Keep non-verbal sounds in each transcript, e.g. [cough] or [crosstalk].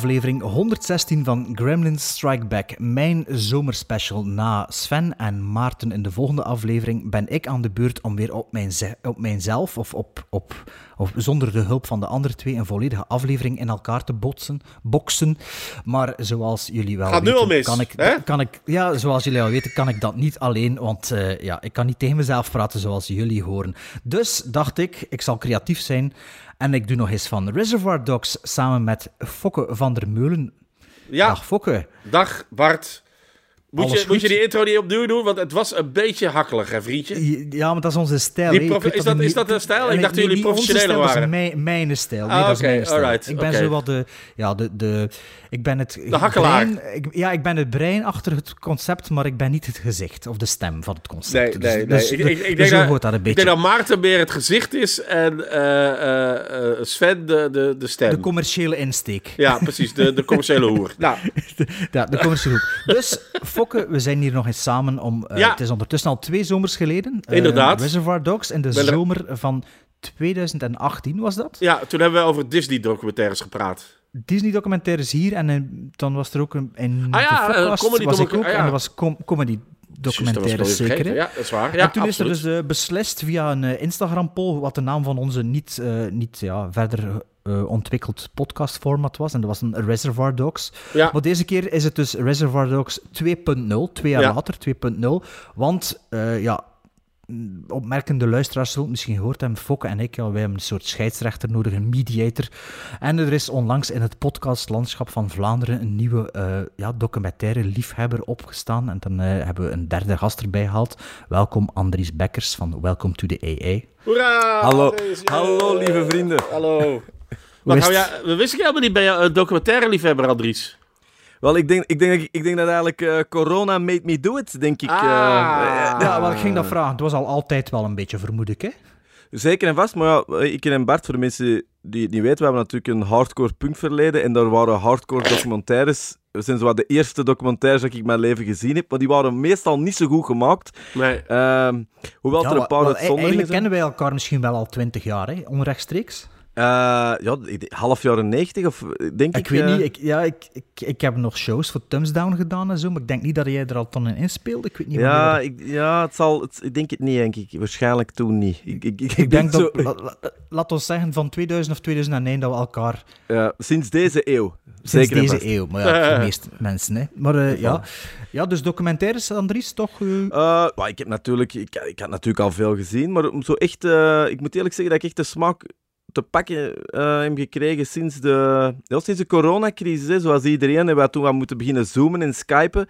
aflevering 116 van Gremlins Strike Back, mijn zomerspecial. Na Sven en Maarten in de volgende aflevering ben ik aan de beurt om weer op, mijn op mijzelf, of, op, op, of zonder de hulp van de andere twee, een volledige aflevering in elkaar te botsen, boksen. Maar zoals jullie wel Gaat nu weten, al mis, kan ik, hè? kan ik, ja, zoals jullie al weten, kan ik dat niet alleen, want eh, ja, ik kan niet tegen mezelf praten zoals jullie horen. Dus dacht ik, ik zal creatief zijn en ik doe nog eens van Reservoir Dogs samen met Fokke van der Meulen. Ja, Dag Fokke. dag Bart. Moet Alles je, moet je die intro niet opnieuw doen? Want het was een beetje hakkelig, hè, vriendje? Ja, maar dat is onze stijl. Die is dat- niet- is dat de stijl? Ik Nee, dacht dat jullie professioneler waren. Dat is mijn, mijn stijl. Nee, Ah, dat is oké, mijn stijl. alright, Ik ben zo wat de... Ja, de, de, ik ben het... De hakkelaar. brein- ik- ja, ik ben het brein achter het concept, maar ik ben niet het gezicht of de stem van het concept. Nee, nee, nee. Dus, ik, dus- ik, ik dus denk dat, dat een ik beetje. denk dat Maarten meer het gezicht is en eh, eh, eh, Sven de, de, de stem. De commerciële insteek. ja, precies. De, de commerciële hoer. [laughs] Nou, Ja, de commerciële groep. Dus, Fokke, we zijn hier nog eens samen om... Ja. Het is ondertussen al twee zomers geleden. Inderdaad. Reservoir Dogs in de Ben er- zomer van 2018 was dat. ja, toen hebben we over Disney-documentaires gepraat. Disney-documentaires hier en eh, dan was er ook een, in Ah ja, eh, comedy was ik ook ah ja. en er was com comedy alweer zeker. hè? Ja, dat is waar. Ja, en toen absoluut. is er dus eh, beslist via een Instagram-poll wat de naam van onze niet, niet ja, verder ontwikkeld podcastformat was. En dat was een Reservoir Dogs. Ja. Maar deze keer is het dus Reservoir Dogs 2.0, twee jaar Ja. later, 2.0. Want, ja, opmerkende luisteraars zullen het misschien gehoord hebben, Fokke en ik, ja, wij hebben een soort scheidsrechter nodig, een mediator. En er is onlangs in het podcastlandschap van Vlaanderen een nieuwe eh, ja, documentaire liefhebber opgestaan. En dan eh, hebben we een derde gast erbij gehaald. Welkom Andries Bekkers van Welcome to the AA. Hoera! Hallo, Andries, hallo lieve vrienden. Hallo. Wat is hou het? jij, we wisten helemaal niet, ben je een documentaire liefhebber, Andries? Wel, ik denk, ik denk, dat- ik denk dat eigenlijk eh, corona made me do it, denk ik. eh. Ah. Ja, wel, ik ging dat vragen. Het was al altijd wel een beetje, vermoed ik, hè? Zeker en vast, maar ja, eh, ik en Bart, voor de mensen die het niet weten, we hebben natuurlijk een hardcore punk verleden en daar waren hardcore documentaires. Dat zijn zo wat de eerste documentaires dat ik in mijn leven gezien heb, maar die waren meestal niet zo goed gemaakt. Nee. Ehm, hoewel er een paar uitzonderingen eigenlijk zijn. kennen wij elkaar misschien wel al twintig jaar, hè? onrechtstreeks. Eh, ja, half jaren 90 of denk ik. Ik weet eh, niet, ik, ja, ik, ik, ik heb nog shows voor Thumbsdown gedaan en zo, maar ik denk niet dat jij er al toen in inspeelde. Ik weet niet Ja, ik, ja het zal, het, ik denk het niet, denk ik. Waarschijnlijk toen niet. Ik, ik, ik, Ik [laughs] denk dat, la- la- laat ons zeggen, van 2000 of 2001 dat we elkaar, Ja, sinds deze eeuw. sinds Zeker deze vast. eeuw, maar ja, voor de [laughs] meeste mensen, hè. Maar eh, ja. ja, dus documentaires, Andries, toch? ik heb natuurlijk, ik, ik had natuurlijk al veel gezien, maar zo echt, ik moet eerlijk zeggen dat ik echt de smaak te pakken eh, heb gekregen sinds de, ja, sinds de coronacrisis. Hè. Zoals iedereen hebben we toen gaan moeten beginnen zoomen en skypen.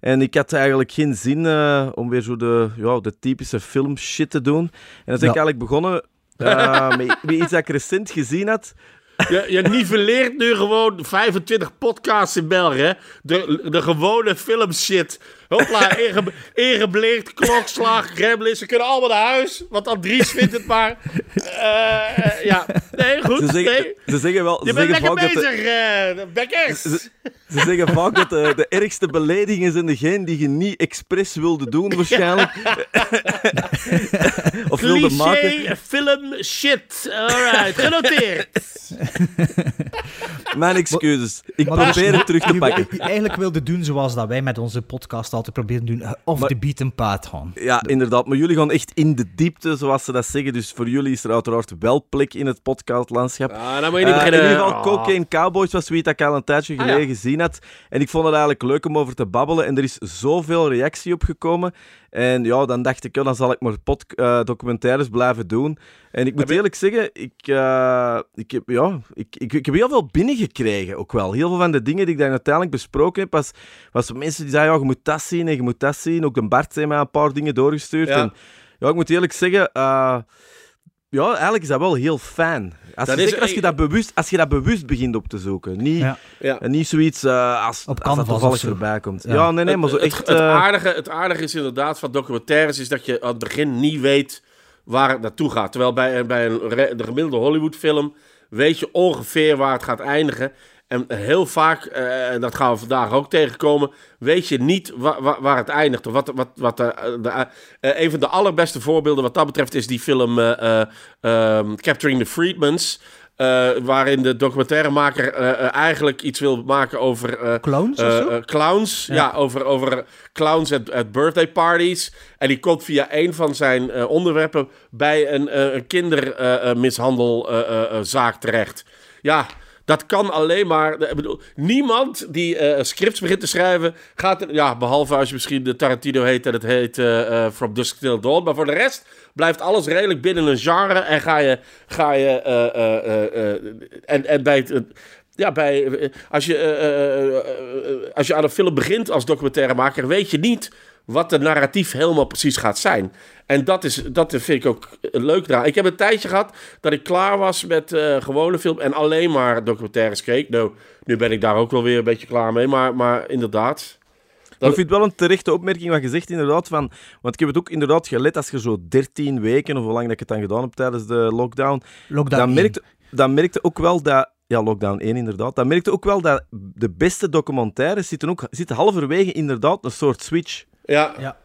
En ik had eigenlijk geen zin eh, om weer zo de, ja, de typische filmshit te doen. En dan ben ik Ja. eigenlijk begonnen eh, met, met iets dat ik recent gezien had. Je, je niveleert nu gewoon 25 podcasts in België. De, de gewone filmshit. Hopla, [laughs] inge, ingebleekt, klokslag, gremlins. Ze kunnen allemaal naar huis, want Andries vindt het maar. Eh, ja, nee, goed. Ze zeggen, nee. ze zeggen wel... Je bent lekker vaak dat de- bezig, eh Bekkers. Ze, ze zeggen vaak dat de, de ergste beledigingen zijn degene die je niet expres wilde doen, [laughs] waarschijnlijk. [laughs] [laughs] of wilde maken. Film shit. Alright, genoteerd. Mijn excuses. Ik Maar dus- probeer het terug te je- pakken. je eigenlijk wilde doen zoals dat wij met onze podcast altijd proberen te doen, eh, off Maar- the beaten path gaan. Ja, inderdaad. Maar jullie gaan echt in de diepte, zoals ze dat zeggen. Dus voor jullie is er uiteraard wel plek in het podcastlandschap. Ah, dan moet je niet Eh, in beginnen. ieder geval. Cocaine Cowboys was zoiets dat ik al een tijdje Ah, geleden ja. gezien had. En ik vond het eigenlijk leuk om over te babbelen. En er is zoveel reactie op gekomen. En ja, dan dacht ik, ja, dan zal ik maar pod- eh, documentaires blijven doen. En ik moet Heb eerlijk zeggen, ik, eh, ik, heb, ja, ik, ik, ik heb heel veel binnengekregen ook wel. Heel veel van de dingen die ik dan uiteindelijk besproken heb, was, was mensen die zeiden, ja, je moet dat zien en je moet dat zien. Ook de Bart heeft mij een paar dingen doorgestuurd. Ja. En ja, ik moet eerlijk zeggen... eh, ja, eigenlijk is dat wel heel fijn. Als, Dat je, is- zeker als, je dat bewust, als je dat bewust begint op te zoeken. Niet, Ja. Niet zoiets eh, als, Op als dat toevallig erbij komt. Ja. Ja, nee, nee, maar zo het, echt... Het, het, eh, aardige, het aardige is inderdaad van documentaires is dat je aan het begin niet weet waar het naartoe gaat. Terwijl bij, bij een, de gemiddelde Hollywood-film weet je ongeveer waar het gaat eindigen. En heel vaak, eh, en dat gaan we vandaag ook tegenkomen, weet je niet wa- wa- waar het eindigt. Of wat, wat, wat, eh, de, eh, een van de allerbeste voorbeelden wat dat betreft is die film eh, eh, ehm, Capturing the Freedmans. waarin de documentairemaker eigenlijk iets wil maken over Clowns clowns, ja, Ja. over, over clowns at, birthday parties. En die komt via een van zijn onderwerpen bij een, een kindermishandelzaak terecht. Ja, dat kan alleen maar. Ik bedoel, niemand die eh, scripts begint te schrijven gaat. Ja, behalve als je misschien de Tarantino heet en het heet eh, eh, From Dusk Till Dawn. Maar voor de rest blijft alles redelijk binnen een genre. En ga je. Ga je eh, eh, eh, eh, en, en bij eh, ja, bij, eh, als, je, eh, eh, eh, eh, als je aan een film begint als documentairemaker, weet je niet wat de narratief helemaal precies gaat zijn. En dat, is, dat vind ik ook eh, leuk eraan. Ik heb een tijdje gehad dat ik klaar was met eh, gewone film en alleen maar documentaires keek. Nou, nu ben ik daar ook wel weer een beetje klaar mee, maar, maar inderdaad. Maar ik vind het wel een terechte opmerking wat je zegt, inderdaad. Van, want ik heb het ook inderdaad gelet als je zo 13 weken, of hoe lang dat ik het dan gedaan heb tijdens de lockdown, Lockdown dan merkte, dan merkte ook wel dat... Ja, lockdown 1 inderdaad. Dan merkte ook wel dat de beste documentaires zitten, ook, zitten halverwege inderdaad een soort switch. Ja, Ja.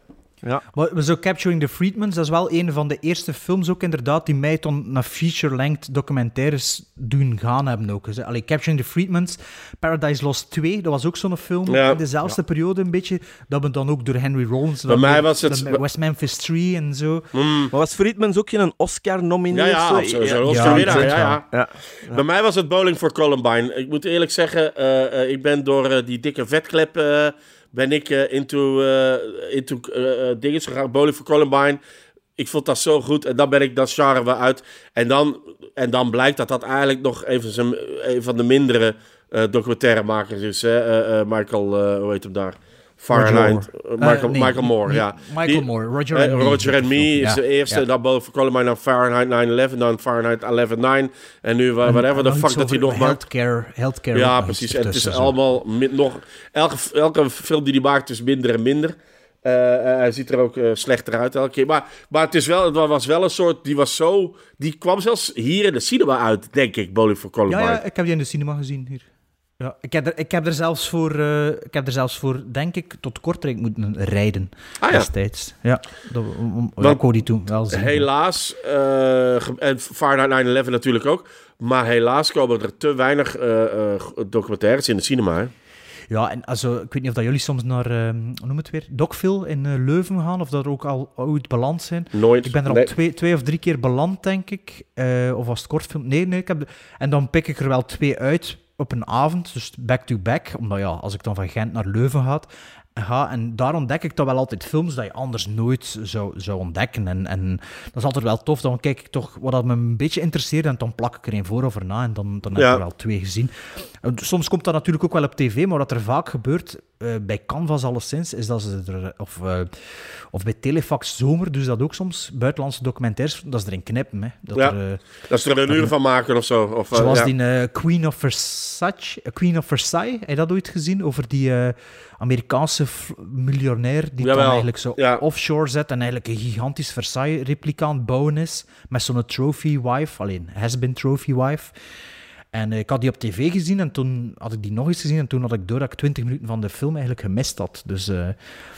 Ja. Maar zo Capturing the Freedmans, dat is wel een van de eerste films ook inderdaad die mij tot naar feature-length documentaires doen gaan hebben ook. Dus, allee, Capturing the Freedmans, Paradise Lost 2, dat was ook zo'n film Ja. in dezelfde periode een beetje. Dat we dan ook door Henry Rollins... Bij mij was het- West Memphis 3 en zo. Maar was Friedmans ook geen Oscar-nomineer? ja, ja, Zo- absoluut. Zo'n ja. Ja, ja, ja. Ja. Bij mij was het Bowling for Columbine. Ik moet eerlijk zeggen, eh, eh, ik ben door eh, die dikke vetklep eh, ben ik eh, into, eh into eh, gegaan. Bowling for Columbine. Ik vond dat zo goed. En dan ben ik dat genre weer uit. En dan, en dan blijkt dat dat eigenlijk nog even een van de mindere documentairemakers is. Hè? Michael, hoe heet hem daar? Fahrenheit. Eh, Michael, Eh, nee, Michael Moore, ja. Michael Die- Moore, Roger eh, and Me. Roger and Me is Ja, de eerste. Bowling for Columbine, dan Fahrenheit 9-11, dan Fahrenheit 11-9. En nu, whatever the nog fuck dat hij nog maakt. Healthcare, healthcare Ja, precies. En het is allemaal nog. Elke, elke film die hij maakt is minder en minder. Eh, eh, hij ziet er ook eh, slechter uit elke keer. Maar, maar het, is wel, het was wel een soort. Die was zo. Die kwam zelfs hier in de cinema uit, denk ik. Bowling for Columbine. Ja, ja, ik heb die in de cinema gezien hier. Ja, ik, heb er, ik, heb er zelfs voor, eh, ik heb er zelfs voor, denk ik, tot Kortrijk moeten rijden Ah ja. destijds. Ja, dat, om, ja, ik die toen wel zien. Helaas, ge- en Fahrenheit 9-11 natuurlijk ook. Maar helaas komen er te weinig eh, documentaires in de cinema. Hè? Ja, en also, ik weet niet of dat jullie soms naar, noem het weer, Dokville in Leuven gaan, of dat er ook al ooit beland zijn. Nooit. Ik ben er al twee, twee of drie keer beland, denk ik. Of was het kortfilm? Nee, nee. Ik heb de- En dan pik ik er wel twee uit op een avond, dus back-to-back. Omdat ja, als ik dan van Gent naar Leuven ga, ga en daar ontdek ik toch wel altijd films dat je anders nooit zou, zou ontdekken. En, en dat is altijd wel tof. Dan kijk ik toch wat dat me een beetje interesseert en dan plak ik er een voor of erna en dan, dan heb ik Ja. er wel twee gezien. Soms komt dat natuurlijk ook wel op tv, maar wat er vaak gebeurt, eh, bij Canvas alleszins, is dat ze er, of, eh, of bij Telefax Zomer, dus dat ook soms, buitenlandse documentaires, dat ze erin knippen. Hè. Dat Ja. er, eh, Dat ze er een uur van maken of zo. Of, zoals ja. die Queen, of Versace, Queen of Versailles, heb je dat ooit gezien? Over die Amerikaanse miljonair die Jawel, dan eigenlijk zo ja. offshore zet en eigenlijk een gigantisch Versailles-replica aan het bouwen is, met zo'n trophy wife, alleen has-been trophy wife. En eh, ik had die op tv gezien en toen had ik die nog eens gezien en toen had ik door dat ik 20 minuten van de film eigenlijk gemist had. Dus, eh,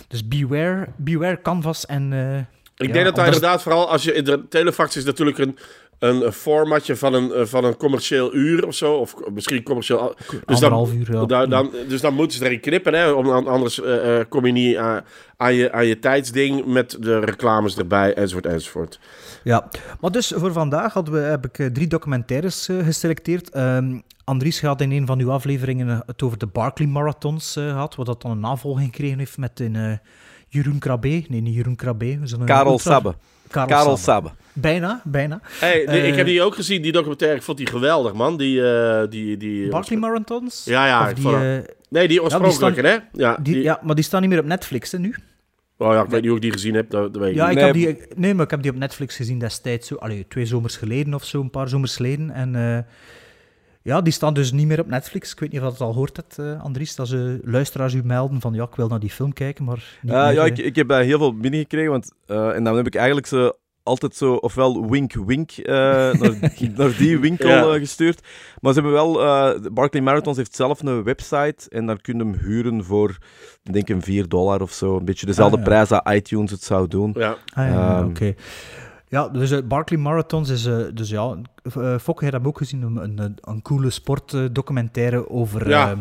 dus beware, beware canvas en... eh, Ik ja, denk dat daar inderdaad vooral als je in de telefax is natuurlijk een, een formatje van een, eh, van een commercieel uur of zo. Of misschien commercieel. Dus dan, Anderhalf uur, ja. dan, dus dan moeten ze erin knippen, hè? Om, an- anders eh, eh, kom je niet aan, aan, je, aan je tijdsding met de reclames erbij, enzovoort, enzovoort. Ja, maar dus voor vandaag hadden we, heb ik drie documentaires geselecteerd. Ehm, Andries had in een van uw afleveringen het over de Barclay Marathons eh, gehad, wat dat dan een navolging gekregen heeft met een eh, Jeroen Krabbe. Nee, niet Jeroen Krabbe. Karel Sabbe. Karel, Karel Sabbe. Sabbe. Bijna, bijna. Hey, nee, ik Eh, heb die ook gezien, die documentaire. Ik vond die geweldig, man. Die, eh, die, die, Barclay Marathons? Ja, ja, Of die, eh, Nee, die oorspronkelijke, staan- hè? Ja, die, die- ja, maar die staan niet meer op Netflix, hè, nu? Oh ja, ik weet niet hoe ik die gezien heb, dat, dat weet ik Ja, ik Nee, heb die, nee, maar ik heb die op Netflix gezien destijds. Zo, allee, twee zomers geleden of zo, een paar zomers geleden. En eh, ja, die staan dus niet meer op Netflix. Ik weet niet of je dat al hoort hebt, eh, Andries. Dat ze luisteraars u melden van ja, ik wil naar die film kijken, maar niet Eh, meer, ja, eh, ik, ik heb daar heel veel binnengekregen, want, eh, en dan heb ik eigenlijk ze altijd zo, ofwel wink-wink, eh, [laughs] naar, naar die winkel Ja. gestuurd. Maar ze hebben wel, eh, de Barclay Marathons heeft zelf een website en daar kun je hem huren voor, ik denk een 4 dollar of zo. Een beetje dezelfde Ah, ja. prijs dat iTunes het zou doen. Ja. Ah, ja, Ehm. oké. Ja, dus Barkley Marathons is... eh, dus ja, Fokke, heb je dat ook gezien? Een, een, een coole sportdocumentaire over, Ja. ehm,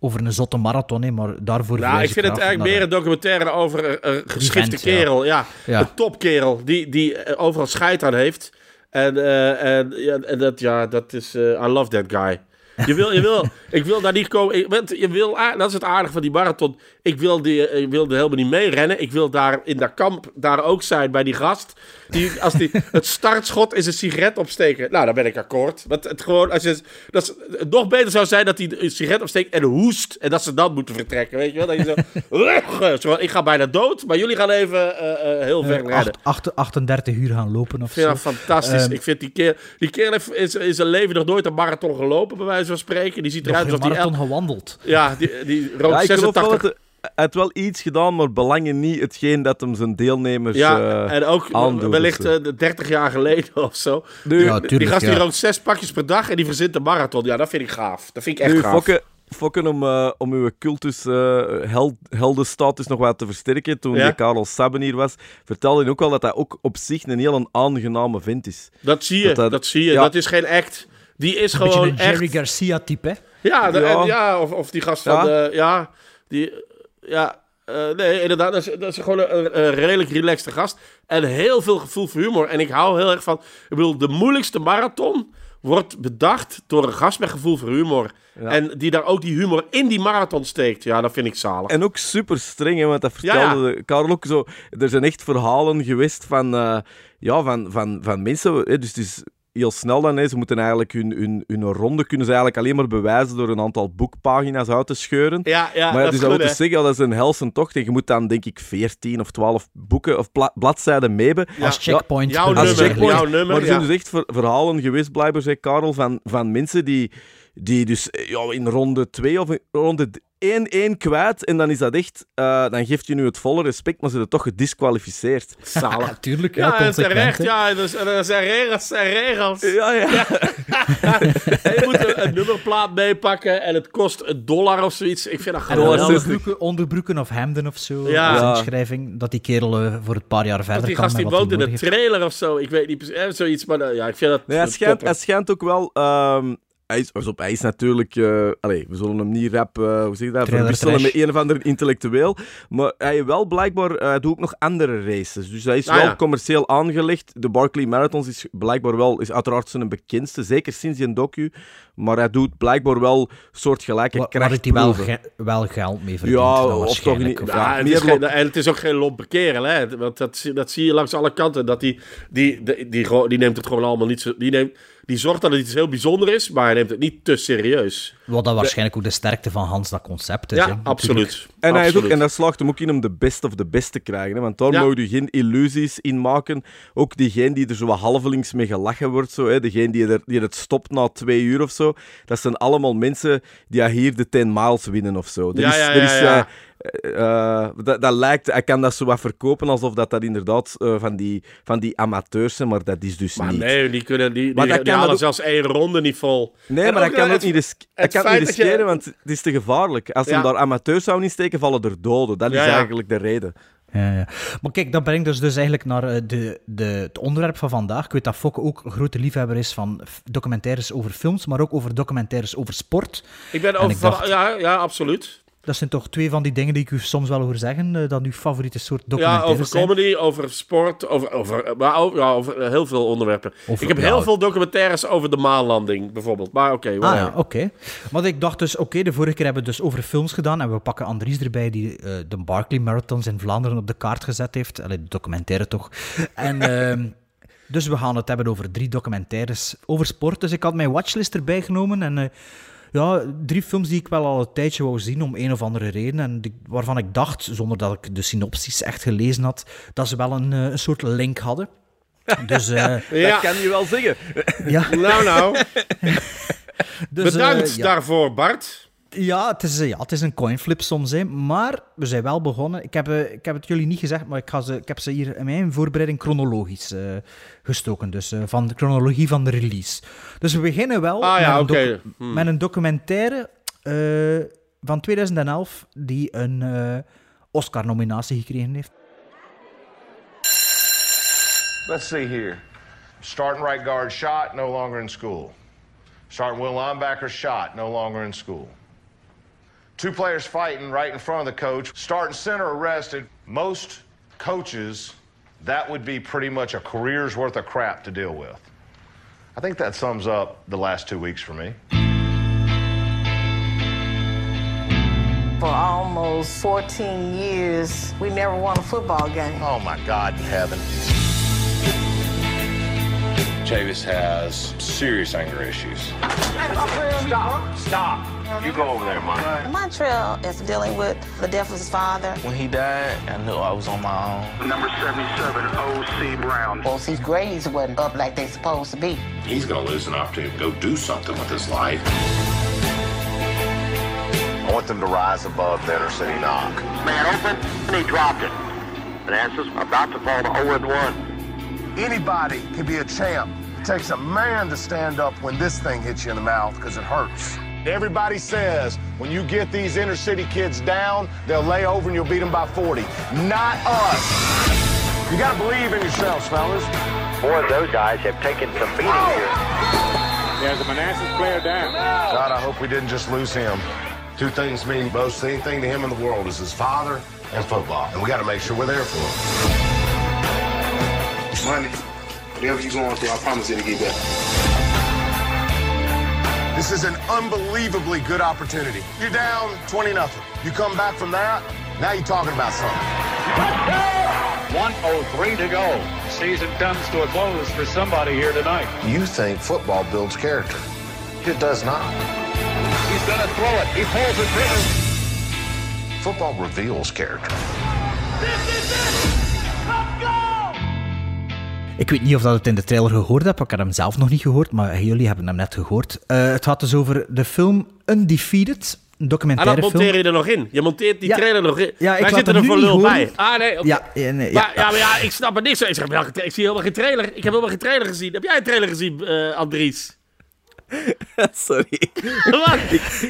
over een zotte marathon, hè, maar daarvoor... Verwijs ik vind het eigenlijk meer een documentaire over een, een geschifte ja. kerel. Ja, Ja. een topkerel die, die eh, overal scheid aan heeft. En, eh, en, ja, en dat, ja, dat is... eh, I love that guy. Je wil, je wil, [laughs] ik wil daar niet komen. Ik, je wil, dat is het aardige van die marathon. Ik wil, die, ik wilde helemaal niet meerennen. Ik wil daar in dat kamp daar ook zijn bij die gast. Die, als die [laughs] het startschot is een sigaret opsteken. Nou, dan ben ik akkoord. Want het gewoon, als je, dat is, het nog beter zou zijn dat hij een sigaret opsteekt en hoest. En dat ze dan moeten vertrekken. Weet je wel? Dat je zo, [laughs] zo, ik ga bijna dood, maar jullie gaan even eh, eh, heel ver eh, redden. acht- acht- 38 uur gaan lopen of Ik vind zo. dat fantastisch. Ehm, ik vind die kerel, die kerel heeft in zijn- in zijn leven nog nooit een marathon gelopen, bij wijze van spreken. Die ziet eruit alsof hij... marathon el- gewandeld. Ja, die, die rookt Ja, ik geloof wel 86... heeft wel iets gedaan, maar belangen niet hetgeen dat hem zijn deelnemers Ja, eh, en ook wellicht of zo. eh, 30 jaar geleden of zo. Nu, Ja, die gast die ja. rookt zes pakjes per dag en die verzint een marathon. Ja, dat vind ik gaaf. Dat vind ik echt nu gaaf. Fokke, Fokke om, eh, om uw cultus eh held, heldenstatus nog wat te versterken, toen Ja. Karel Sabben hier was, vertelde hij ook al dat hij ook op zich een heel aangename vent is. Dat zie je, dat, zie je. ja. Dat is geen act. Die is Een gewoon een Jerry echt... Garcia-type, hè? Ja, de- Ja. en ja of, of die gast van... Ja die... Ja, eh, nee, inderdaad. Dat is, dat is gewoon een, een redelijk relaxte gast. En heel veel gevoel voor humor. En ik hou heel erg van... Ik bedoel, de moeilijkste marathon wordt bedacht door een gast met gevoel voor humor. Ja. En die daar ook die humor in die marathon steekt. Ja, dat vind ik zalig. En ook super streng, hè, want dat Ja, vertelde de Karel ook zo. Er zijn echt verhalen geweest van, eh, ja, van, van, van mensen. Hè, dus is heel snel dan. Hè, ze moeten eigenlijk hun, hun, hun ronde kunnen ze eigenlijk alleen maar bewijzen door een aantal boekpagina's uit te scheuren. Ja, ja, maar dat dus is dat wil hè. dus zeggen, ja, dat is een helse tocht. En je moet dan, denk ik, 14 of 12 boeken of pla- bladzijden mee hebben. Ja. Als checkpoint. Jouw Als nummer, checkpoint. jouw nummer, maar er zijn ja. dus echt ver- verhalen geweest, blijkbaar, zei Karel, van, van mensen die, die dus eh, ja, in ronde 2 of in ronde 1-1 kwijt. En dan is dat echt, eh, dan geeft je nu het volle respect, maar ze zijn toch gedisqualificeerd. Zalig. [laughs] Ja, tuurlijk. Ja, Ja, terecht. hè. Ja, dus, en er zijn regels, zijn regels. Ja, ja. [laughs] En je moet een, een nummerplaat meepakken en het kost een dollar of zoiets. Ik vind dat zestig. onderbroeken, onderbroeken of hemden of zo. Ja. als Ja. inschrijving. Dat die kerel eh, voor het paar jaar verder die kan gast die woont in een trailer of zo. Ik weet niet precies. eh, Zoiets, maar eh, ja, ik vind dat Nee, hij, dat schijnt, hij schijnt ook wel... ehm, hij is, op, hij is natuurlijk... eh allee, we zullen hem niet rap... eh, hoe zeg je dat? Verwisselen met een of ander intellectueel. Maar hij wel blijkbaar... eh, doet ook nog andere races. Dus hij is Ah, wel ja. commercieel aangelegd. De Barclay Marathons is blijkbaar wel... Is uiteraard zijn bekendste. Zeker sinds die docu. Maar hij doet blijkbaar wel soortgelijke Wa- Waar heeft hij wel, krachtproeven. ge- wel geld mee verdient. Ja, dan of toch waarschijnlijk. niet- Of- Ja, Ja, het meer is geen, lo- en het is ook geen lompe kerel, hè? Want dat, zie- dat zie je langs alle kanten. Dat die, die, die, die neemt het gewoon allemaal niet zo. Die, neemt, die zorgt dat het iets heel bijzonder is, maar hij neemt het niet te serieus. Wat dat waarschijnlijk ook de sterkte van Hans dat concept is. Ja, absoluut. En, hij ook, Absoluut. en dat slaagt hem ook in om de best of de best te krijgen. Hè? Want daar Ja. moet je geen illusies in maken. Ook diegene die er zo wat halvelings mee gelachen wordt. Zo, hè? Degene die, er, die het stopt na twee uur of zo. Dat zijn allemaal mensen die hier de 10 miles winnen of zo. Er Ja, is, ja, er ja, is, ja. Eh, eh, dat, dat lijkt, hij kan dat zo wat verkopen alsof dat, dat inderdaad eh, van, die, van die amateurs zijn, maar dat is dus Maar niet. nee, die, kunnen, die, Maar die, dat die kan halen dat ook- zelfs één ronde niet vol. Nee, En maar hij ook, kan eh, ook het- niet, ris- het kan niet je- riskeren, want het is te gevaarlijk. Als Ja. hem daar amateurs zou insteken, vallen er doden. Dat is Ja, ja. eigenlijk de reden. Ja, ja. Maar kijk, dat brengt ons dus eigenlijk naar de, de, het onderwerp van vandaag. Ik weet dat Fokke ook een grote liefhebber is van documentaires over films, maar ook over documentaires over sport. Ik ben En over. ik dacht- ja, ja, absoluut. Dat zijn toch twee van die dingen die ik u soms wel hoor zeggen, eh, dat uw favoriete soort Ja, documentaires over zijn. comedy, over sport, over, over, maar ja, over eh, heel veel onderwerpen. Over- ik heb ja. heel veel documentaires over de maanlanding, bijvoorbeeld. Maar oké, Ah whatever. ja, oké. Maar ik dacht dus, oké, de vorige keer hebben we dus over films gedaan en we pakken Andries erbij die eh, de Barclay Marathons in Vlaanderen op de kaart gezet heeft. Allee, de documentaire toch. En [laughs] ehm, dus we gaan het hebben over drie documentaires over sport. Dus ik had mijn watchlist erbij genomen en... ja, drie films die ik wel al een tijdje wou zien, om een of andere reden. En die- waarvan ik dacht, zonder dat ik de synopsis echt gelezen had, dat ze wel een, eh, een soort link hadden. [laughs] Dus, eh, Ja. Dat kan je wel zeggen. ja, Nou, nou. [laughs] dus, eh, Bedankt ja. daarvoor, Bart. Ja, het is, ja, het is een coinflip soms, hè. maar we zijn wel begonnen. Ik heb, eh, ik heb het jullie niet gezegd, maar ik, ga ze, ik heb ze hier in mijn voorbereiding chronologisch eh, gestoken. Dus eh, van de chronologie van de release. Dus we beginnen wel Ah ja, met, oké. een docu- Hmm. met een documentaire eh, van 2011 die een eh, Oscar-nominatie gekregen heeft. Let's see here. Starting right guard shot, no longer in school. Starting will linebacker shot, no longer in school. Two players fighting right in front of the coach. Starting center arrested. Most coaches, that would be pretty much a career's worth of crap to deal with. I think that sums up the last two weeks for me. For almost 14 years, we never won a football game. Oh my God in heaven. Chavis has serious anger issues. Stop. Stop. You go over there, Mike. Montreal is dealing with the death of his father. When he died, I knew I was on my own. Number 77, O.C. Brown. Well, his grades wasn't up like they supposed to be. He's going to lose an opportunity to go do something with his life. I want them to rise above the inner city knock. Man open, and he dropped it. Manassas about to fall to 0 1. Anybody can be a champ. It takes a man to stand up when this thing hits you in the mouth because it hurts. Everybody says when you get these inner city kids down, they'll lay over and you'll beat them by 40. Not us. You got to believe in yourselves, fellas. Boy, those guys have taken some beating oh! here. There's a Manassas player down. God, I hope we didn't just lose him. Two things mean most anything to him in the world is his father and football. And we got to make sure we're there for him. Money, whatever you're going through, I promise it'll get better. This is an unbelievably good opportunity. You're down 20 nothing. You come back from that, now you're talking about something. 103 to go. Season comes to a close for somebody here tonight. You think football builds character. It does not. He's going to throw it. He pulls the trigger. Football reveals character. Ik weet niet of dat het in de trailer gehoord hebt, ik heb hem zelf nog niet gehoord, maar jullie hebben hem net gehoord. Eh, het gaat dus over de film Undefeated, een En dat documentaire monteer film. je er nog in. Je monteert die Ja. trailer nog in. Ja, ik Wij zitten er nu voor lul bij. Ah, nee. Ja, ja, nee, ja. Maar, ja, maar ja, ik snap er niks van. Ik, zeg, ik zie helemaal geen trailer. Ik heb helemaal geen trailer gezien. Heb jij een trailer gezien, eh, Andries? [laughs] Sorry. [laughs] Wat?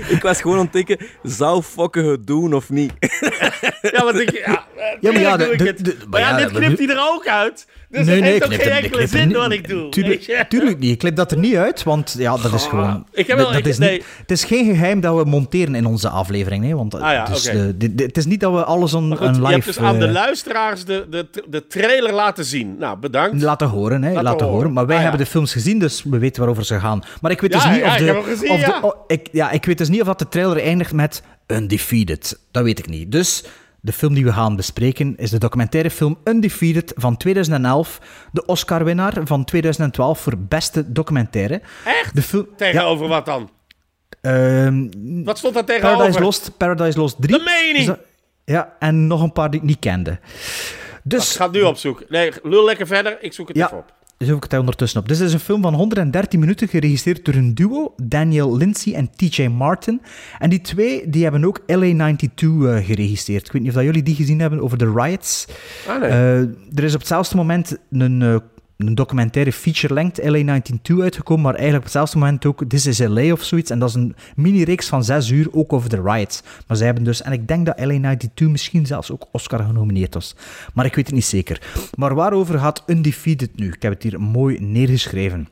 Ik was gewoon aan het denken, zou fokken het doen of niet? Ja, want ik... [laughs] Ja, eh, Ja, maar ja, doe ik de- het. de- maar maar ja, ja, dit knipt hij er ook uit. Dus het heeft ook geen enkele zin wat ik doe. Tuurlijk, tuurlijk niet. Ik knip dat er niet uit, want ja, dat is gewoon... ik heb wel- dat is nee. niet, het is geen geheim dat we monteren in onze aflevering. Hè, want Ah dus het is niet dat we alles on, Maar goed, een je live hebt dus aan de eh, luisteraars de, de, de trailer laten zien. Nou, bedankt. laten horen. Hè, Laten laten horen. horen. Maar wij Ah, hebben de films gezien, dus we weten waarover ze gaan. Maar ik weet dus niet of de... oh, ik, ja, ik weet dus niet of dat de trailer eindigt met Undefeated. Dat weet ik niet. Dus de film die we gaan bespreken is de documentaire film Undefeated van 2011. De Oscar-winnaar van 2012 voor beste documentaire. Echt? De film... Tegenover wat dan? Ehm, Wat stond daar tegenover? Paradise Lost, Paradise Lost 3. Dat meen je niet. Is dat- Ja, en nog een paar die ik niet kende. Dus... Ik ga het nu opzoeken. Nee, lul lekker verder. Ik zoek het Ja, even op. zoek ik het ondertussen op. Dit is een film van 113 minuten, geregisseerd door een duo, Daniel Lindsay en TJ Martin. En die twee die hebben ook LA92 eh, geregisseerd. Ik weet niet of dat jullie die gezien hebben over de riots. Ah, nee. Eh, er is op hetzelfde moment een, eh, een documentaire feature-length LA92 uitgekomen, maar eigenlijk op hetzelfde moment ook This is LA of zoiets. En dat is een mini-reeks van zes uur, ook over de riots. Maar zij hebben dus, en ik denk dat LA92 misschien zelfs ook Oscar genomineerd was. Maar ik weet het niet zeker. Maar waarover gaat Undefeated nu? Ik heb het hier mooi neergeschreven.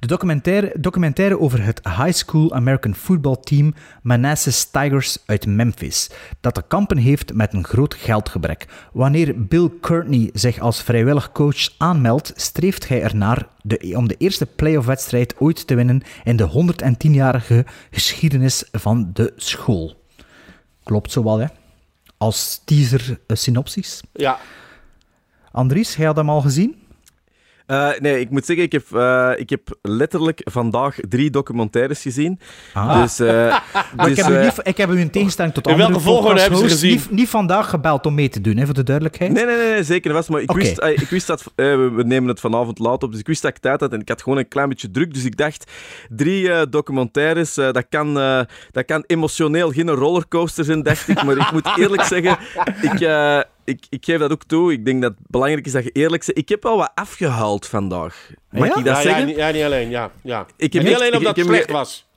De documentaire, documentaire over het high school American football team Manassas Tigers uit Memphis, dat te kampen heeft met een groot geldgebrek. Wanneer Bill Courtney zich als vrijwillig coach aanmeldt, streeft hij ernaar de, om de eerste playoff-wedstrijd ooit te winnen in de 110-jarige geschiedenis van de school. Klopt zo wel, hè? Als teaser eh, synopsis. Ja. Andries, jij had hem al gezien? Eh, nee, ik moet zeggen, ik heb, eh, ik heb letterlijk vandaag drie documentaires gezien. Ah. Dus, eh, [laughs] Maar ik, dus, heb u niet, ik heb u in tegenstelling tot In andere welke volgorde hebben ze gezien? Niet, niet vandaag gebeld om mee te doen, hè, voor de duidelijkheid. Nee, nee, nee, nee, zeker vast. Maar ik, wist, ik wist dat... eh, we we nemen het vanavond laat op, dus ik wist dat ik tijd had en ik had gewoon een klein beetje druk. Dus ik dacht, drie eh, documentaires, eh, dat, kan, eh, dat kan emotioneel geen rollercoaster zijn, dacht ik. Maar ik moet eerlijk zeggen, ik, eh, ik, ik geef dat ook toe. Ik denk dat het belangrijk is dat je eerlijk bent. Ik heb wel wat afgehaald vandaag. Mag Ja? ik dat Ja, zeggen? ja, niet, ja, niet alleen, ja. ja. Ik heb niet echt- alleen ik- omdat het heb- slecht was.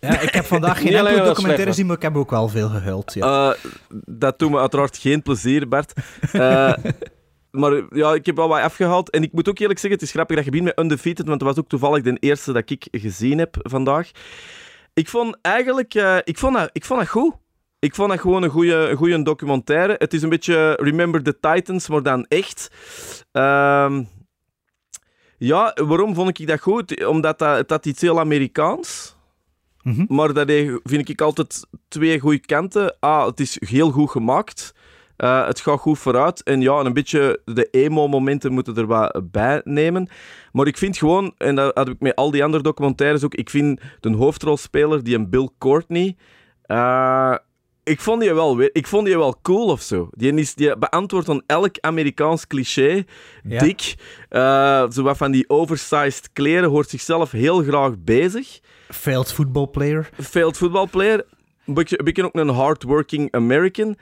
Ja, ik heb vandaag [laughs] geen Niet alleen enkele dat documentaire gezien, maar ik heb ook wel veel gehuild. Ja. Eh, dat doet me uiteraard geen plezier, Bart. Eh, [laughs] maar ja, ik heb wel wat afgehaald. En ik moet ook eerlijk zeggen, het is grappig dat je begint met Undefeated, want dat was ook toevallig de eerste dat ik gezien heb vandaag. Ik vond eigenlijk... eh, ik, vond dat, ik vond dat goed. Ik vond dat gewoon een goede een goeie documentaire. Het is een beetje Remember the Titans, maar dan echt. Ehm, ja, waarom vond ik dat goed? Omdat dat, het had iets heel Amerikaans. Mhm. Maar dat vind ik altijd twee goede kanten. A, het is heel goed gemaakt. Eh, het gaat goed vooruit. En ja, en een beetje de emo-momenten moeten er wat bij nemen. Maar ik vind gewoon, en dat had ik met al die andere documentaires ook, ik vind de hoofdrolspeler, die een Bill Courtney, eh, ik vond die wel, ik vond die wel cool of zo. Die, is, die beantwoordt aan elk Amerikaans cliché. Ja. Dik, eh, zo wat van die oversized kleren, hoort zichzelf heel graag bezig Failed football player. failed. Een beetje, een beetje ook een hardworking American.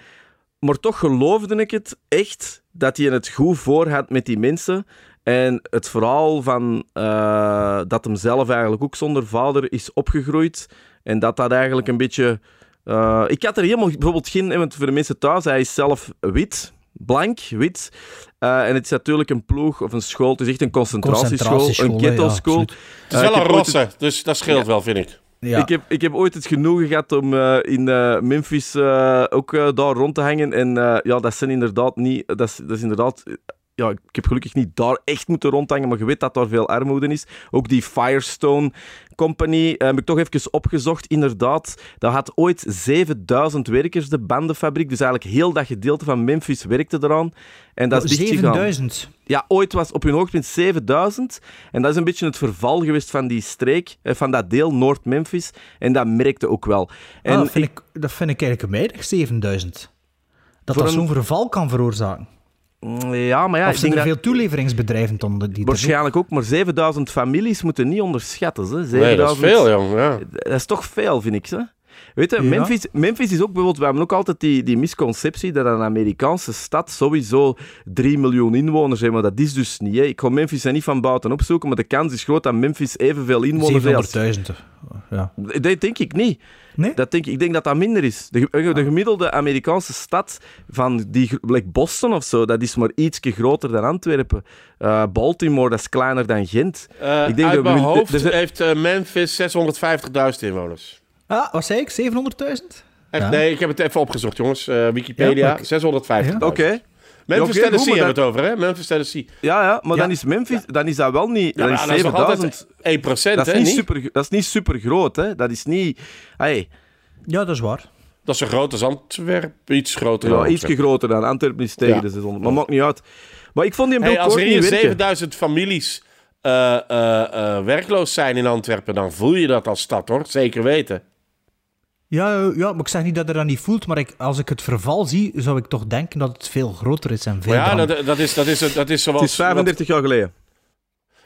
Maar toch geloofde ik het echt dat hij het goed voor had met die mensen. En het verhaal van eh, dat hem zelf eigenlijk ook zonder vader is opgegroeid. En dat dat eigenlijk een beetje. Eh, ik had er helemaal bijvoorbeeld geen. Want voor de mensen thuis, hij is zelf wit. Blank, wit. Eh, en het is natuurlijk een ploeg of een school. Het is echt een concentratieschool. Concentratieschool, een ja, school. absoluut. Het is Eh, wel een rosse, dus dat scheelt wel, vind ik. Ja. ik, heb, ik heb ooit het genoegen gehad om eh, in eh, Memphis eh, ook daar rond te hangen. En eh, ja, dat zijn inderdaad niet... Dat is, dat is inderdaad... Ja, ik heb gelukkig niet daar echt moeten rondhangen, maar je weet dat daar veel armoede is. Ook die Firestone Company eh, heb ik toch even opgezocht. Inderdaad, dat had ooit 7000 werkers, de bandenfabriek. Dus eigenlijk heel dat gedeelte van Memphis werkte eraan. En dat is dichtgegaan. 7000. Ja, ooit was op hun hoogtepunt 7000. En dat is een beetje het verval geweest van die streek, eh, van dat deel Noord-Memphis. En dat merkte ook wel. En Ah, dat, vind ik, dat vind ik eigenlijk weinig, 7000. Dat dat een- zo'n verval kan veroorzaken. Mm, Ja, maar ja, of zijn er dat... veel toeleveringsbedrijven dan die Waarschijnlijk ook, maar 7000 families moeten niet onderschatten. Hè. 7000... Nee, dat is veel, jong. Ja. Dat is toch veel, vind ik. Hè? Weet je, Ja. Memphis, Memphis is ook bijvoorbeeld... We hebben ook altijd die, die misconceptie dat een Amerikaanse stad sowieso 3 miljoen inwoners heeft. Maar dat is dus niet. Hè. Ik ga Memphis er niet van buiten opzoeken, maar de kans is groot dat Memphis evenveel inwoners heeft. als- 700.000. Ja. Dat denk ik niet. Nee? Dat denk ik, ik denk dat dat minder is. De, ge- de gemiddelde Amerikaanse stad, van die, like Boston of zo, dat is maar ietsje groter dan Antwerpen. Eh, Baltimore, dat is kleiner dan Gent. Eh, Ik denk uit dat mijn hoofd heeft eh, Memphis 650.000 inwoners. Ah, wat zei ik? 700.000? Echt, Ja. Nee, ik heb het even opgezocht, jongens. Eh, Wikipedia, Ja, maar- 650.000. Oké. Memphis, oké, Tennessee hebben we het over, hè? Memphis, Tennessee. Ja, ja, maar Ja. dan is Memphis, dan is dat wel niet... Ja, dan is dat is nog 7000... altijd 1%, Dat is, hè? niet super, dat is niet super groot, hè. Dat is niet... Hey, Ja, dat is waar. Dat is zo groot als Antwerpen, iets groter ja, dan ietsje groter dan Antwerpen is tegen Ja. de 600. Maar maakt niet uit. Maar ik vond die een Hey, als er hier werken. 7000 families eh, eh, eh, werkloos zijn in Antwerpen, dan voel je dat als stad, hoor. Zeker weten. Ja, ja, maar ik zeg niet dat je dat niet voelt, maar ik, als ik het verval zie, zou ik toch denken dat het veel groter is en veel ja, dat, dat, is, dat, is, dat is zoals... Het is 35 jaar geleden.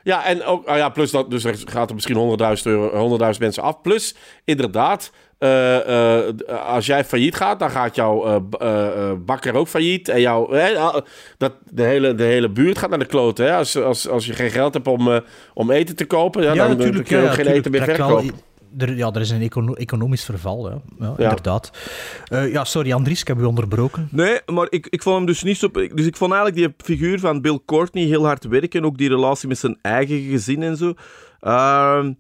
Ja, en ook, ah ja, plus dat, dus er gaat er misschien 100.000 euro, 100.000 mensen af. Plus, inderdaad, eh, eh, als jij failliet gaat, dan gaat jouw eh, eh, eh, bakker ook failliet. En jouw, ah, dat, de, hele, de hele buurt gaat naar de klote. Hè? Als, als, als je geen geld hebt om, om eten te kopen, ja, dan, dan kun je ook geen eten meer verkopen. Er, ja, er is een econo- economisch verval, ja. Ja, Ja. inderdaad. Eh, ja, sorry Andries, ik heb u onderbroken. Nee, maar ik, ik vond hem dus niet zo... Dus ik vond eigenlijk die figuur van Bill Courtney heel hard werken. Ook die relatie met zijn eigen gezin en zo. Ehm,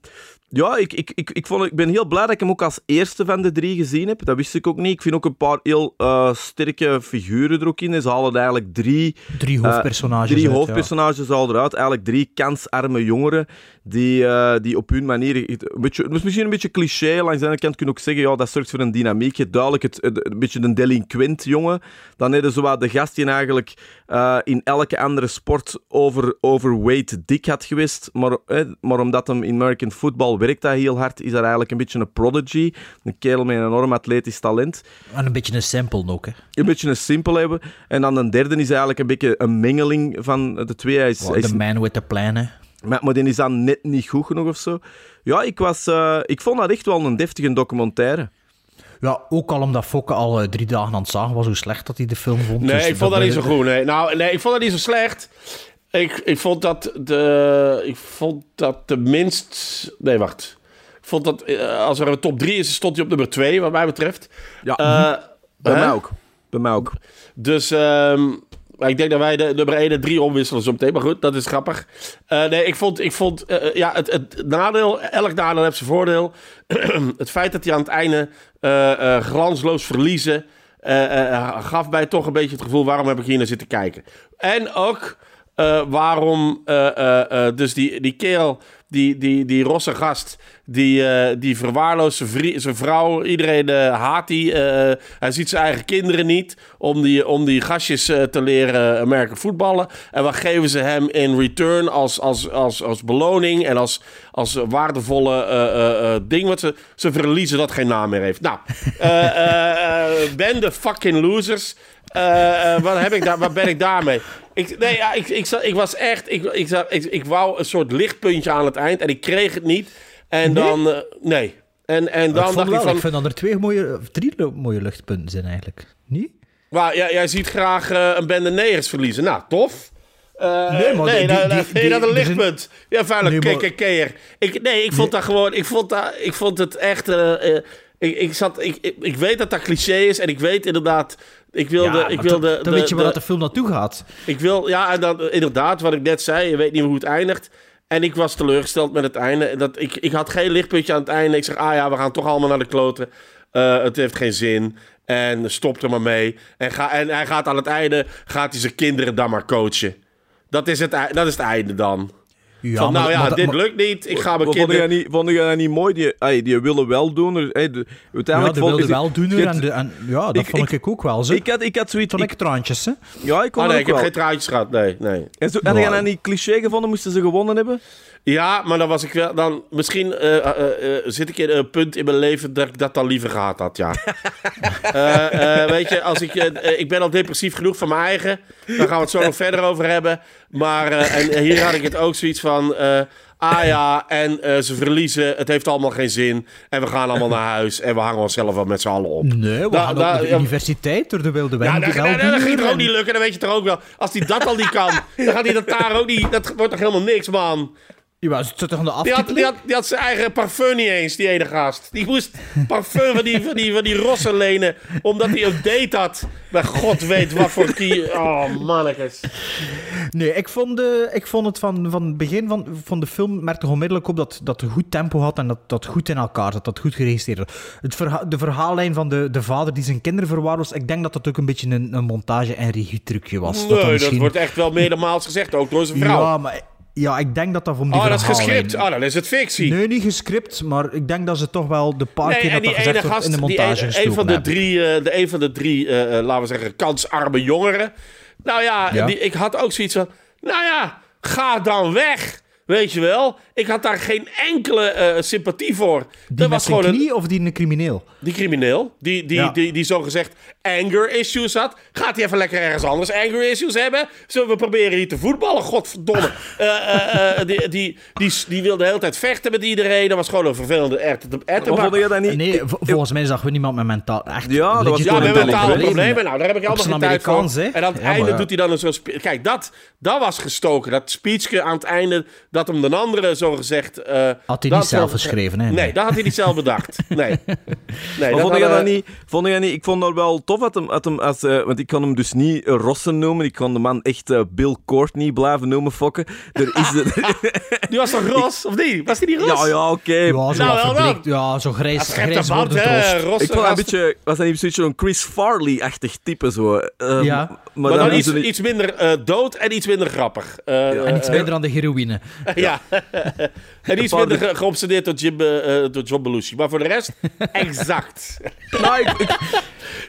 Ja, ik, ik, ik, ik, vond, ik ben heel blij dat ik hem ook als eerste van de drie gezien heb. Dat wist ik ook niet. Ik vind ook een paar heel eh, sterke figuren er ook in. Ze halen eigenlijk drie... Drie hoofdpersonages drie uit, ja. hoofdpersonages al eruit. Eigenlijk drie kansarme jongeren die, eh, die op hun manier... Een beetje, het is misschien een beetje cliché. Langs de ene kant kun je ook zeggen, ja, dat zorgt voor een dynamiek. Je hebt duidelijk het, een beetje een delinquent jongen. Dan heb je zo wat de gast die eigenlijk eh, in elke andere sport over, overweight dik had geweest. Maar, eh, maar omdat hem in American football werkt dat heel hard, is dat eigenlijk een beetje een prodigy. Een kerel met een enorm atletisch talent. En een beetje een sample ook, hè. Een beetje een simpel hebben. En dan een derde is eigenlijk een beetje een mengeling van de twee. Hij is, hij is The man with the plan, hè. Maar, maar die is dan net niet goed genoeg of zo. Ja, ik, was, eh, ik vond dat echt wel een deftige documentaire. Ja, ook al omdat Fokke al eh, drie dagen aan het zagen was hoe slecht dat hij de film vond. Nee, Dus ik vond dat niet zo goed. Nee. Nou, nee, ik vond dat niet zo slecht. Ik, ik vond dat de. Ik vond dat de minst. Nee, wacht. Ik vond dat eh, als er een top 3 is, stond hij op nummer 2, wat mij betreft. Ja, Eh, bij hè? mij ook. Bij mij ook. Dus ehm, maar ik denk dat wij de nummer 1 en 3 omwisselen zo meteen. Maar goed, dat is grappig. Eh, nee, ik vond, ik vond eh, ja, het, nadeel, elk nadeel heeft zijn voordeel. [clears throat] het feit dat hij aan het einde eh, eh, glansloos verliezen... eh, eh, gaf mij toch een beetje het gevoel... waarom heb ik hier naar zitten kijken? En ook eh, waarom eh, eh, eh, dus die, die kerel... Die, die, die rosse gast, die, eh, die verwaarloost zijn, vrouw. Iedereen eh, haat die. eh, hij ziet zijn eigen kinderen niet om die, om die gastjes te leren Amerika voetballen. En wat geven ze hem in return als, als, als, als beloning en als, als waardevolle ding wat ze, ze verliezen dat geen naam meer heeft. Nou, ben de fucking losers. Wat, heb ik daar, wat ben ik daarmee? Ik, nee, ja, ik, ik, zat- ik was echt... Ik, ik, zat- ik, ik wou een soort lichtpuntje aan het eind en ik kreeg het niet. En dan... eh, nee. En, en Ik, dan vond dacht wel, ik van... ik vind dat er twee mooie, drie mooie luchtpunten zijn eigenlijk. Niet? Maar ja, jij ziet graag eh, een bende negers verliezen. Nou, tof. Eh, Nee, maar die- nee, die- dan die- vind je dat een die- lichtpunt. Ja, vuile Nee, KKK'er. Ik, nee, ik vond dat gewoon... Ik vond, dat, ik vond het echt... eh, ik, ik, zat, ik, ik, ik weet dat dat cliché is. En ik weet inderdaad... Ik wilde... Ja, ik wilde dan, dan de- weet je waar de- dat de film naartoe gaat. ik wil, ja, en dan, inderdaad, wat ik net zei, je weet niet hoe het eindigt. En ik was teleurgesteld met het einde. Dat, ik, ik had geen lichtpuntje aan het einde. Ik zeg, ah ja, we gaan toch allemaal naar de kloten. Eh, het heeft geen zin. En stop er maar mee. En, ga, en hij gaat aan het einde, gaat hij zijn kinderen dan maar coachen. Dat is het, dat is het einde dan. Ja, Van, maar- nou ja, maar dit maar- lukt niet. Ik ga mijn Vond jij, kinderen... niet, vond jij dat niet mooi? Die, die willen wel doen. De, Ja, uiteindelijk de vond- wilde is- wel je en, de, en ja, dat Ik- vond ik, ik- ook wel. Zo. Ik had, ik had zoiets... Vond ik Ik, traantjes, hè? ja, ik kon dat nee, ook ik heb wel. geen traantjes gehad. Nee, nee. En zo, had jij dat niet cliché gevonden? Moesten ze gewonnen hebben? Ja, maar dan was ik wel. Dan, misschien eh, eh, eh, zit ik in een punt in mijn leven dat ik dat dan liever gehad had, ja. [laughs] Eh, eh, weet je, als ik, ik ben al depressief genoeg van mijn eigen. Daar gaan we het zo nog verder over hebben. Maar eh, en hier had ik het ook zoiets van. eh, ah ja, en eh, ze verliezen. Het heeft allemaal geen zin. En we gaan allemaal naar huis. En we hangen onszelf wel met z'n allen op. Nee, we Da- gaan ook da- naar de ja. universiteit door de wilde Ja, wijn. dat, dat, dat, gaat toch ook niet lukken, dan weet je het toch ook wel. Als hij dat al niet kan, dan gaat hij dat daar ook niet. Dat wordt toch helemaal niks, man. Ja, het zit toch aan de Die had, die, had, die had zijn eigen parfum niet eens, die ene gast. Die moest parfum van die, van die, van die rossen lenen, omdat hij een date had. Maar god weet wat voor kie... Oh, mannetjes. Nee, ik vond, de, ik vond het van, van het begin van, van de film merkte onmiddellijk op dat, dat het een goed tempo had en dat dat goed in elkaar zat, dat goed geregistreerd was. Het verha de verhaallijn van de, de vader die zijn kinderen verwaarloost, ik denk dat dat ook een beetje een, een montage- en regietrucje was. Nee, dat dat, misschien- wordt echt wel meermaals gezegd, ook door zijn vrouw. Ja, maar ja, ik denk dat dat om die oh, dat is gescript. Oh, dan is het fictie. Nee, niet gescript, maar ik denk dat ze toch wel de paar Nee, keer dat die gezegd wordt in de die montage een, een gestoken van de drie, eh, de een van de drie, eh, eh, laten we zeggen, kansarme jongeren. Nou ja, Ja. Die, ik had ook zoiets van, nou ja, ga dan weg. Weet je wel? Ik had daar geen enkele eh, sympathie voor. Die dat met was gewoon een, knie of die een crimineel? die crimineel, die, die, Ja. die, die zogezegd anger issues had. Gaat hij even lekker ergens anders anger issues hebben? Zullen we proberen hier te voetballen? Godverdomme. [laughs] Eh, eh, eh, die, die, die, die wilde de hele tijd vechten met iedereen. Dat was gewoon een vervelende dat niet... Nee, volgens mij zag we niemand met mentaal... Echt Ja, dat was Ja, met een mentale probleem. problemen. Nou, daar heb ik allemaal geen zijn tijd voor. En aan het Ja, einde ja. doet hij dan een zo'n... Kijk, dat, dat was gestoken. Dat speechje aan het einde, dat hem de andere zo gezegd. Had hij niet zelf geschreven, hè? Nee, dat had hij niet zelf bedacht. [laughs] Nee. nee dat vond je hadden- dat niet? Vond je niet? Ik vond dat wel tof dat hem, dat hem als, eh, want ik kan hem dus niet eh, Rossen noemen. Ik kan de man echt eh, Bill Courtney blijven noemen, fokken. Er is de, [laughs] Die was toch Ros, of niet? Was die niet Ros? ja, ja, oké. Ja, zo Nou, wel. Ja, zo grijs, grijs een band, wordend hè? rost. Ros Ik vond dat een beetje, was dat niet zoiets zo'n Chris Farley-achtig type zo. Ehm, Ja. Maar, Maar dan iets, niet- iets minder eh, dood en iets minder grappig. Eh, En iets minder aan de heroïne. [laughs] Ja. [laughs] en iets minder ge- geobsedeerd door, Jim, eh, door John Belushi. Maar voor de rest, [laughs] exact. Nou, ik, ik,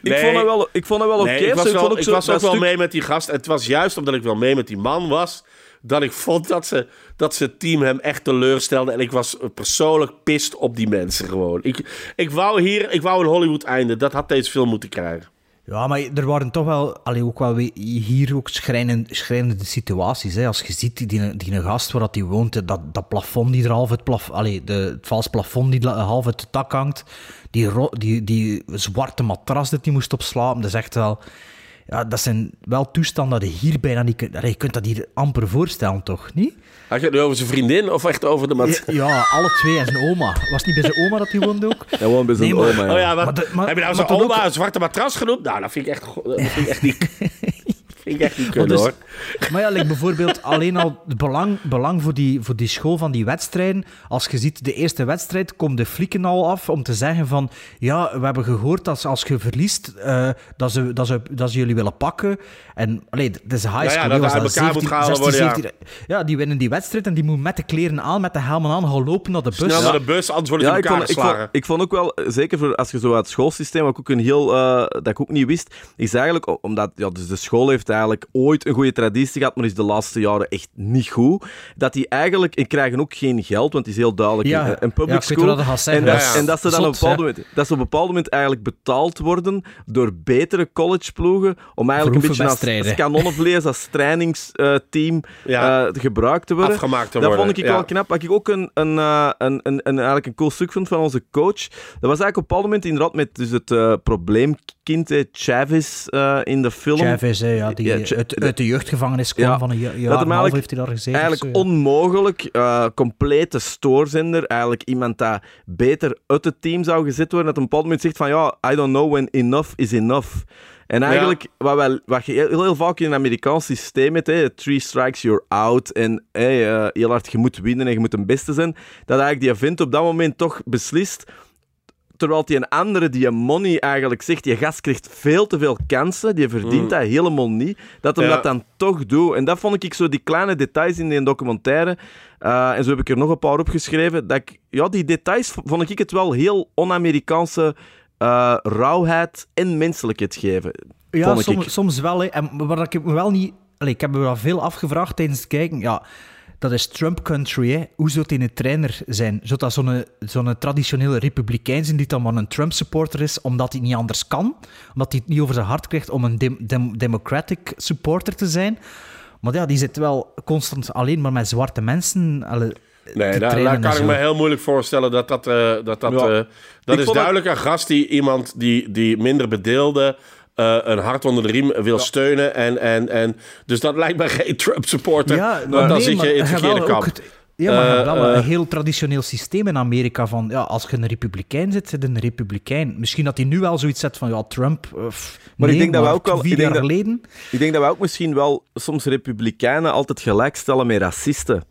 ik Nee. vond dat wel, ik vond dat wel oké. Nee, ik was, wel, vond ook ik was ook wel stuk- mee met die gast. En het was juist omdat ik wel mee met die man was... dat ik vond dat ze, dat ze het team hem echt teleurstelde. En ik was persoonlijk pist op die mensen gewoon. Ik, ik wou hier, ik wou een Hollywood einde. Dat had deze film moeten krijgen. Ja, maar er waren toch wel, allee, ook wel we- hier ook schrijnende, schrijnende situaties. Hè. Als je ziet die, die, gast waar dat die woont, dat, dat plafond die er half het, plaf, allee, de, het vals plafond die half het dak hangt, die, die, die zwarte matras dat die moest op slapen, dat is echt wel... Ja, dat zijn wel toestanden je hier bijna niet kunt... Je kunt dat hier amper voorstellen, toch? Niet? Had je het nu over zijn vriendin of echt over de mat? Ja, alle twee. En zijn oma. Was het niet bij zijn oma dat hij woonde ook? Ja, gewoon bij zijn Nee, maar- oma. ja. Oh ja, wat, Maar de- maar- heb je nou maar dan oma ook- een zwarte matras genoemd? Nou, dat vind ik echt, dat vind ik echt niet... [laughs] echt niet Maar kunnen, dus- hoor. Maar ja, like bijvoorbeeld alleen al het belang, belang voor, die, voor die school van die wedstrijden. Als je ziet, de eerste wedstrijd komt de flikken al af om te zeggen van... Ja, we hebben gehoord dat als je verliest, eh, dat, ze, dat, ze, dat ze jullie willen pakken. En allee, dat is high Ja, school. ja, die dat was uit elkaar moet gehaald 16, worden, ja. 17. Ja, die winnen die wedstrijd en die moet met de kleren aan, met de helmen aan, gaan lopen naar de bus. Snel naar de bus, anders worden ze Ja, ik elkaar vond, ik, vond, geslagen. ik vond ook wel, eh, zeker voor als je zo uit het schoolsysteem, wat ik ook een heel, eh, dat ik ook niet wist, is eigenlijk, omdat ja, dus de school heeft eigenlijk ooit een goede traditie gehad, maar is de laatste jaren echt niet goed, dat die eigenlijk, en krijgen ook geen geld, want het is heel duidelijk Ja, een, public school. zeggen. en, dat, Ja, ja. en dat ze dan op een bepaald moment, dat ze op een bepaald moment eigenlijk betaald worden door betere collegeploegen, om eigenlijk een beetje als, oefenwedstrijden. als kanonnenvlees, als trainingsteam Ja. eh, gebruikt te worden. Afgemaakt te dat worden, vond ik ja. wel knap. Wat ik ook een, een, eh, een, een, een, eigenlijk een cool stuk vond van onze coach, dat was eigenlijk op een bepaald moment inderdaad met dus het eh, probleemkind, Chavis, eh, in de film. Chavez, hè, ja, die Ja, uit, de jeugdgevangenis kwam Ja. van een ja- jaar en half eigenlijk- heeft hij daar gezeten. Eigenlijk zo, ja. onmogelijk, eh, complete stoorzender. Eigenlijk iemand dat beter uit het team zou gezet worden. Dat op een bepaald moment zegt van ja, I don't know when enough is enough. En eigenlijk, wat, wij, wat je heel, heel vaak in een Amerikaans systeem hebt, hè, three strikes, you're out. En hey, eh, heel hard, je moet winnen en je moet een beste zijn. Dat eigenlijk die vent op dat moment toch beslist terwijl die een andere, die een money eigenlijk zegt, die gast krijgt veel te veel kansen, die verdient dat helemaal niet, dat hem Ja. dat dan toch doet. En dat vond ik zo, die kleine details in die documentaire, eh, en zo heb ik er nog een paar opgeschreven, dat ik, ja, die details vond ik het wel heel on-Amerikaanse eh, rauwheid en menselijkheid geven. Ja, soms, soms wel. Hè. En waar ik me wel niet... Allee, ik heb me wel veel afgevraagd tijdens het kijken. Ja, dat is Trump country. Hè. Hoe zou hij een trainer zijn? Zou dat zo'n zo'n traditionele republikein zijn die dan maar een Trump-supporter is, omdat hij niet anders kan? Omdat hij het niet over zijn hart krijgt om een dem- dem- democratic supporter te zijn? Maar ja, die zit wel constant alleen maar met zwarte mensen. allee, Nee, daar, kan ik me heel moeilijk voorstellen dat dat... eh, dat, dat, Ja. eh, dat is duidelijk een gast die iemand die, die minder bedeelde... eh, een hart onder de riem wil steunen. En, en, en, dus dat lijkt me geen Trump-supporter. Ja, want dan nee, zit maar je in het verkeerde kamp. het- ja, maar wel een heel traditioneel systeem in Amerika van, ja, als je een republikein zit, zit een republikein. Misschien dat hij nu wel zoiets zet van, ja, Trump, pff, Maar ik denk dat we ook wel- vier ik denk jaar dat- geleden... Ik denk dat we ook misschien wel soms republikeinen altijd gelijkstellen met racisten.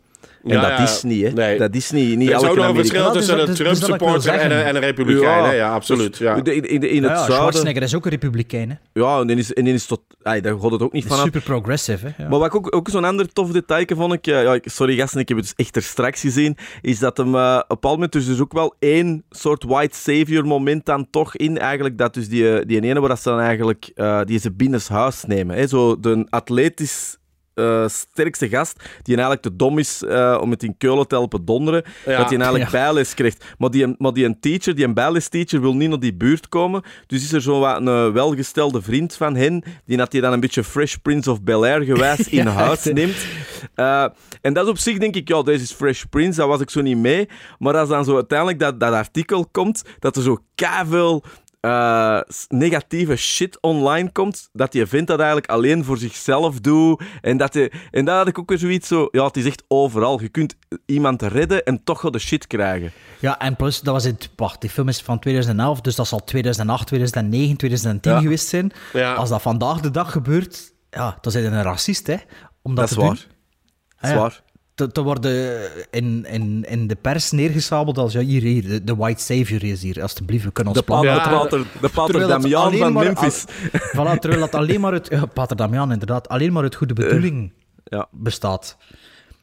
En Ja, dat ja, is niet, hè. nee. Dat is niet, niet Er is ook nog een verschil dus tussen een dus- dus Trump-supporter en, een- en een republikein. hè? Ja, absoluut. Ja. In, in, in Ja, het zuiden... Schwarzenegger is ook een republikein, hè. Ja, en die is, en die is tot... Ay, daar gaat het ook niet van Super progressive, hè. Ja. Maar wat ik ook, ook zo'n ander tof detail vond ik... eh, Ja, ik- sorry gasten, ik heb het dus echt er straks gezien. Is dat hem eh, op een bepaald moment dus, dus ook wel één soort white savior moment dan toch in. Eigenlijk dat dus die, die ene waar dat ze dan eigenlijk... eh, die ze binnenshuis nemen. Hè? Zo de atletisch... eh, sterkste gast, die eigenlijk te dom is eh, om het in Keulen te helpen donderen, Ja. dat hij eigenlijk Ja. bijles krijgt. Maar die, maar die een teacher, die een bijlesteacher, wil niet naar die buurt komen. Dus is er zo wat een eh, welgestelde vriend van hen, die dat hij dan een beetje Fresh Prince of Bel-Air gewijs [laughs] in Ja, huis neemt. En dat is op zich denk ik, ja, deze is Fresh Prince, daar was ik zo niet mee. Maar als dan zo uiteindelijk dat, dat artikel komt, dat er zo veel eh, negatieve shit online komt, dat je vindt dat eigenlijk alleen voor zichzelf doet. En, dat je, en daar had ik ook weer zoiets zo... Ja, het is echt overal. Je kunt iemand redden en toch wel de shit krijgen. Ja, en plus, dat was in... Wacht, die film is van 2011, dus dat zal 2008, 2009, 2010 Ja. geweest zijn. Ja. Als dat vandaag de dag gebeurt, ja, dan zijn je een racist, hè. Om dat, Dat is te doen. waar. Dat Ah, is ja. waar. Te, te worden in, in, in de pers neergesabeld als ja, hier, hier, de, de white savior is hier, alsjeblieft, we kunnen ons De de pater, de pater Terwijl het Damian alleen van maar- Memphis. Voilà, terwijl dat alleen maar uit... Ja, Pater Damian, inderdaad. Alleen maar uit goede bedoeling Ja. bestaat.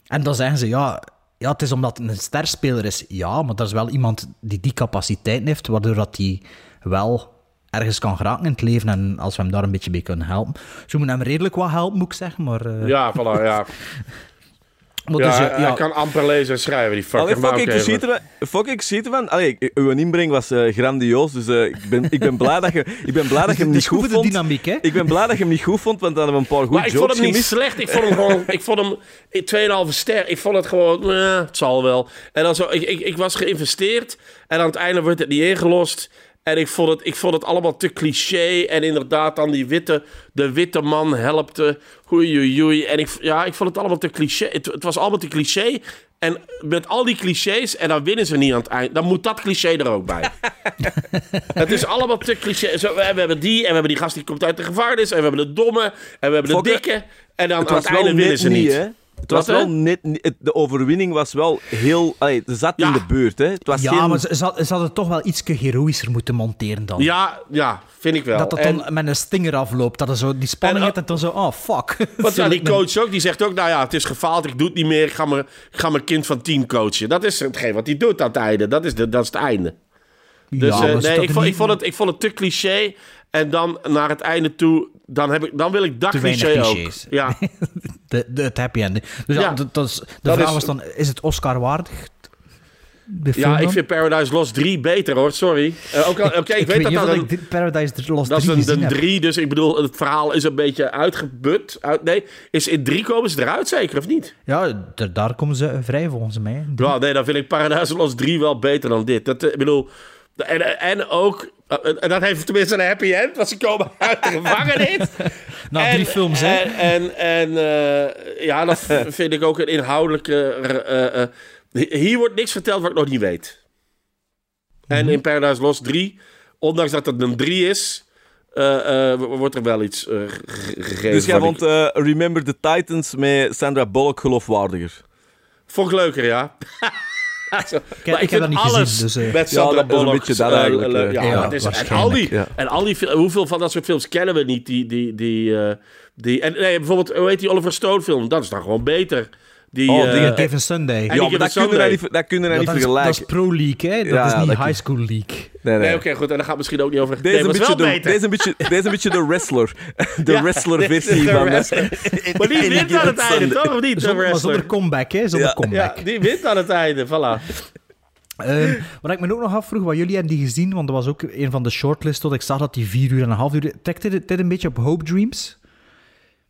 En dan zeggen ze, ja, ja, het is omdat het een sterspeler is. Ja, maar dat is wel iemand die die capaciteit heeft, waardoor dat hij wel ergens kan geraken in het leven. En als we hem daar een beetje mee kunnen helpen. Ze moeten hem redelijk wat helpen, moet ik zeggen. Maar, eh, Ja, voilà, ja. [laughs] maar ja, dus, hij, kan amper lezen en schrijven, die. Allee, Maar fuck, ik ziet ervan. Fuck, ik ziet ervan. Allee, uw inbreng was eh, grandioos, dus eh, ik, ben, ik ben blij dat je, ik ben blij dat je hem het niet is goed vond. dynamiek, hè? Ik ben blij dat je hem niet goed vond, want dan hebben we een paar goede Maar ik vond jokes hem niet gemist. slecht. Ik vond hem gewoon... ik vond hem 2,5 ster. Ik vond het gewoon... eh, het zal wel. En dan zo... Ik, ik, ik was geïnvesteerd. En aan het einde wordt het niet ingelost. En ik vond, het, ik vond het allemaal te cliché. En inderdaad dan die witte... De witte man helpte. Oei. En ik, ja, ik vond het allemaal te cliché. Het, het was allemaal te cliché. En met al die clichés... En dan winnen ze niet aan het eind. Dan moet dat cliché er ook bij. [laughs] Het is allemaal te cliché. Zo, we hebben die, en we hebben die gast die komt uit de gevangenis, en we hebben de domme, en we hebben de dikke. En dan aan het einde winnen ze niet, niet. Het was Wat, wel net De overwinning was wel heel... Allee, ze zat Ja. in de beurt, hè? Het was ja, geen... maar ze, ze had- ze hadden toch wel iets heroïscher moeten monteren dan. Ja, ja, vind ik wel. Dat het En- dan met een stinger afloopt. Dat er zo die spanning En- hebt en dan zo, oh fuck. [laughs] Want ja, die coach ook, die zegt ook, nou ja, het is gefaald, ik doe het niet meer, ik ga mijn, ik ga mijn kind van tien coachen. Dat is hetgeen wat hij doet aan het einde. Dat is, de, dat is het einde. Dus Ja, eh, nee, ik vond, ik, vond het, ik vond het te cliché. En dan naar het einde toe, dan, heb ik, dan wil ik dat Te cliché ook. clichés. Ja, [laughs] De, de, het happy end. Dus ja, dat, dat is, de Dat vraag is- was dan, is het Oscar waardig? Ja ik vind Paradise Lost 3 beter hoor, sorry. Eh, ook al- Oké, ik, weet dat dat een, Paradise Lost Dat is 3 een, gezien een heb. drie, dus ik bedoel, het verhaal is een beetje uitgebut. Uit, nee, is in drie komen ze eruit zeker, of niet? Ja, daar komen ze vrij volgens mij. Ja, nee, dan vind ik Paradise Lost 3 wel beter dan dit. Dat, eh, ik bedoel, en, en ook, eh, en dat heeft tenminste een happy end, want ze komen [laughs] uit de gevangenis. Na drie films, hè? En, en, en eh, ja, dat [laughs] vind ik ook een inhoudelijke... eh, eh, hier wordt niks verteld wat ik nog niet weet. Mhm. En in Paradise Lost 3, ondanks dat het een 3 is, eh, eh, wordt er wel iets eh, ge- gegeven. Dus jij ik- vond eh, Remember the Titans met Sandra Bullock geloofwaardiger? Vond ik leuker, ja. [laughs] [laughs] Maar ik heb dat niet alles gezien, dus, eh, met Ja, Sandra dat is een Bullock. beetje dat eigenlijk, eh, eh. ja, Ja, dat is, en al die, ja. en al die hoeveel van dat soort films kennen we niet? Die, die, die, eh, die, en nee, bijvoorbeeld, hoe heet die Oliver Stone film? Dat is dan gewoon beter. Die, Oh, eh, dingen Given Sunday. Ja, die maar dat kunnen we niet, ver- dat kunnen we Ja, niet dat, is, dat vergelijken. is Pro League, hè? Dat Ja, is niet dat High School League. Nee, nee. Nee, oké, goed. En dan gaat het misschien ook niet over... Deze, nee, maar een is beetje wel de, beter. deze, een beetje, [laughs] deze een beetje de wrestler. De Ja, wrestler-versie is de van... wrestler. [laughs] Maar die wint aan het einde, toch? Of niet, de Zonder, maar zonder comeback, hè? Zonder Ja. comeback. Ja, die wint aan het einde, voilà. Ehm, wat ik me ook nog afvroeg, wat jullie hebben die gezien, want dat was ook een van de shortlists, tot ik zag dat die vier uur en een half uur... Trekt dit, dit een beetje op Hope Dreams?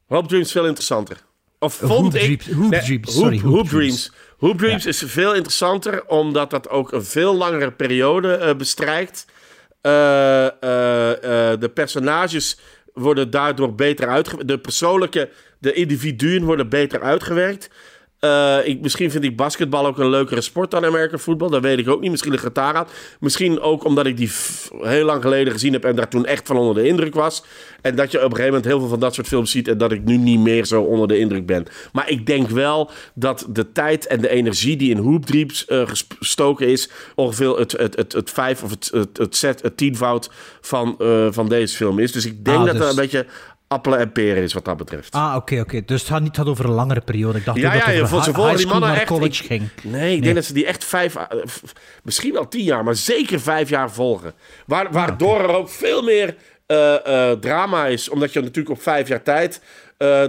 Hoop Dreams is veel interessanter. Of Hoop vond ik... Dreams, Hoop Nee, Dreams, Hoop- sorry, Hoop Hoop Dreams. Dreams. Hoop Dreams is veel interessanter, omdat dat ook een veel langere periode eh, bestrijkt. Eh, eh, de personages worden daardoor beter uitgewerkt. De persoonlijke, de individuen worden beter uitgewerkt. Eh, ik, misschien vind ik basketbal ook een leukere sport dan American voetbal. Dat weet ik ook niet. Misschien het daaraan. Misschien ook omdat ik die heel lang geleden gezien heb en daar toen echt van onder de indruk was. En dat je op een gegeven moment heel veel van dat soort films ziet en dat ik nu niet meer zo onder de indruk ben. Maar ik denk wel dat de tijd en de energie die in Hoop Dreams eh, ges- gestoken is, ongeveer het, het, het, het vijf of het, het, het, zet, het tienvoud van, eh, van deze film is. Dus ik denk Ah, dat dus- er een beetje appelen en peren is wat dat betreft. Ah, oké, oké. Dus het gaat niet gaat over een langere periode. Ik dacht Ja, ook dat ja, het over high die mannen echt. college ik- ging. Nee, ik denk dat ze die echt vijf, eh, misschien wel tien jaar, maar zeker vijf jaar volgen. Waar, waardoor er ook veel meer eh, eh, drama is, omdat je natuurlijk op vijf jaar tijd.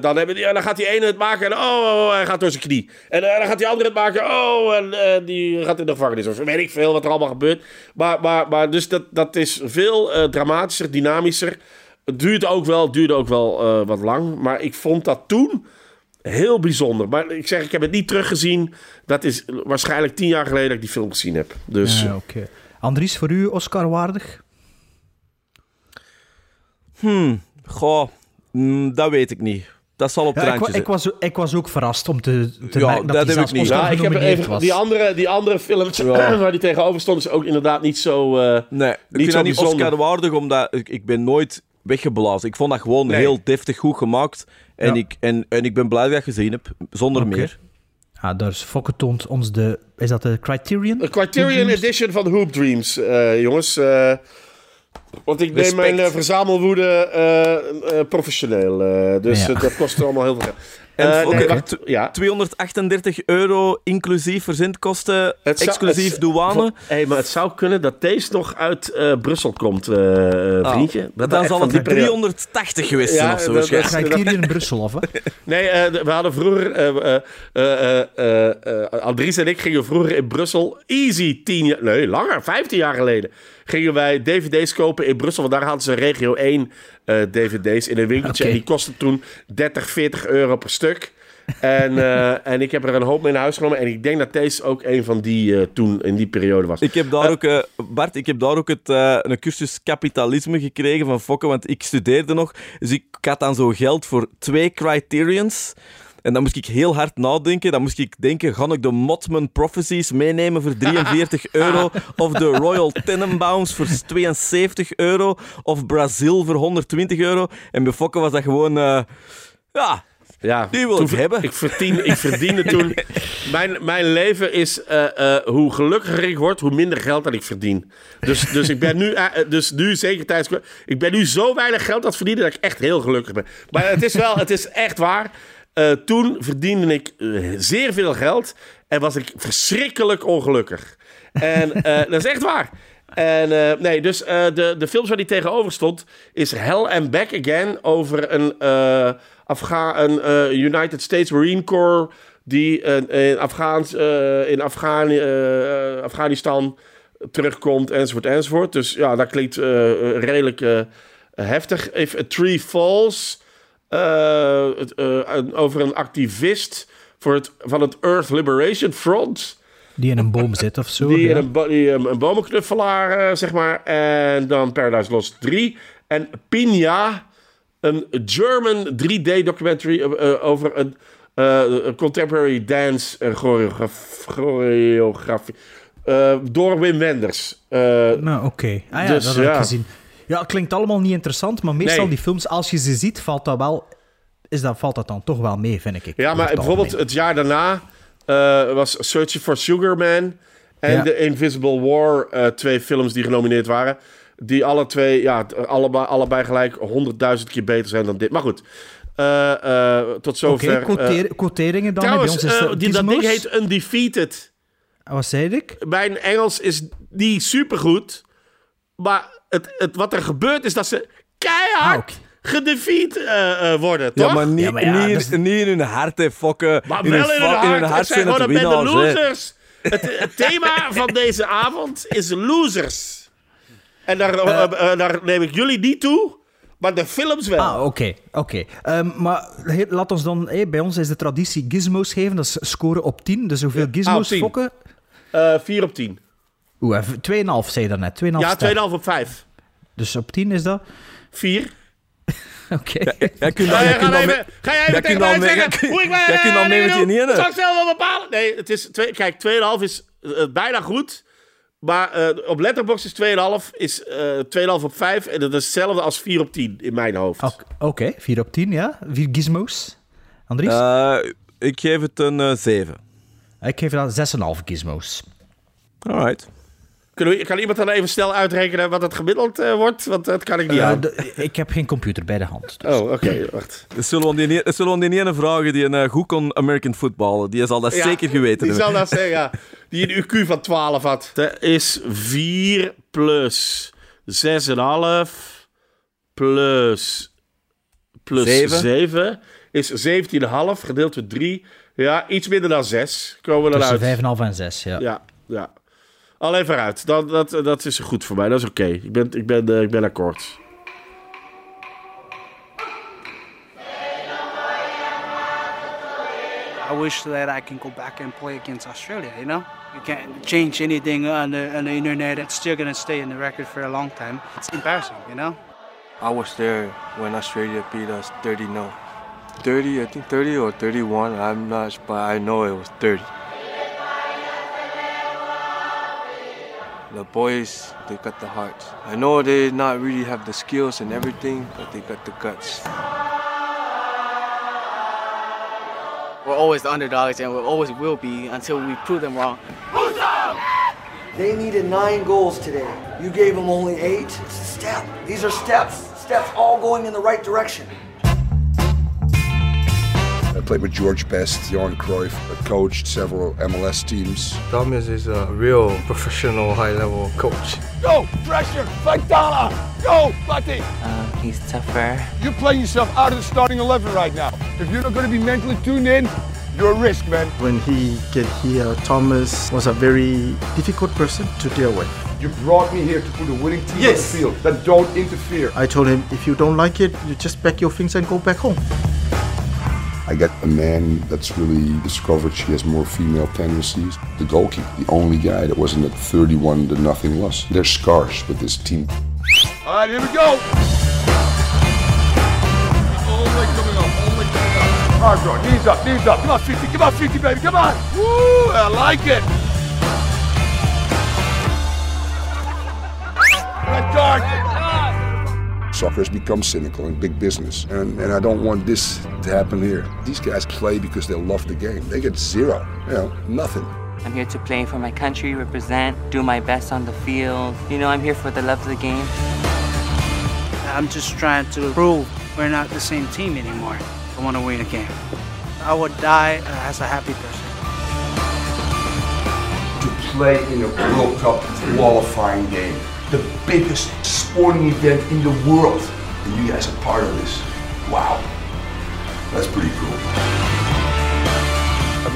dan, hebben die, ja, dan gaat die ene het maken en oh, oh, oh, hij gaat door zijn knie. En dan gaat die andere het maken, oh, en die gaat in de gevangenis. Of weet ik veel wat er allemaal gebeurt. Maar, maar, maar dus dat, dat is veel dramatischer, dynamischer. Het duurt ook wel, duurde ook wel eh, wat lang. Maar ik vond dat toen heel bijzonder. Maar ik zeg, ik heb het niet teruggezien. Dat is waarschijnlijk tien jaar geleden dat ik die film gezien heb. Dus Ja, oké. Andries, voor u Oscar waardig? Hmm, goh, mm, dat weet ik niet. Dat zal op het Ja, ik, ik, was, ik was ook verrast om te, te Ja, merken dat, dat heb ik niet. Oscar Ja, ik heb er even, was. die, andere, die andere films Ja. [clears throat] waar die tegenover stond, is ook inderdaad niet zo... eh, Nee, ik Niet vind zo dat niet bijzonder. Oscar-waardig, omdat ik, ik ben nooit weggeblazen. Ik vond dat gewoon Nee. heel deftig goed gemaakt. En, Ja. ik, en, en ik ben blij dat ik dat gezien heb, zonder meer. Ja, daar is Fokke toont ons de... Is dat de Criterion? Een Criterion? Edition van Hoop Dreams, eh, jongens. Eh, want ik neem Respect. mijn eh, verzamelwoede eh, eh, professioneel. eh, dus Ja. dat kost allemaal heel veel geld. En Eh, wacht, ja. 238 euro inclusief verzendkosten, Het zou- exclusief het- douane. Hé, maar het zou kunnen dat deze nog uit eh, Brussel komt, eh, eh, vriendje. Dat dan zal het die periode- 380 geweest zijn Ja, of zo. dat- dat- waarschijnlijk. Criterion Brussel, of hè? [laughs] Nee, eh, we hadden vroeger... eh, eh, eh, eh, eh, eh, Andries en ik gingen vroeger in Brussel easy tien jaar... Nee, langer, 15 jaar geleden. Gingen wij dvd's kopen in Brussel. Want daar hadden ze regio 1 eh, dvd's in een winkeltje. En die kostten toen 30, 40 euro per stuk. En, [laughs] eh, en ik heb er een hoop mee naar huis genomen. En ik denk dat deze ook een van die eh, toen in die periode was. Ik heb daar ook, eh, Bart, ik heb daar ook het, eh, een cursus kapitalisme gekregen van Fokke, want ik studeerde nog. Dus ik had dan zo geld voor twee criterions. En dan moest ik heel hard nadenken. Dan moest ik denken, ga ik de Motman Prophecies meenemen voor 43 [laughs] euro? Of de Royal Tenenbaums voor 72 euro? Of Brazil voor 120 euro? En bij Fokke was dat gewoon... eh, ja, Ja, Die wil toen ik hebben. Ik, verdien, ik verdiende toen... [laughs] Mijn, mijn leven is... eh, eh, hoe gelukkiger ik word, hoe minder geld dat ik verdien. Dus, dus ik ben nu... dus nu, zeker tijdens... Ik ben nu zo weinig geld aan het verdienen... dat ik echt heel gelukkig ben. Maar het is wel... Het is echt waar. Eh, toen verdiende ik eh, zeer veel geld... en was ik verschrikkelijk ongelukkig. En eh, [laughs] dat is echt waar. En nee, dus de, de films waar die tegenover stond is Hell and Back Again over een, eh, Afga een United States Marine Corps die in, Afghaans, in Afghani- Afghanistan terugkomt enzovoort enzovoort. Dus ja, dat klinkt redelijk heftig. If a Tree Falls het, eh, een- over een activist voor het, van het Earth Liberation Front. Die in een boom [laughs] zit of zo. Die ja. in een, bo- die, um, een bomenknuffelaar, eh, zeg maar. En dan Paradise Lost 3. En Pina, een German 3D-documentary over een eh, contemporary dance choreograf- choreografie. Eh, door Wim Wenders. Eh, Nou, oké. Ah ja, Dus, dat heb ik gezien. Ja, het klinkt allemaal niet interessant, maar meestal Nee. die films, als je ze ziet, valt dat wel... Is dat, valt dat dan toch wel mee, vind ik. Ja, maar het bijvoorbeeld het jaar daarna eh, was Searching for Sugar Man en Ja. The Invisible War, eh, twee films die genomineerd waren. Die alle twee, ja, allebei, allebei gelijk honderdduizend keer beter zijn dan dit. Maar goed, eh, tot Oké, zover. eh, quoteringen dan. trouwens, bij ons die, dat ding heet Undefeated. Wat zei ik? Mijn Engels is niet supergoed, maar het, het, wat er gebeurt is dat ze keihard Ah, gedefeat eh, eh, worden, toch? Ja, maar niet, Ja, maar ja, niet, niet in hun hart, hè, fokken. Maar in wel hun, in hun hart. in hun Het hart zijn zijn het gewoon losers. Het, het thema van deze avond is losers. En daar, eh, daar neem ik jullie niet toe, maar de films wel. Ah, oké. oké. Ehm, maar he- laat ons dan... hey, bij ons is de traditie gizmos geven. Dat is scoren op 10. Dus hoeveel Ah, gizmos 10. fokken? Eh 4 op 10. Oeh, even 2,5 zei je daarnet. 2,5 Ja, ster. 2,5 op 5. Dus op 10 is dat... 4. [laughs] Oké. Jij kunt Ga dan, jij jij kunt dan, even, mee- ga jij jij even tegen mij zeggen jij hoe ik jij kunt dan mee met die ene. Zal ik zelf wel bepalen? Nee, het is twee, kijk, 2,5 is eh, bijna goed. Maar eh, op Letterboxd is 2,5 is eh 2,5 op 5. En dat is hetzelfde als 4 op 10 in mijn hoofd. Oké, Oké, 4 op 10, ja. 4 gizmos. Andries? Eh, ik geef het een eh, 7. ik geef dat 6,5 gizmos. Alright. Kunnen we, kan iemand dan even snel uitrekenen wat het gemiddeld eh, wordt? Want dat kan ik niet Eh, aan. ik heb geen computer bij de hand. dus- Oh, oké, wacht. Dat zullen we die, zullen we die ene vragen die een eh, goed kon American footballen. Die zal dat Ja, zeker geweten Die zal hebben. dat zeggen, ja. Die een IQ van 12 had. Dat is 4 plus 6,5 plus, plus Zeven. 7 is 17,5 gedeeld door 3. Ja, iets minder dan 6. Komen we dan Tussen uit. 5,5 en 6, ja. Ja, ja. Al even uit. Dat, dat, dat is goed voor mij. Dat is oké. Ik, ben, ik, ben, eh, ik ben akkoord. I wish that I can go back and play against Australia. You know, you can't change anything on the on the internet. It's still gonna stay in the record for a long time. It's embarrassing, you know. I was there when Australia beat us 30 0. 30, I think 30 or 31, I'm not, but I know it was 30. The boys, they got the heart. I know they not really have the skills and everything, but they got the guts. We're always the underdogs and we always will be until we prove them wrong. They needed nine goals today. You gave them only eight. It's a step. These are steps. Steps all going in the right direction. I played with George Best, Johan Cruyff. I coached several MLS teams. Thomas is a real professional, high-level coach. Go! Pressure! Fight Dala! Go, Buddy! Um, he's tougher. You're playing yourself out of the starting 11 right now. If you're not going to be mentally tuned in, you're a risk, man. When he get here, Thomas was a very difficult person to deal with. You brought me here to put a winning team Yes. on the field that don't interfere. I told him, if you don't like it, you just pack your things and go back home. I got a man that's really discovered she has more female tendencies. The goalkeeper, the only guy that wasn't at 31 to nothing They're scarce with this team. All right, here we go. All leg coming up, all leg coming up. Hard draw, knees up, knees up. Come on, 50, come on, 50, baby, come on. Woo, I like it. Red card. Soccer has become cynical and big business, and, and I don't want this to happen here. These guys play because they love the game. They get zero, you know, nothing. I'm here to play for my country, represent, do my best on the field. You know, I'm here for the love of the game. I'm just trying to prove we're not the same team anymore. I want to win a game. I would die as a happy person. to play in a World Cup qualifying game. The biggest sporting event in the world. And you guys are part of this. Wow. That's pretty cool.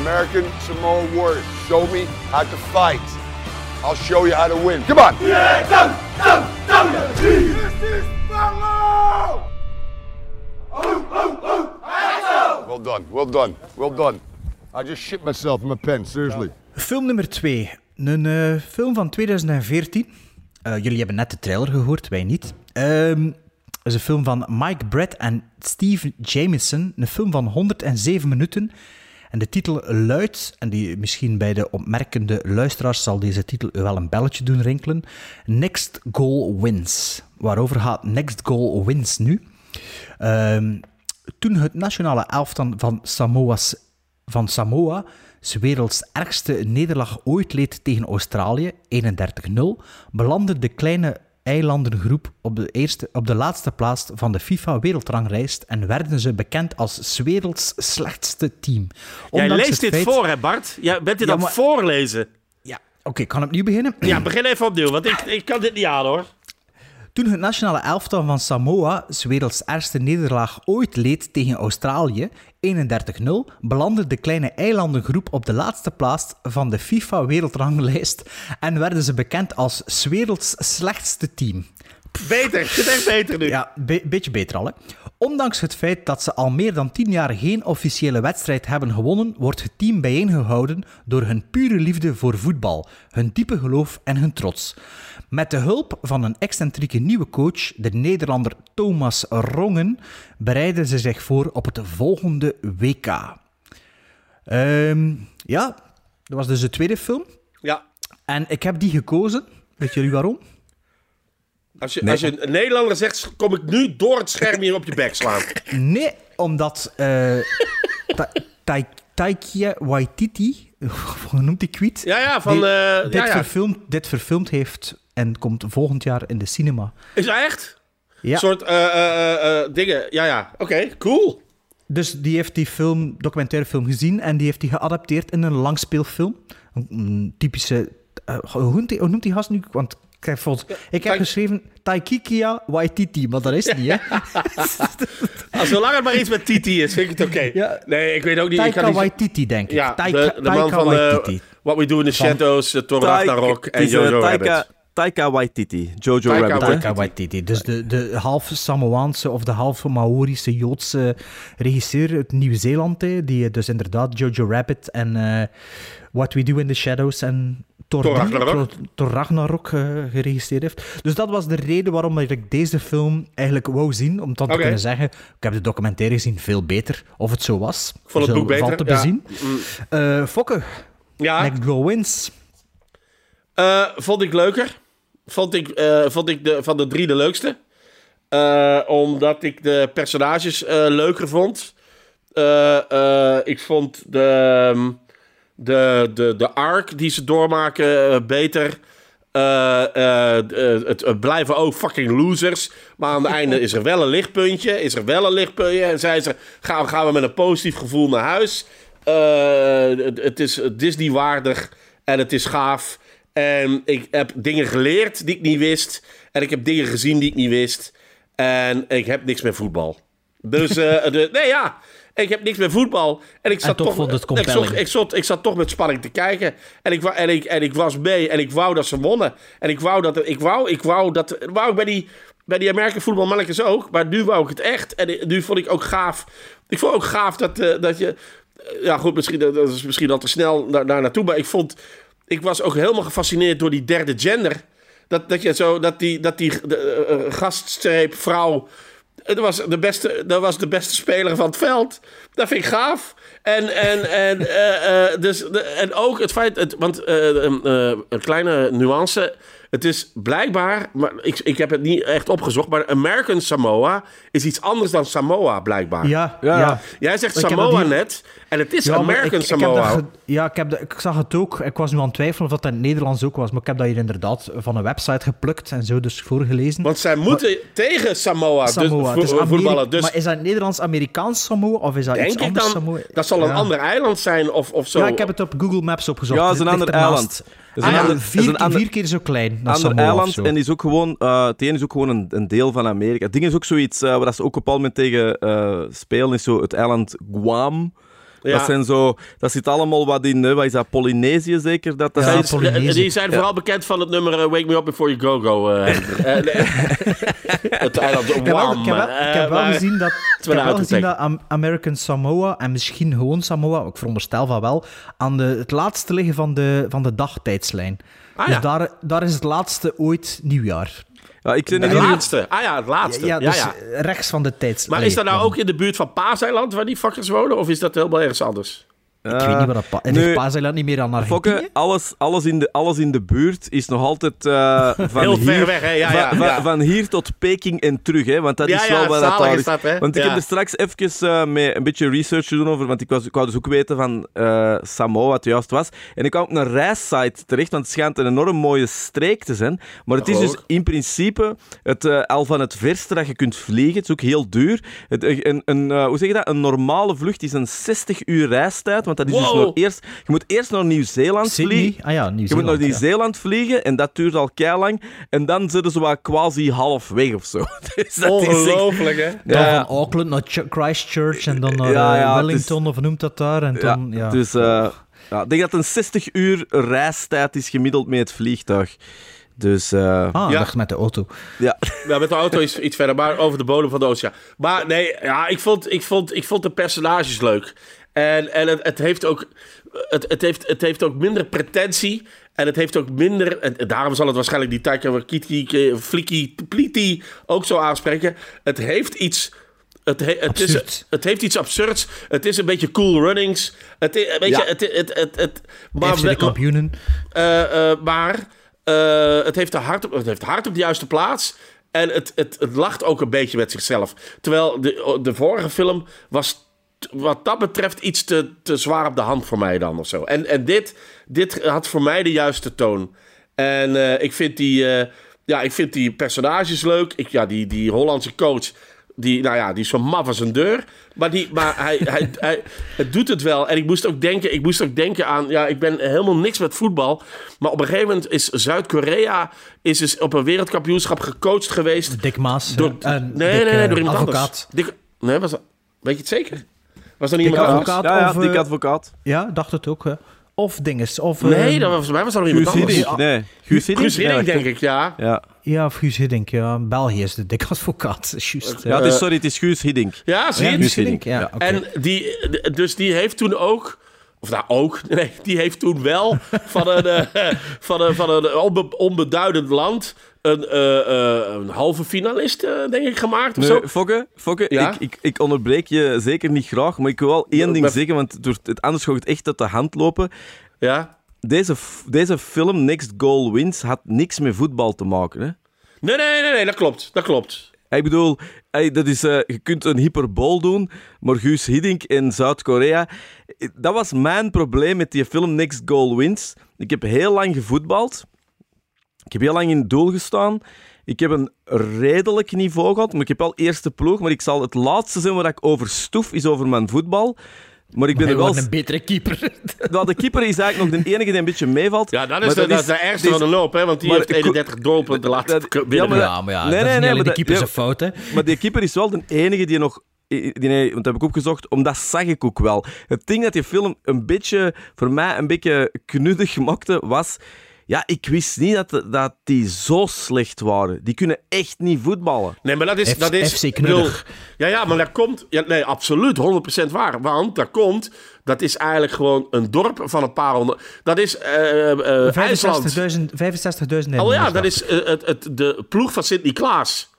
American Samoa Warriors, show me how to fight. I'll show you how to win. Come on. Yeah, done, done, done. This is Buffalo! Well done, well done, well done. I just shit myself in my pen, seriously. Film nummer 2. Een eh, film van 2014. Eh, jullie hebben net de trailer gehoord, wij niet. Ehm, Het is een film van Mike Brett en Steve Jameson. Een film van 107 minuten. En de titel luidt, en die misschien bij de opmerkende luisteraars zal deze titel wel een belletje doen rinkelen. Next Goal Wins. Waarover gaat Next Goal Wins nu? Ehm, toen het nationale elftal van, van Samoa werelds ergste nederlaag ooit leed tegen Australië, 31-0, belandde de kleine eilandengroep op de, eerste, op de laatste plaats van de FIFA-wereldranglijst en werden ze bekend als 's werelds slechtste team. Jij Ondanks leest het dit feit- voor, hè Bart? Jij bent dit Ja, maar- voorlezen. Ja, oké, kan ik opnieuw beginnen? Ja, begin even opnieuw, want ik, ik kan dit niet aan, hoor. Toen het nationale elftal van Samoa 's werelds ergste nederlaag ooit leed tegen Australië, 31-0, belandde de kleine eilandengroep op de laatste plaats van de FIFA-wereldranglijst en werden ze bekend als werelds slechtste team. Beter, het is echt beter nu. Ja, een beetje beter al, hè. Ondanks het feit dat ze al meer dan 10 jaar geen officiële wedstrijd hebben gewonnen, wordt het team bijeengehouden door hun pure liefde voor voetbal, hun diepe geloof en hun trots. Met de hulp van een excentrieke nieuwe coach, de Nederlander Thomas Rongen, bereiden ze zich voor op het volgende WK. Ehm, ja, dat was dus de tweede film. Ja. En ik heb die gekozen. Weet jullie waarom? Als je, Nee. als je een Nederlander zegt, kom ik nu door het scherm hier op je bek slaan. [laughs] Nee, omdat eh Ta- Taika Waititi, [laughs] hoe noemt die kwiet? Ja, ja, van, Die eh, dit, ja, ja. Verfilmd, dit verfilmd heeft en komt volgend jaar in de cinema. Is dat echt? Ja. Een soort eh, dingen. Ja, ja. Oké, cool. Dus die heeft die film, documentaire film gezien en die heeft die geadapteerd in een langspeelfilm. Een, typische... hoe, noemt die, hoe noemt die gast nu? Want ik heb, volgens- ik heb geschreven Taikikia Waititi, maar dat is het niet, hè? [laughs] Als zolang het maar iets met Titi is, vind ik het oké. Nee, ik weet ook niet. ik kan Taika niet... Waititi, denk ik. Ja, Taika, de, de man Taika van eh. What We Do in the Van- Shadows, Thor Taika- Ragnarok het en eh, Jojo Taika, Rabbit. Taika Waititi. Jojo Taika Rabbit. Taika Waititi. Dus de, de half Samoaanse of de half Maorische Joodse regisseur uit Nieuw-Zeeland, die dus inderdaad Jojo Rabbit en eh, What We Do in the Shadows en Thor, Ragnarok. Thor- Thor Ragnarok eh, geregistreerd heeft. Dus dat was de reden waarom ik deze film eigenlijk wou zien. Om dan te kunnen zeggen, ik heb de documentaire gezien, veel beter. Of het zo was. Ik vond het Zo boek beter, te ja. bezien. Mm. Eh, Fokke, Ja. Next Wins. Eh, vond ik leuker. Vond ik, vond ik de, van de drie de leukste. Omdat ik de personages leuker vond. Ik vond de, ehm, de, de, de arc die ze doormaken eh, beter. Eh, eh, het, blijven ook fucking losers. Maar aan het einde is er wel een lichtpuntje. Is er wel een lichtpuntje. En zei ze: gaan, gaan we met een positief gevoel naar huis. Het, het is Disney-waardig. En het is gaaf. En ik heb dingen geleerd die ik niet wist. En ik heb dingen gezien die ik niet wist. En ik heb niks met voetbal. Dus, [laughs] de, nee ja, ik heb niks met voetbal. En ik zat toch toch, vond het ik, zat, ik, zat, ik zat toch met spanning te kijken. En ik, en, ik, en ik was mee en ik wou dat ze wonnen. En ik wou dat, ik wou, ik wou dat, wou ik bij die, bij die American voetbalmannetjes ook. Maar nu wou ik het echt. En nu vond ik ook gaaf. Ik vond ook gaaf dat, eh, dat je, ja goed, misschien, dat is misschien al te snel daar, daar naartoe. Maar ik vond, ik was ook helemaal gefascineerd door die derde gender. Dat, dat je zo, dat die, dat die de, eh, eh, gaststreep vrouw. Dat was, de beste, dat was de beste speler van het veld. Dat vind ik gaaf. En, en, en, eh, eh, dus, en ook het feit, het, want eh, een kleine nuance. Het is blijkbaar, maar ik, ik heb het niet echt opgezocht, maar American Samoa is iets anders dan Samoa, blijkbaar. Ja, ja. ja. Jij zegt Ik Samoa hier- net, en het is Ja, American ik, ik heb Samoa. dat ge- ja, ik, heb dat- ik zag het ook. Ik was nu aan het twijfelen of dat in het Nederlands ook was. Maar ik heb dat hier inderdaad van een website geplukt en zo dus voorgelezen. Want zij moeten tegen Samoa, Samoa. dus, Dus vo- Ameri- voetballen. Dus Maar is dat Nederlands-Amerikaans Samoa of is dat iets denk ik anders dan, Samoa? dat zal een ander eiland zijn of, of zo. Ja, ik heb het op Google Maps opgezocht. Ja, het is een ander eiland. Is Ah een ja, ander- het vier, is een ander- vier keer zo klein ander Samoa eiland en is ook gewoon, eh het ene is ook gewoon een, een deel van Amerika. Het ding is ook zoiets eh, waar ze ook op een bepaald moment tegen eh, spelen, is zo het eiland Guam. Ja. Dat, zijn zo, dat zit allemaal wat in, wat is dat, Polynesië zeker? Dat, dat Zij- zit- die, die zijn vooral bekend van het nummer eh, Wake Me Up Before You Go Go. eh, [laughs] eh, [laughs] het eiland Ik heb wel, Guam. ik heb wel, ik heb wel maar- gezien dat, [laughs] ik wel heb wel een gezien dat American Samoa en misschien gewoon Samoa, ik veronderstel van wel, aan de, het laatste liggen van de, van de dagtijdslijn. Ah, dus ja. daar, daar is het laatste ooit nieuwjaar. Ja, ik Het laatste. Ah ja, het laatste. Ja, Ja, dus ja. rechts van de tijdslijn. Maar is dat nou ook in de buurt van Paaseiland, waar die fuckers wonen? Of is dat helemaal ergens anders? Ik weet niet wat dat... Pa- en heeft niet meer aan Argentinië? Fokke, alles, alles, in de, alles in de buurt is nog altijd eh, [laughs] van, Heel ver hier, weg, hè? Ja, van, ja, van- ja. van hier tot Peking en terug. Hè? Want dat Ja, is ja, wel wat dat daar is hè? Want ik heb er straks even eh, mee een beetje research doen over, want ik, was, ik wou dus ook weten van eh, Samoa wat het juist was. En ik kwam op een reissite terecht, want het schijnt een enorm mooie streek te zijn. Maar het is dus in principe het, eh, al van het verste dat je kunt vliegen. Het is ook heel duur. Het, eh, een, een, eh, hoe zeg je dat? Een normale vlucht is een 60 uur reistijd, want dat is dus nog eerst... Je moet eerst naar Nieuw-Zeeland vliegen. Ah ja, Je moet Nieuw-Zeeland. naar ja. Nieuw-Zeeland vliegen en dat duurt al lang. En dan zitten ze wat quasi half weg of zo. [laughs] Dus dat is echt- Ongelooflijk, hè? Dan Ja. van Auckland naar Ch- Christchurch en dan naar Ja, eh, Wellington, of noemt dat daar? En dan, ja. Dus eh, ja, ik denk dat een 60 uur reistijd is gemiddeld met het vliegtuig. Dus eh, ah, Ja. met de auto. ja. [laughs] Ja, met de auto is iets verder, maar over de bodem van de oceaan. Maar nee, ja, ik, vond, ik, vond, ik vond de personages leuk. En, en het, het, heeft ook, het, het, heeft, het heeft ook minder pretentie. En het heeft ook minder... En daarom zal het waarschijnlijk die Taika Waititi, Flikkie, Pliti ook zo aanspreken. Het heeft iets... Het, he- het, is, het heeft iets absurds. Het is een beetje cool runnings. Het, i- weet Ja. je, het, het, het, het, maar, de kampioenen. eh, eh, maar eh, het, heeft de hart op, het heeft hart op de juiste plaats. En het, het, het lacht ook een beetje met zichzelf. Terwijl de, de vorige film was wat dat betreft iets te, te zwaar op de hand voor mij dan of zo. En, en dit, dit had voor mij de juiste toon. En eh, ik, vind die, eh, ja, ik vind die personages leuk. Ik, ja, die, die Hollandse coach, die, nou ja, die is zo maf als een deur. Maar, die, maar hij, [laughs] hij, hij, het doet het wel. En ik moest ook denken, ik moest ook denken aan... Ja, ik ben helemaal niks met voetbal. Maar op een gegeven moment is Zuid-Korea... is dus op een wereldkampioenschap gecoacht geweest. Dick Maas. Door, eh, nee, Dick, nee, nee, door iemand advocaat. anders. Dick, nee, was dat, weet je het zeker? Was dat Dick niet iemand anders? advocaat ja, ja, of... dik eh, advocaat. ja, dacht het ook. hè. Of dinges. Of, Nee, eh, dat was, volgens mij was dat nog iemand Guus anders. Hiddink. Nee, Guus Hiddink. Guus Hiddink, Ja, denk ik, ja. Ja. Ja, of Guus Hiddink. Ja, België is de Dick advocaat. [laughs] Juist. ja, het is, sorry, het is Guus Hiddink. Ja, zie Ja, je Guus? Hiddink. Ja, oké. En die, dus die heeft toen ook Of nou ook, [laughs] nee, die heeft toen wel van een, eh, van een, van een onbe- onbeduidend land een, eh, eh, een halve finalist, denk ik, gemaakt. Of Nee, zo. Fokke, Fokke Ja? ik, ik, ik onderbreek je zeker niet graag, maar ik wil wel één ding maar- zeggen, want door het, anders gaat het echt uit de hand lopen. Ja? Deze, deze film, Next Goal Wins, had niks met voetbal te maken. Hè? Nee, nee, nee, nee, dat klopt. Dat klopt. Ik bedoel, dat is, eh, je kunt een hyperbool doen, maar Guus Hiddink in Zuid-Korea... eh, Dat was mijn probleem met die film Next Goal Wins. Ik heb heel lang gevoetbald. Ik heb heel lang in het doel gestaan. Ik heb een redelijk niveau gehad, maar ik heb wel eerste ploeg. Maar ik zal het laatste zijn waar ik over stoef, is over mijn voetbal. Maar ik ben Hij er wel... een betere keeper. [laughs] Nou, de keeper is eigenlijk nog de enige die een beetje meevalt. Ja, dat is, Maar de, dat is de ergste van de loop, hè, want die maar heeft ik- 31 doelpunten laten dat- binnen. maar- Ja, maar ja, Nee, dat nee, is niet nee, maar de keeper ja, zijn fout, hè. [laughs] Maar die keeper is wel de enige die nog... Die, nee, want dat heb ik opgezocht, omdat zag ik ook wel. Het ding dat die film een beetje, voor mij een beetje knuddig maakte, was... Ja, ik wist niet dat, dat die zo slecht waren. Die kunnen echt niet voetballen. Nee, maar dat is... F- dat is FC bedoel- ja, ja, maar dat komt... Ja, nee, absoluut, 100% waar. Want dat komt... Dat is eigenlijk gewoon een dorp van een paar honderd... Dat is eh eh, IJsland. 65.000 65.000 Oh ja, dat is het, het, de ploeg van Sint-Niklaas.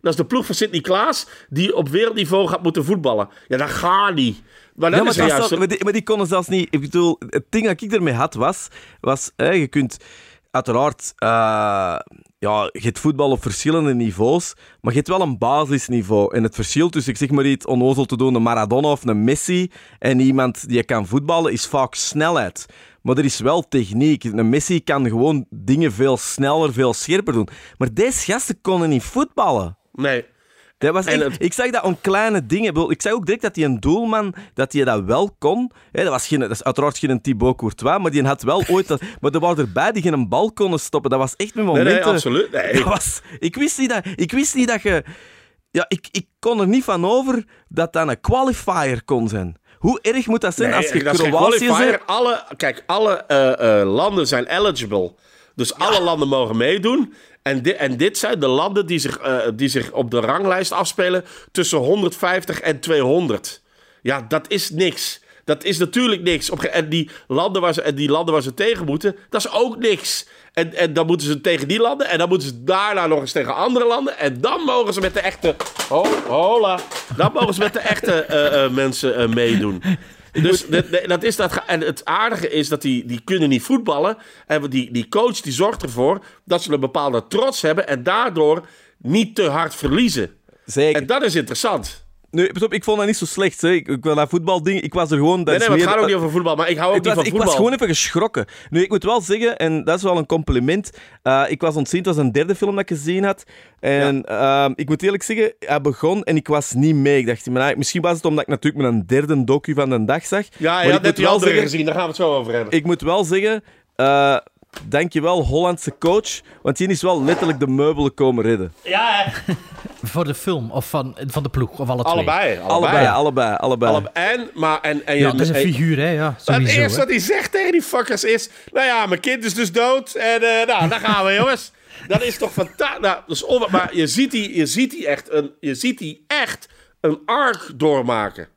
Dat is de ploeg van Sint-Niklaas die op wereldniveau gaat moeten voetballen. Ja, dat gaat niet. Maar dat Ja, maar, is dat juist... maar, die, maar die konden zelfs niet... Ik bedoel, het ding dat ik ermee had was... was hè, je kunt uiteraard... eh, ja, je hebt voetbal op verschillende niveaus, maar je hebt wel een basisniveau. En het verschil tussen, ik zeg maar iets onnozel te doen, een Maradona of een Messi en iemand die kan voetballen, is vaak snelheid. Maar er is wel techniek. Een Messi kan gewoon dingen veel sneller, veel scherper doen. Maar deze gasten konden niet voetballen. Nee. Dat was echt- Ik zag dat om kleine dingen. Ik zag ook direct dat hij een doelman dat hij dat wel kon. Dat, was geen, dat is uiteraard geen Thibaut Courtois, maar die had wel ooit... Dat, maar er waren erbij die geen bal konden stoppen. Dat was echt met Nee, momenten... nee, absoluut. Nee. Dat was, ik, wist niet dat, ik wist niet dat je... Ja, ik, ik kon er niet van over dat dat een qualifier kon zijn. Hoe erg moet dat zijn Nee, als je Kroatië bent? Alle, kijk, alle eh, eh, landen zijn eligible. Dus alle landen mogen meedoen. En, di- en dit zijn de landen die zich, eh, die zich op de ranglijst afspelen tussen 150 en 200. Ja, dat is niks. Dat is natuurlijk niks. En, die landen waar ze, en die landen waar ze tegen moeten, dat is ook niks. En, en dan moeten ze tegen die landen. En dan moeten ze daarna nog eens tegen andere landen. En dan mogen ze met de echte. Ho, hola. Dan mogen ze met de echte eh, eh, mensen eh, meedoen. Dus dat, is dat, en het aardige is dat die, die kunnen niet voetballen. En die, die coach die zorgt ervoor dat ze een bepaalde trots hebben. En daardoor niet te hard verliezen. Zeker. En dat is interessant. Nee, pas op, ik vond dat niet zo slecht. Hè. Ik, ik, wil dat voetbalding, ik was er gewoon... Dat Nee, nee, maar het meer- gaat ook niet over voetbal. Maar ik hou ook Ik niet was, van ik voetbal. was gewoon even geschrokken. Nu, ik moet wel zeggen, en dat is wel een compliment. eh, ik was ontzien, het was een derde film dat ik gezien had. En ehm, ik moet eerlijk zeggen, hij begon en ik was niet mee. Ik dacht, maar, misschien was het omdat ik natuurlijk met een derde docu van de dag zag. Ja, ik had net die wel andere zeggen- gezien. Daar gaan we het zo over hebben. Ik moet wel zeggen, eh dankjewel Hollandse coach, want die is wel letterlijk de meubelen komen redden. Ja, hè. [laughs] Voor de film of van, van de ploeg, of alle twee? allebei. Allebei, allebei, allebei. Allebei. En, maar, en, en je, Ja, het is een en- figuur, hè. Ja, Het sowieso. eerste hè. wat hij zegt tegen die fuckers is... Nou ja, mijn kind is dus dood. En eh, nou, daar gaan we, [laughs] jongens. Dat is toch fantastisch. Nou, dat is on- maar je ziet, die, je, ziet die echt een, je ziet die echt een arc doormaken.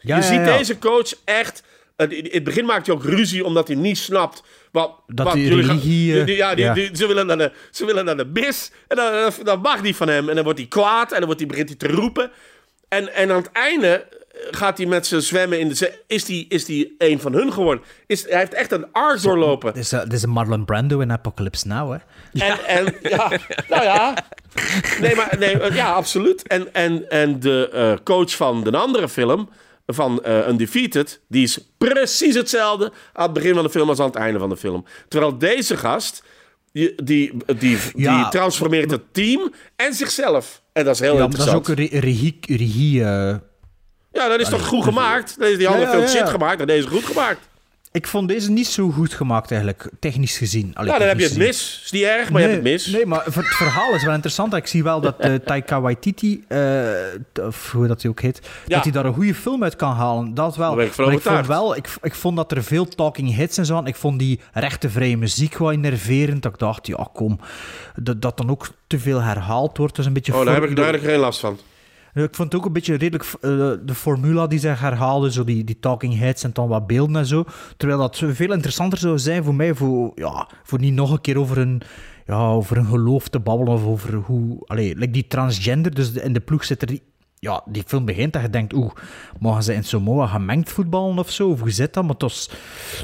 Ja, je ja, ziet ja. deze coach echt... In het begin maakt hij ook ruzie omdat hij niet snapt... Wat, Dat wat die gaan- religie, die- eh, die- ja, die, ja. die- ze, willen naar de, ze willen naar de bis. En dan, dan, dan mag die van hem. En dan wordt hij kwaad. En dan wordt hij, begint hij te roepen. En, en aan het einde eh, gaat hij met ze zwemmen in de zee. Is hij is die een van hun geworden? Is, hij heeft echt een arc doorlopen. Dit is, eh, dit is een Marlon Brando in Apocalypse Now, hè. En, en ja, nou ja. Nee, maar nee, eh, ja, absoluut. En, en, en de eh, coach van de andere film, van eh Undefeated, die is precies hetzelfde aan het begin van de film als aan het einde van de film. Terwijl deze gast, die, die, die, Ja. die transformeert het team en zichzelf. En dat is heel Ja, maar dat is interessant. ook een re- regie... eh, Ja, dat is toch goed gemaakt? Deze, die andere film shit gemaakt en deze is goed gemaakt. Ik vond deze niet zo goed gemaakt, eigenlijk, technisch gezien. Allee, Ja, dan heb je het mis. Is niet erg, maar je hebt het mis. Nee, maar het verhaal is wel interessant. Ik zie wel dat eh, [laughs] Taika Waititi, t- of hoe dat hij ook heet, Ja. dat hij daar een goede film uit kan halen. Dat wel. Ik maar ik vond wel, ik, ik vond dat er veel talking hits en zo aan. Ik vond die rechte vrije muziek wel enerverend. Dat ik dacht, ja kom, dat, dat dan ook te veel herhaald wordt. is een beetje Oh, daar heb, ik, ik geen last van. Ik vond het ook een beetje redelijk eh, de formula die zich herhaalde, zo die, die talking heads en dan wat beelden en zo. Terwijl dat veel interessanter zou zijn voor mij, voor, ja, voor niet nog een keer over een, ja, over een geloof te babbelen of over hoe... Allee, like die transgender, dus in de ploeg zit er... Ja, die film begint dat je denkt, oeh, mogen ze in Samoa gemengd voetballen of zo? Of hoe zit dat? Maar was,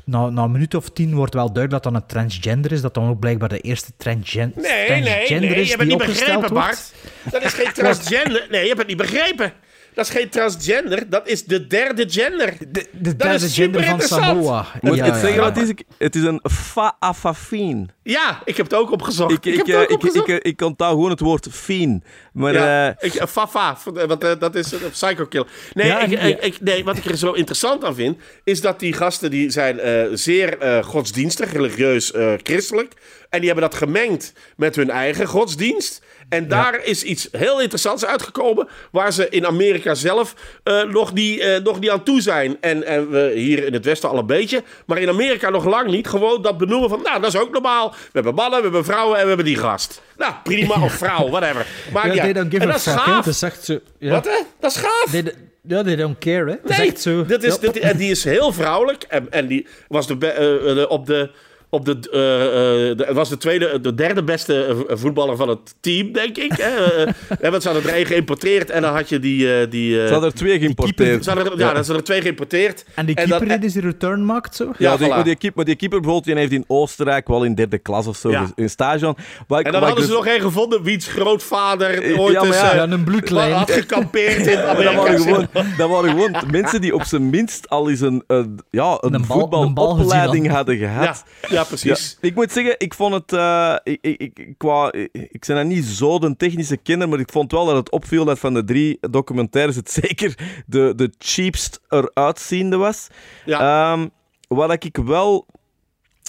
na, na een minuut of tien wordt wel duidelijk dat dat een transgender is, dat dan ook blijkbaar de eerste transgen Nee, nee, transgender nee, is je hebt het niet begrepen, wordt. Bart. Dat is geen [laughs] transgender. Nee, je hebt het niet begrepen. Dat is geen transgender, dat is de derde gender. De, de dat is super interessant. Ik moet het zeggen, wat is, ik- het is een faafafien. Ja, ik heb het ook opgezocht. Ik, ik, heb het eh, ook ik, opgezocht. ik, ik onthoud gewoon het woord fien. Maar ja, eh, ik, eh, Fafa, want eh, dat is een psycho killer. Nee, Ja, ik, ja. ik, ik- nee, wat ik er zo interessant aan vind, is dat die gasten die zijn eh, zeer eh, godsdienstig, religieus, eh, christelijk. En die hebben dat gemengd met hun eigen godsdienst. En daar is iets heel interessants uitgekomen, waar ze in Amerika zelf eh, nog, niet, eh, nog niet aan toe zijn. En, en we hier in het Westen al een beetje, maar in Amerika nog lang niet. Gewoon dat benoemen van, nou, dat is ook normaal. We hebben mannen, we hebben vrouwen en we hebben die gast. Nou, prima, of vrouw, whatever. [laughs] Maakt Ja, give En dat is gaaf. Dat zo... Ja. Wat, hè? Dat is gaaf. They, ja, they don't care, hè. Dat is Nee, echt zo... dat is, Ja. en die is heel vrouwelijk. En, en die was de, eh, op de... Op de, eh, eh, de- was de, tweede, de derde beste eh, voetballer van het team, denk ik. hè. Want ze hadden er één geïmporteerd en dan had je die... die eh, ze hadden er twee geïmporteerd. Ze hadden er, ja, dan zijn er twee geïmporteerd. En die dat- keeper die zijn return maakt, zo? Ja, Ja, die, voilà. maar, die keeper, maar die keeper bijvoorbeeld, die heeft in Oostenrijk wel in derde klas of zo Ja. een stage aan. Waar ik- En dan hadden ze dus- nog één gevonden wiens grootvader ooit ja, maar eens, ja. Ja, een bloedlijn. had gekampeerd in [laughs] maar dat, Amerika. waren gewoon, dat waren gewoon mensen die op zijn minst al eens een, ja, een, Een bal- een bal voetbalopleiding hadden gehad. Ja, ja, precies. Ja, ik moet zeggen, ik vond het... eh, ik, ik, ik, qua, ik, ik ben dan niet zo de technische kenner, maar ik vond wel dat het opviel dat van de drie documentaires het [laughs] zeker de, de cheapst eruitziende was. Ehm, wat ik wel...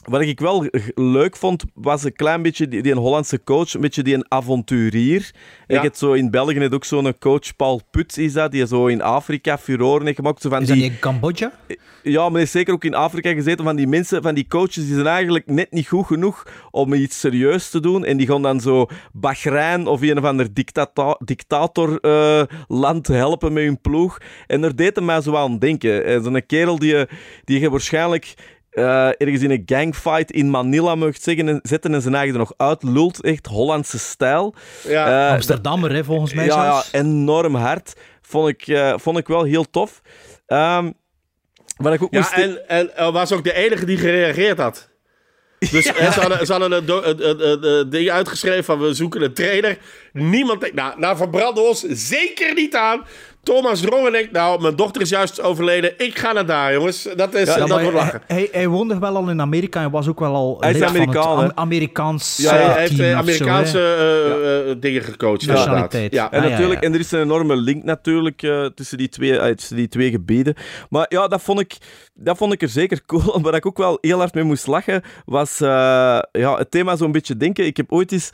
Wat ik wel leuk vond, was een klein beetje die, die een Hollandse coach, een beetje die een avonturier. Ja. Ik heb zo in België net ook zo'n coach, Paul Puts is dat, die zo in Afrika furoren heeft gemaakt. Zo van Is die, dat in Cambodja? ja, maar hij is zeker ook in Afrika gezeten van die mensen, van die coaches, die zijn eigenlijk net niet goed genoeg om iets serieus te doen. En die gaan dan zo Bahrein of een of ander dictata dictatorland helpen met hun ploeg. En daar deed hij mij zo aan denken. Eh, Zo'n kerel die, je- die je waarschijnlijk eh, ergens in een gangfight in Manila mocht zeggen en zetten en zijn eigen er nog uitlult. Echt Hollandse stijl. Ja. Eh, Amsterdammer, hè, volgens mij ja, ja, enorm hard. Vond ik, eh, vond ik wel heel tof. Ehm wat ik ook Ja, moest... en, en was ook de enige die gereageerd had. Dus [laughs] ze hadden, ze hadden een, do- een, een, een- een ding uitgeschreven van we zoeken een trainer. Niemand denkt, nou, nou verbranden we ons zeker niet aan. Thomas Drongen denkt, nou, mijn dochter is juist overleden. Ik ga naar daar, jongens. Dat, is, Ja, dat maar wordt hij, lachen. hij, hij woonde wel al in Amerika en was ook wel al Hij is van Amerikaan, Amerikaans Ja, hij eh, heeft team eh, zo. Amerikaanse eh, eh, dingen gecoacht. Nationaliteit. Ja. En, Ah, natuurlijk, ja. en er is een enorme link natuurlijk eh, tussen, die twee, tussen die twee gebieden. Maar ja, dat vond ik, dat vond ik er zeker cool. [laughs] Waar ik ook wel heel hard mee moest lachen, was eh, ja, het thema zo'n beetje denken. Ik heb ooit eens,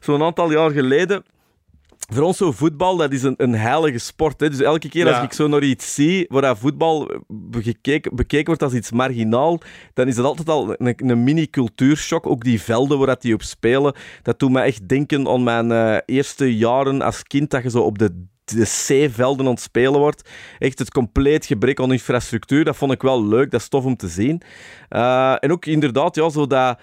zo'n aantal jaar geleden... Voor ons zo voetbal, dat is een, een heilige sport. Hè. Dus elke keer als ik zo naar iets zie waar dat voetbal bekeken, bekeken wordt als iets marginaal, dan is dat altijd al een, een mini-cultuurshock. Ook die velden waar dat die op spelen, dat doet me echt denken aan mijn eh, eerste jaren als kind, dat je zo op de de C-velden aan het spelen wordt. Echt het compleet gebrek aan infrastructuur. Dat vond ik wel leuk. Dat is tof om te zien. Eh, en ook inderdaad, ja, zo dat,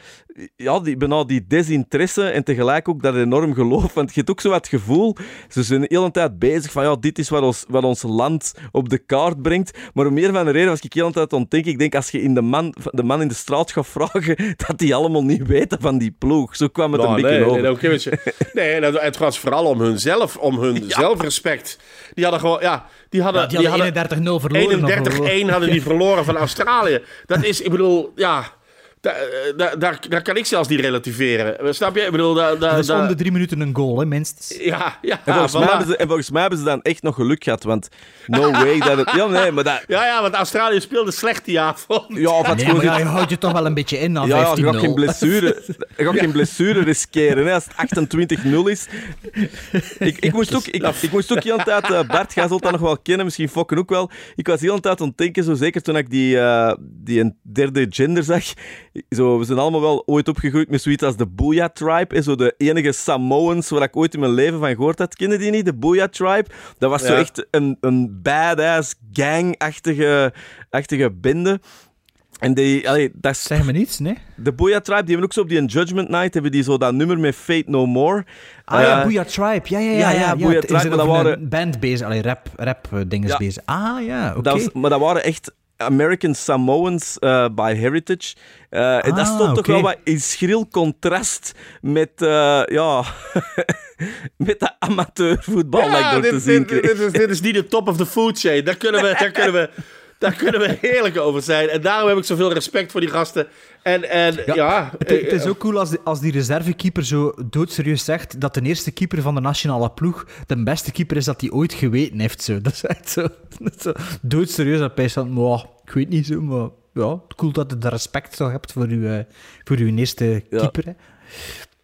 ja, die, bijna die desinteresse en tegelijk ook dat enorm geloof. Want je hebt ook zo het gevoel, ze zijn de hele tijd bezig van ja, dit is wat ons, wat ons land op de kaart brengt. Maar om meer van de reden was ik de hele tijd denken, ik denk als je in de, man, de man in de straat gaat vragen, [laughs] dat die allemaal niet weten van die ploeg. Zo kwam het Nou, een beetje nee, over. nee, je- nee, het was vooral om hunzelf, om hun zelfrespect. Die hadden gewoon, ja, die hadden, Ja, die hadden 31-0 verloren of 31-1 hadden die verloren van Australië. Dat is, ik bedoel, ja, da- da- daar, daar kan ik zelfs niet relativeren. Snap je? Ik bedoel, daar, daar, Dat is daar- om de drie minuten een goal, hè, minstens. ja, ja, En volgens, voilà. mij hebben ze, en volgens mij hebben ze dan echt nog geluk gehad, want no way dat het... Ja, nee, maar dat... ja, ja, want Australië speelde slecht die avond. Ja, of Nee, maar ja, je houdt je toch wel een beetje in na Ja, ja, je 15-0. gaat geen blessure, je gaat geen [laughs] blessure riskeren hè, als het 28-0 is. Ik, ik, moest ook, ik, ik moest ook heel de tijd, eh, Bart, jij zult dat nog wel kennen, misschien Fokken ook wel. Ik was heel de tijd aan het denken, zo zeker toen ik die, eh, die een derde gender zag. Zo, we zijn allemaal wel ooit opgegroeid met zoiets als de Booyah Tribe. hè, Zo de enige Samoans waar ik ooit in mijn leven van gehoord had. Kennen die niet, de Booyah Tribe? Dat was zo echt een, een badass gang-achtige achtige bende. En die, allee, dat is... Zeg me niets, nee? De Booyah Tribe, die hebben ook zo op die Judgment Night, hebben die zo dat nummer met Fate No More. Ah ja, Eh, Booyah Tribe. Ja, ja, ja. ja, ja, ja, Booyah Tribe, Is maar dat waren- een band bezig? Allee, rap, rap eh, dinges Ja. bezig. Ah ja, oké. Dat was- maar dat waren echt American Samoans eh, by heritage. Eh, en dat Ah, stond toch oké. wel wat in schril contrast met, eh, ja, [laughs] met dat amateurvoetbal dat ik Ja, door te dit, zien dit, kreeg. dit, is, dit is niet de top of the food chain. Daar kunnen we, daar kunnen we, [laughs] daar kunnen we [laughs] heerlijk over zijn. En daarom heb ik zoveel respect voor die gasten. En, en ja, Het, het is ook cool als, de- als die reservekeeper zo doodserieus zegt dat de eerste keeper van de nationale ploeg de beste keeper is dat hij ooit geweten heeft. Zo. [laughs] Dat is echt zo, dat is zo doodserieus. Dat hij van, "Mwah, ik weet niet zo, maar ja, cool dat je de respect toch hebt voor uw, eh, voor uw eerste keeper. Hè.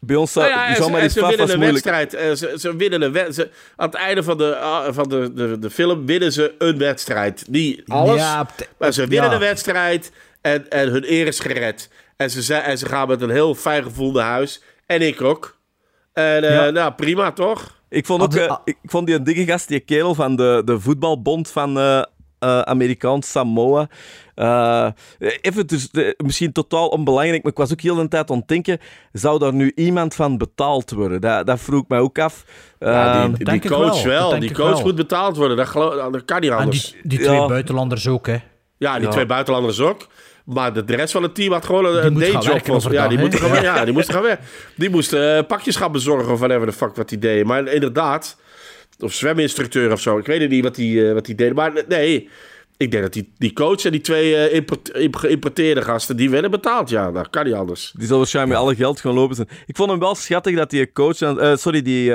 Bij ons Nou ja, en ze, winnen een wedstrijd. Eh, Ze, ze winnen een wed- ze- Aan het einde van, de, ah, van de, de, de film winnen ze een wedstrijd. Niet alles, Ja, maar ze winnen ja. een wedstrijd en, en hun eer is gered. En ze, en ze gaan met een heel fijn gevoel naar huis. En ik ook. En eh, Ja. nou, prima toch? Ik vond ook, eh, ik vond die diggegast, die kerel van de, de voetbalbond van eh eh, Amerikaans Samoa. eh, even, dus, misschien totaal onbelangrijk, maar ik was ook heel de tijd aan het denken, zou daar nu iemand van betaald worden? Dat, dat vroeg ik mij ook af. Ja, Ehm, die, die denk ik coach wel, Die coach wel. moet betaald worden. Dat, geloof- dat kan niet En anders. die, die twee Ja. buitenlanders ook, hè. Ja, die Ja. twee buitenlanders ook. Maar de, de rest van het team had gewoon een, Die een dayjob. Ja, die ja, die moesten gaan werken. Die moesten eh, pakjes gaan bezorgen of whatever the fuck wat die deden. Maar inderdaad, of zweminstructeur of zo. Ik weet niet wat die, eh, wat die deden. Maar nee, ik denk dat die, die coach en die twee eh, geïmporteerde gasten, die werden betaald. Ja, dat kan niet anders. Die zal waarschijnlijk met alle geld gaan lopen zijn. Ik vond hem wel schattig dat die coach, eh, sorry, die,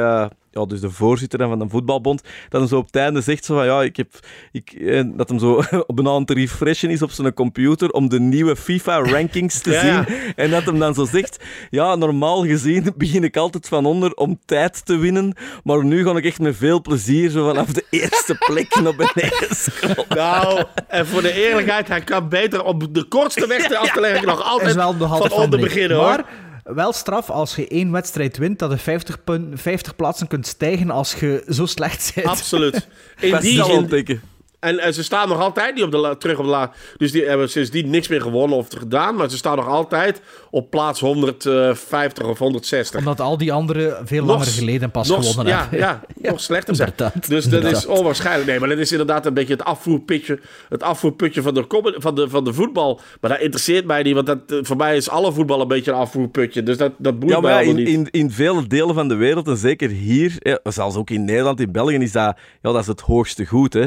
ja, dus de voorzitter dan van de voetbalbond, dat hem zo op het einde zegt zo van, ja, ik heb, ik, eh, dat hem zo [laughs] op een aan het refreshen is op zijn computer om de nieuwe FIFA-rankings te [laughs] Ja, ja. zien. En dat hem dan zo zegt, ja, normaal gezien [laughs] begin ik altijd van onder om tijd te winnen, maar nu ga ik echt met veel plezier zo vanaf de eerste plek naar beneden scrollen. Nou, en voor de eerlijkheid, hij kan beter op de kortste weg af te leggen nog altijd is wel van onder beginnen hoor. Maar wel straf als je één wedstrijd wint, dat je 50, pun- 50 plaatsen kunt stijgen als je zo slecht bent. Absoluut. [laughs] In die zin. En, en ze staan nog altijd niet op de la- terug op de la. Dus die hebben sindsdien niks meer gewonnen of gedaan. Maar ze staan nog altijd op plaats 150 of 160. Omdat al die anderen veel langer geleden pas nog- gewonnen ja, hebben. [laughs] Ja, nog slechter zijn. inderdaad, Dus dat is onwaarschijnlijk. Nee, maar dat is inderdaad een beetje het afvoerputje, het afvoerputje van de, van, de, van de voetbal. Maar dat interesseert mij niet, want dat, eh, voor mij is alle voetbal een beetje een afvoerputje. Dus dat, dat boeit Ja, maar mij ja, allemaal in, niet. in, in vele delen van de wereld, en zeker hier, ja, zelfs ook in Nederland, in België, is dat, ja, dat is het hoogste goed. Hè.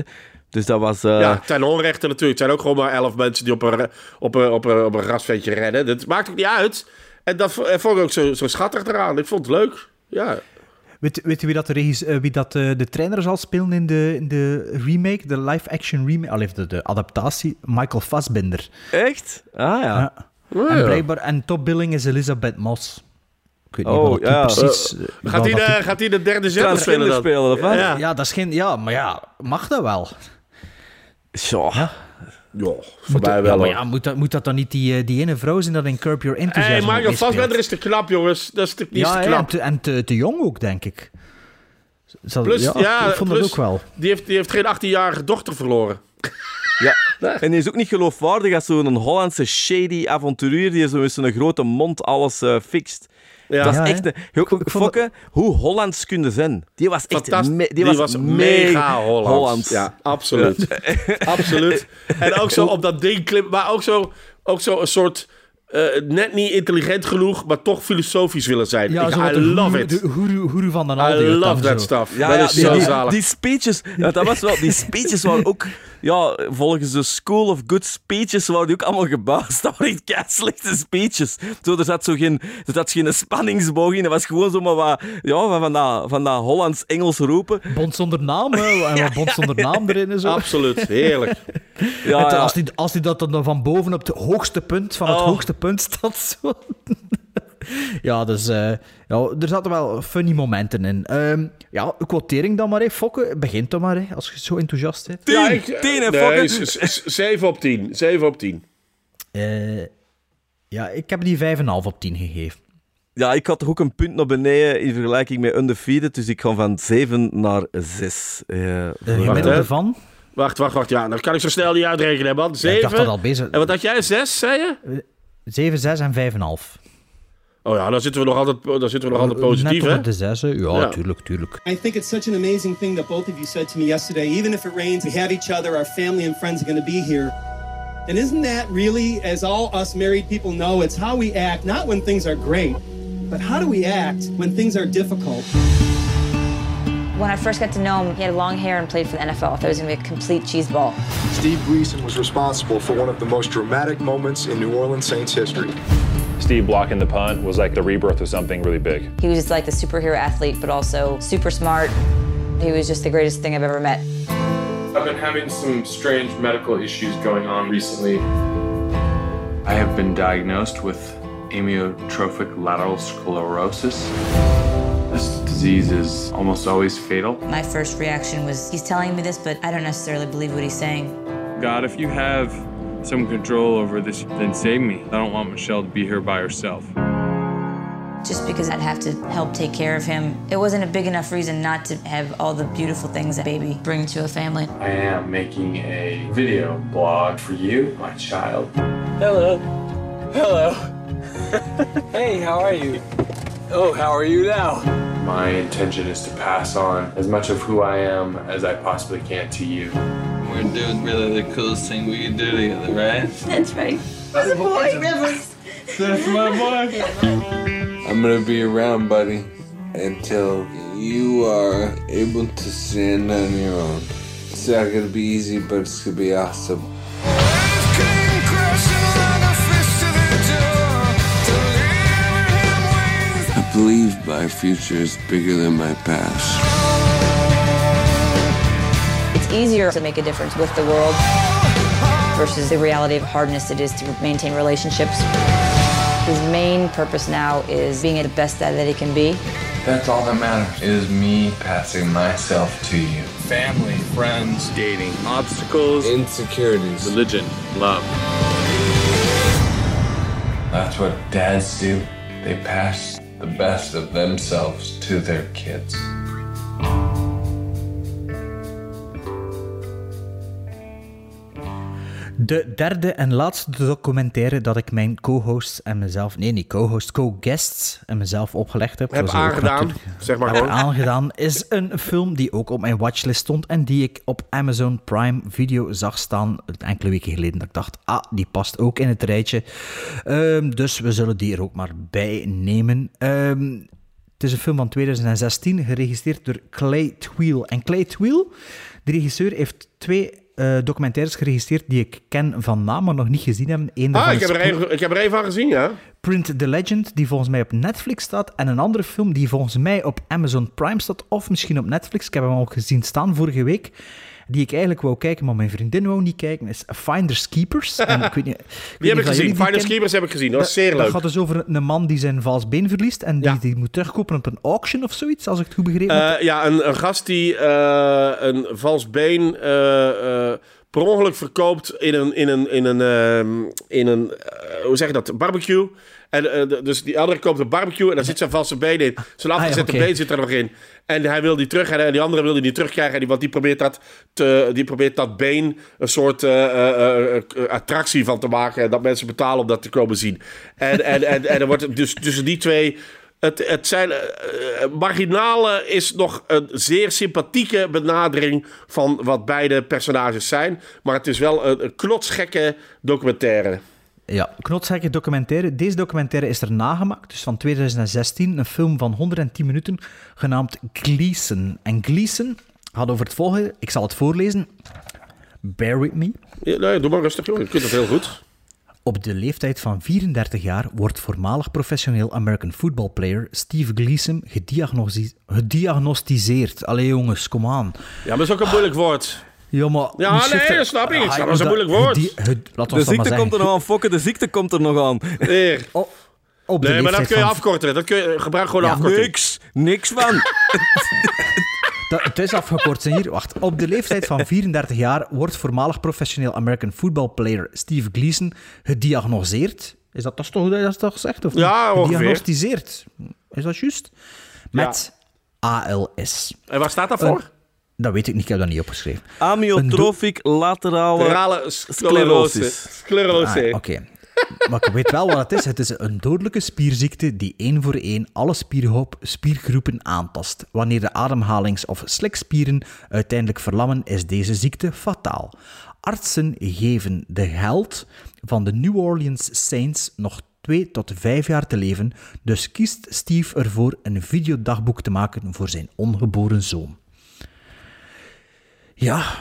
Dus dat was... eh, Ja, ten onrechte natuurlijk. Het zijn ook gewoon maar elf mensen die op een, op een, op een, op een rennen. Dat maakt ook niet uit. En dat vo- vond ik ook zo, zo schattig eraan. Ik vond het leuk. Ja. Weet, weet je wie dat, de, eh, wie dat eh, de trainer zal spelen in de, in de remake, de live-action remake, al heeft de, de adaptatie, Michael Fassbinder. Echt? Ah ja. Oh, en ja. blijkbaar, en topbilling is Elizabeth Moss. Ik weet niet Oh, wat die ja. precies... Gaat, hij de, die- gaat hij de derde zender spelen dan? spelen, of wat? Ja. Ja, dat is geen... Ja, maar ja, mag dat wel? Zo. Ja, voor Moet, mij ja, wel. maar ja, moet, dat, moet dat dan niet die, eh, die ene vrouw zijn dat in Curb Your Enthusiasm hey, meespeelt? Fassbender is te knap, jongens. Dat is te, die is Ja, te ja, en, knap. te, en te, te jong ook, denk ik. Zal- Plus, ja, ja, ik vond plus, dat ook wel. Die heeft, die heeft geen 18-jarige dochter verloren. Ja. En die is ook niet geloofwaardig als zo'n Hollandse shady avonturier die zo met zijn grote mond alles eh, fixt. Ja. Dat is Ja, echt... een- Heel- Fokke, hoe Hollands kunnen zijn. Die was echt... Me- die, was, mega Hollands. Hollands. Ja, absoluut. [laughs] absoluut. En ook zo op dat ding klim, maar ook zo, ook zo een soort eh, net niet intelligent genoeg, maar toch filosofisch willen zijn. Ja, Ik, zo I love it. De goeroe, goeroe van de I love that stuff. Ja, dat ja, is die, zo die, zalig. die speeches, ja, dat was wel, die speeches waren ook, ja, volgens de School of Good Speeches waren die ook allemaal gebaasd. [laughs] Dat waren echt kei slechte speeches. Zo, er zat zo geen, er zat geen spanningsboog in. Dat was gewoon zomaar wat, ja, van, van dat, van dat Hollands-Engels roepen. Bond zonder naam, hè, [laughs] en wat bond zonder naam erin en zo. Absoluut, heerlijk. [laughs] Ja. Als, die, als die dat dan van boven op het hoogste punt van het Oh. hoogste punt staat. Zo. [laughs] ja, dus eh, ja, er zaten wel funny momenten in. Ehm, ja, quotering dan maar, hè. Fokke, begint dan maar, hè, als je zo enthousiast bent. Tien, Ja, ik, tien, hè, nee, fucker. z- z- 7 op 10. 7 op 10. Eh, Ja, ik heb die 5,5 op 10 gegeven. Ja, ik had toch ook een punt naar beneden in vergelijking met Undefeated, dus ik ga van 7 naar 6. Uh, de gemiddelde van? Wacht, wacht, wacht. Ja, dan kan ik zo snel niet uitrekenen, man. 7. Ja, ik dacht dat al bezig. En wat had jij? 6, zei je? 7, 6 en 5,5. Oh ja, dan zitten we nog altijd, dan zitten we nog altijd eh, eh, positief, Net hè? op de 6, ja, ja, tuurlijk, tuurlijk. I think it's such an amazing thing that both of you said to me yesterday. Even if it rains, we have each other, our family and friends are going to be here. And isn't that really, as all us married people know, it's how we act, not when things are great, but how do we act when things are difficult? When I first got to know him, he had long hair and played for the NFL. I thought he was going to be a complete cheeseball. Steve Gleason was responsible for one of the most dramatic moments in New Orleans Saints history. Steve blocking the punt was like the rebirth of something really big. He was just like the superhero athlete, but also super smart. He was just the greatest thing I've ever met. I've been having some strange medical issues going on recently. I have been diagnosed with amyotrophic lateral sclerosis. This disease is almost always fatal. My first reaction was, he's telling me this, but I don't necessarily believe what he's saying. God, if you have some control over this, then save me. I don't want Michelle to be here by herself. Just because I'd have to help take care of him, it wasn't a big enough reason not to have all the beautiful things that baby bring to a family. I am making a video blog for you, my child. Hello. Hello. [laughs] hey, how are you? Oh, how are you now? My intention is to pass on as much of who I am as I possibly can to you. We're doing really the coolest thing we can do together, right? That's right. That's a boy, Rivers. That's my boy. I'm gonna be around, buddy, until you are able to stand on your own. It's not gonna be easy, but it's gonna be awesome. I believe my future is bigger than my past. It's easier to make a difference with the world versus the reality of hardness it is to maintain relationships. His main purpose now is being the best dad that he can be. That's all that matters. Is me passing myself to you. Family, friends, dating, obstacles, insecurities, religion, love. That's what dads do. They pass the best of themselves to their kids. De derde en laatste documentaire dat ik mijn co-hosts en mezelf, nee, niet co-hosts, co-guests en mezelf opgelegd heb. Heb aangedaan, zeg maar gewoon. aangedaan, is een film die ook op mijn watchlist stond en die ik op Amazon Prime Video zag staan enkele weken geleden. Dat ik dacht, ah, die past ook in het rijtje. Ehm, dus we zullen die er ook maar bij nemen. Ehm, het is een film van 2016, geregisseerd door Clay Tweel. En Clay Tweel, de regisseur, heeft twee eh, documentaires geregisseerd die ik ken van naam, maar nog niet gezien heb. Eén Ah, ik heb, er even, ik heb er even van gezien, ja. Print the Legend, die volgens mij op Netflix staat. En een andere film die volgens mij op Amazon Prime staat, of misschien op Netflix. Ik heb hem al gezien staan vorige week. Die ik eigenlijk wou kijken, maar mijn vriendin wou niet kijken. Is Finders Keepers. En ik weet niet, ik [laughs] Die heb ik gezien. Finders kennen. Keepers heb ik gezien. Dat was zeer Dat leuk. gaat dus over een man die zijn vals been verliest. En die, die moet terugkopen op een auction of zoiets, als ik het goed begrepen heb. Eh, ja, een, een gast die eh, een vals been eh, per ongeluk verkoopt in een, in een, in een, ehm, in een eh, hoe zeg je dat, barbecue. En, eh, dus die andere koopt een barbecue en daar zit zijn valse been in. Zijn Ah, ja, afgezette been zit er nog in. En hij wil die terug en die andere wil die niet terugkrijgen. En die, want die probeert, dat te, die probeert dat been een soort eh, attractie van te maken. En dat mensen betalen om dat te komen zien. En, en, en, en er wordt dus tussen die twee het, het zijn, eh, eh, marginale is nog een zeer sympathieke benadering van wat beide personages zijn. Maar het is wel een, een knotsgekke documentaire. Ja, knotsgekke documentaire. Deze documentaire is er nagemaakt, dus van 2016. Een film van 110 minuten, genaamd Gleason. En Gleason gaat over het volgende. Ik zal het voorlezen. Bear with me. Ja, doe maar rustig, joh. Je kunt het heel goed. Op de leeftijd van 34 jaar wordt voormalig professioneel American football player Steve Gleason gediagnosticeerd. Allee jongens, kom aan. Ja, maar dat is ook een moeilijk woord. Ja, maar... Ja, nee, dat snap ik. Ik Ah, snap, dat is een moeilijk woord. De we het maar ziekte komt er nog aan, Fokke. De ziekte komt er nog aan. Hier. Op de Nee, maar dat kun je van- afkorten. Dat kun je, gebruik gewoon Ja, de afkorting. Niks. Niks van. [laughs] Dat, het is afgekort. Hier, wacht. Op de leeftijd van 34 jaar wordt voormalig professioneel American football player Steve Gleason gediagnoseerd Is dat, dat, is toch, dat is toch gezegd? Of Ja. Gediagnosticeerd. Is dat juist? Met ALS. En waar staat dat voor? Eh, dat weet ik niet, ik heb dat niet opgeschreven. Amyotrofic laterale sclerosis. Sclerose. Ah, Oké. Maar ik weet wel wat het is. Het is een dodelijke spierziekte die één voor één alle spierhoop, spiergroepen aantast. Wanneer de ademhalings- of slikspieren uiteindelijk verlammen, is deze ziekte fataal. Artsen geven de held van de New Orleans Saints nog twee tot vijf jaar te leven, dus kiest Steve ervoor een videodagboek te maken voor zijn ongeboren zoon. Ja,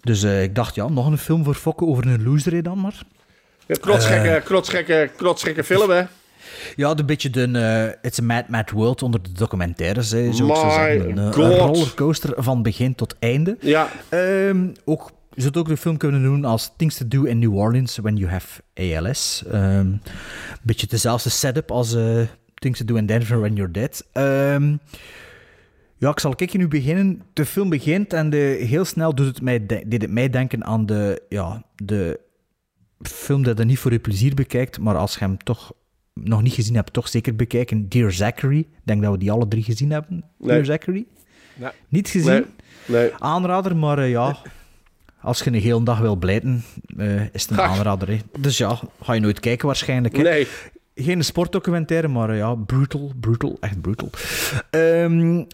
dus eh, ik dacht, ja, nog een film voor Fokke over een loser dan maar. Eh. knotsgekke, knotsgekke film, hè? Ja, een beetje de eh, It's a Mad Mad World onder de documentaires, hè, zo. Een, eh, rollercoaster van begin tot einde. Ja. Ehm, ook, je zou het ook de film kunnen doen als Things to Do in New Orleans When You Have ALS. Een beetje dezelfde setup als Things to Do in Denver When You're Dead. Ehm, ja, ik zal kijken nu beginnen. De film begint en de, heel snel doet het mij, de- deed het mij denken aan de, ja, de film dat je niet voor je plezier bekijkt, maar als je hem toch nog niet gezien hebt, toch zeker bekijken. Dear Zachary. Ik denk dat we die alle drie gezien hebben. Dear. Zachary. Nee. Niet gezien? Nee. Aanrader, maar eh, ja, als je een hele dag wil blijten, eh, is het een aanrader. Hè. Dus ja, ga je nooit kijken waarschijnlijk. Hè. Nee. Geen sportdocumentaire, maar eh, ja, brutal, brutal, echt brutal. Ehm,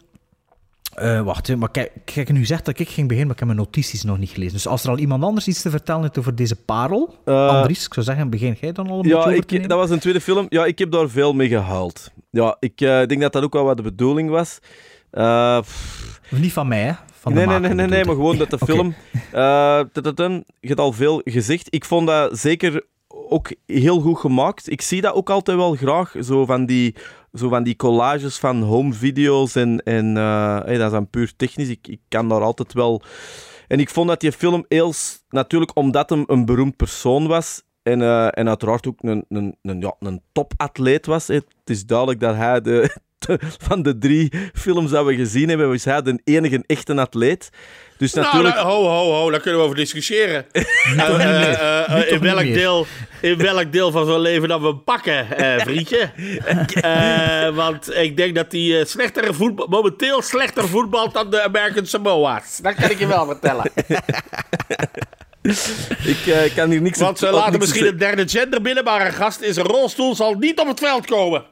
eh, wacht, hè, maar kijk, kijk, nu zegt dat ik ging beginnen, maar ik heb mijn notities nog niet gelezen. Dus als er al iemand anders iets te vertellen heeft over deze parel, Eh, Andries, ik zou zeggen, begin jij dan al een beetje Ja, ik, dat was een tweede film. Ja, ik heb daar veel mee gehuild. Ja, ik eh, denk dat dat ook wel wat de bedoeling was. Niet van mij, hè? Van de nee, nee, nee, nee, nee, maar gewoon dat de [laughs] film... je hebt al veel gezegd. Ik vond dat zeker ook heel goed gemaakt. Ik zie dat ook altijd wel graag, zo van die, zo van die collages van home video's en, en eh, dat is dan puur technisch. Ik, ik kan daar altijd wel... En ik vond dat die film heel... s- Natuurlijk omdat hem een beroemd persoon was en, eh, en uiteraard ook een, een, een, ja, een topatleet was. Het is duidelijk dat hij de, van de drie films dat we gezien hebben, was hij de enige echte atleet. Dus Nou, natuurlijk... daar- ho, ho, ho, daar kunnen we over discussiëren. [laughs] Eh, eh, eh, in, welk deel, in welk deel van zo'n leven dat we pakken, eh, vriendje? [laughs] Eh, want ik denk dat hij eh, slechter voetbal, momenteel slechter voetbalt dan de American Samoa's. Dat kan ik je wel vertellen. [laughs] Ik kan hier niks Want ze laten misschien een derde gender binnen, maar een gast in zijn rolstoel zal niet op het veld komen.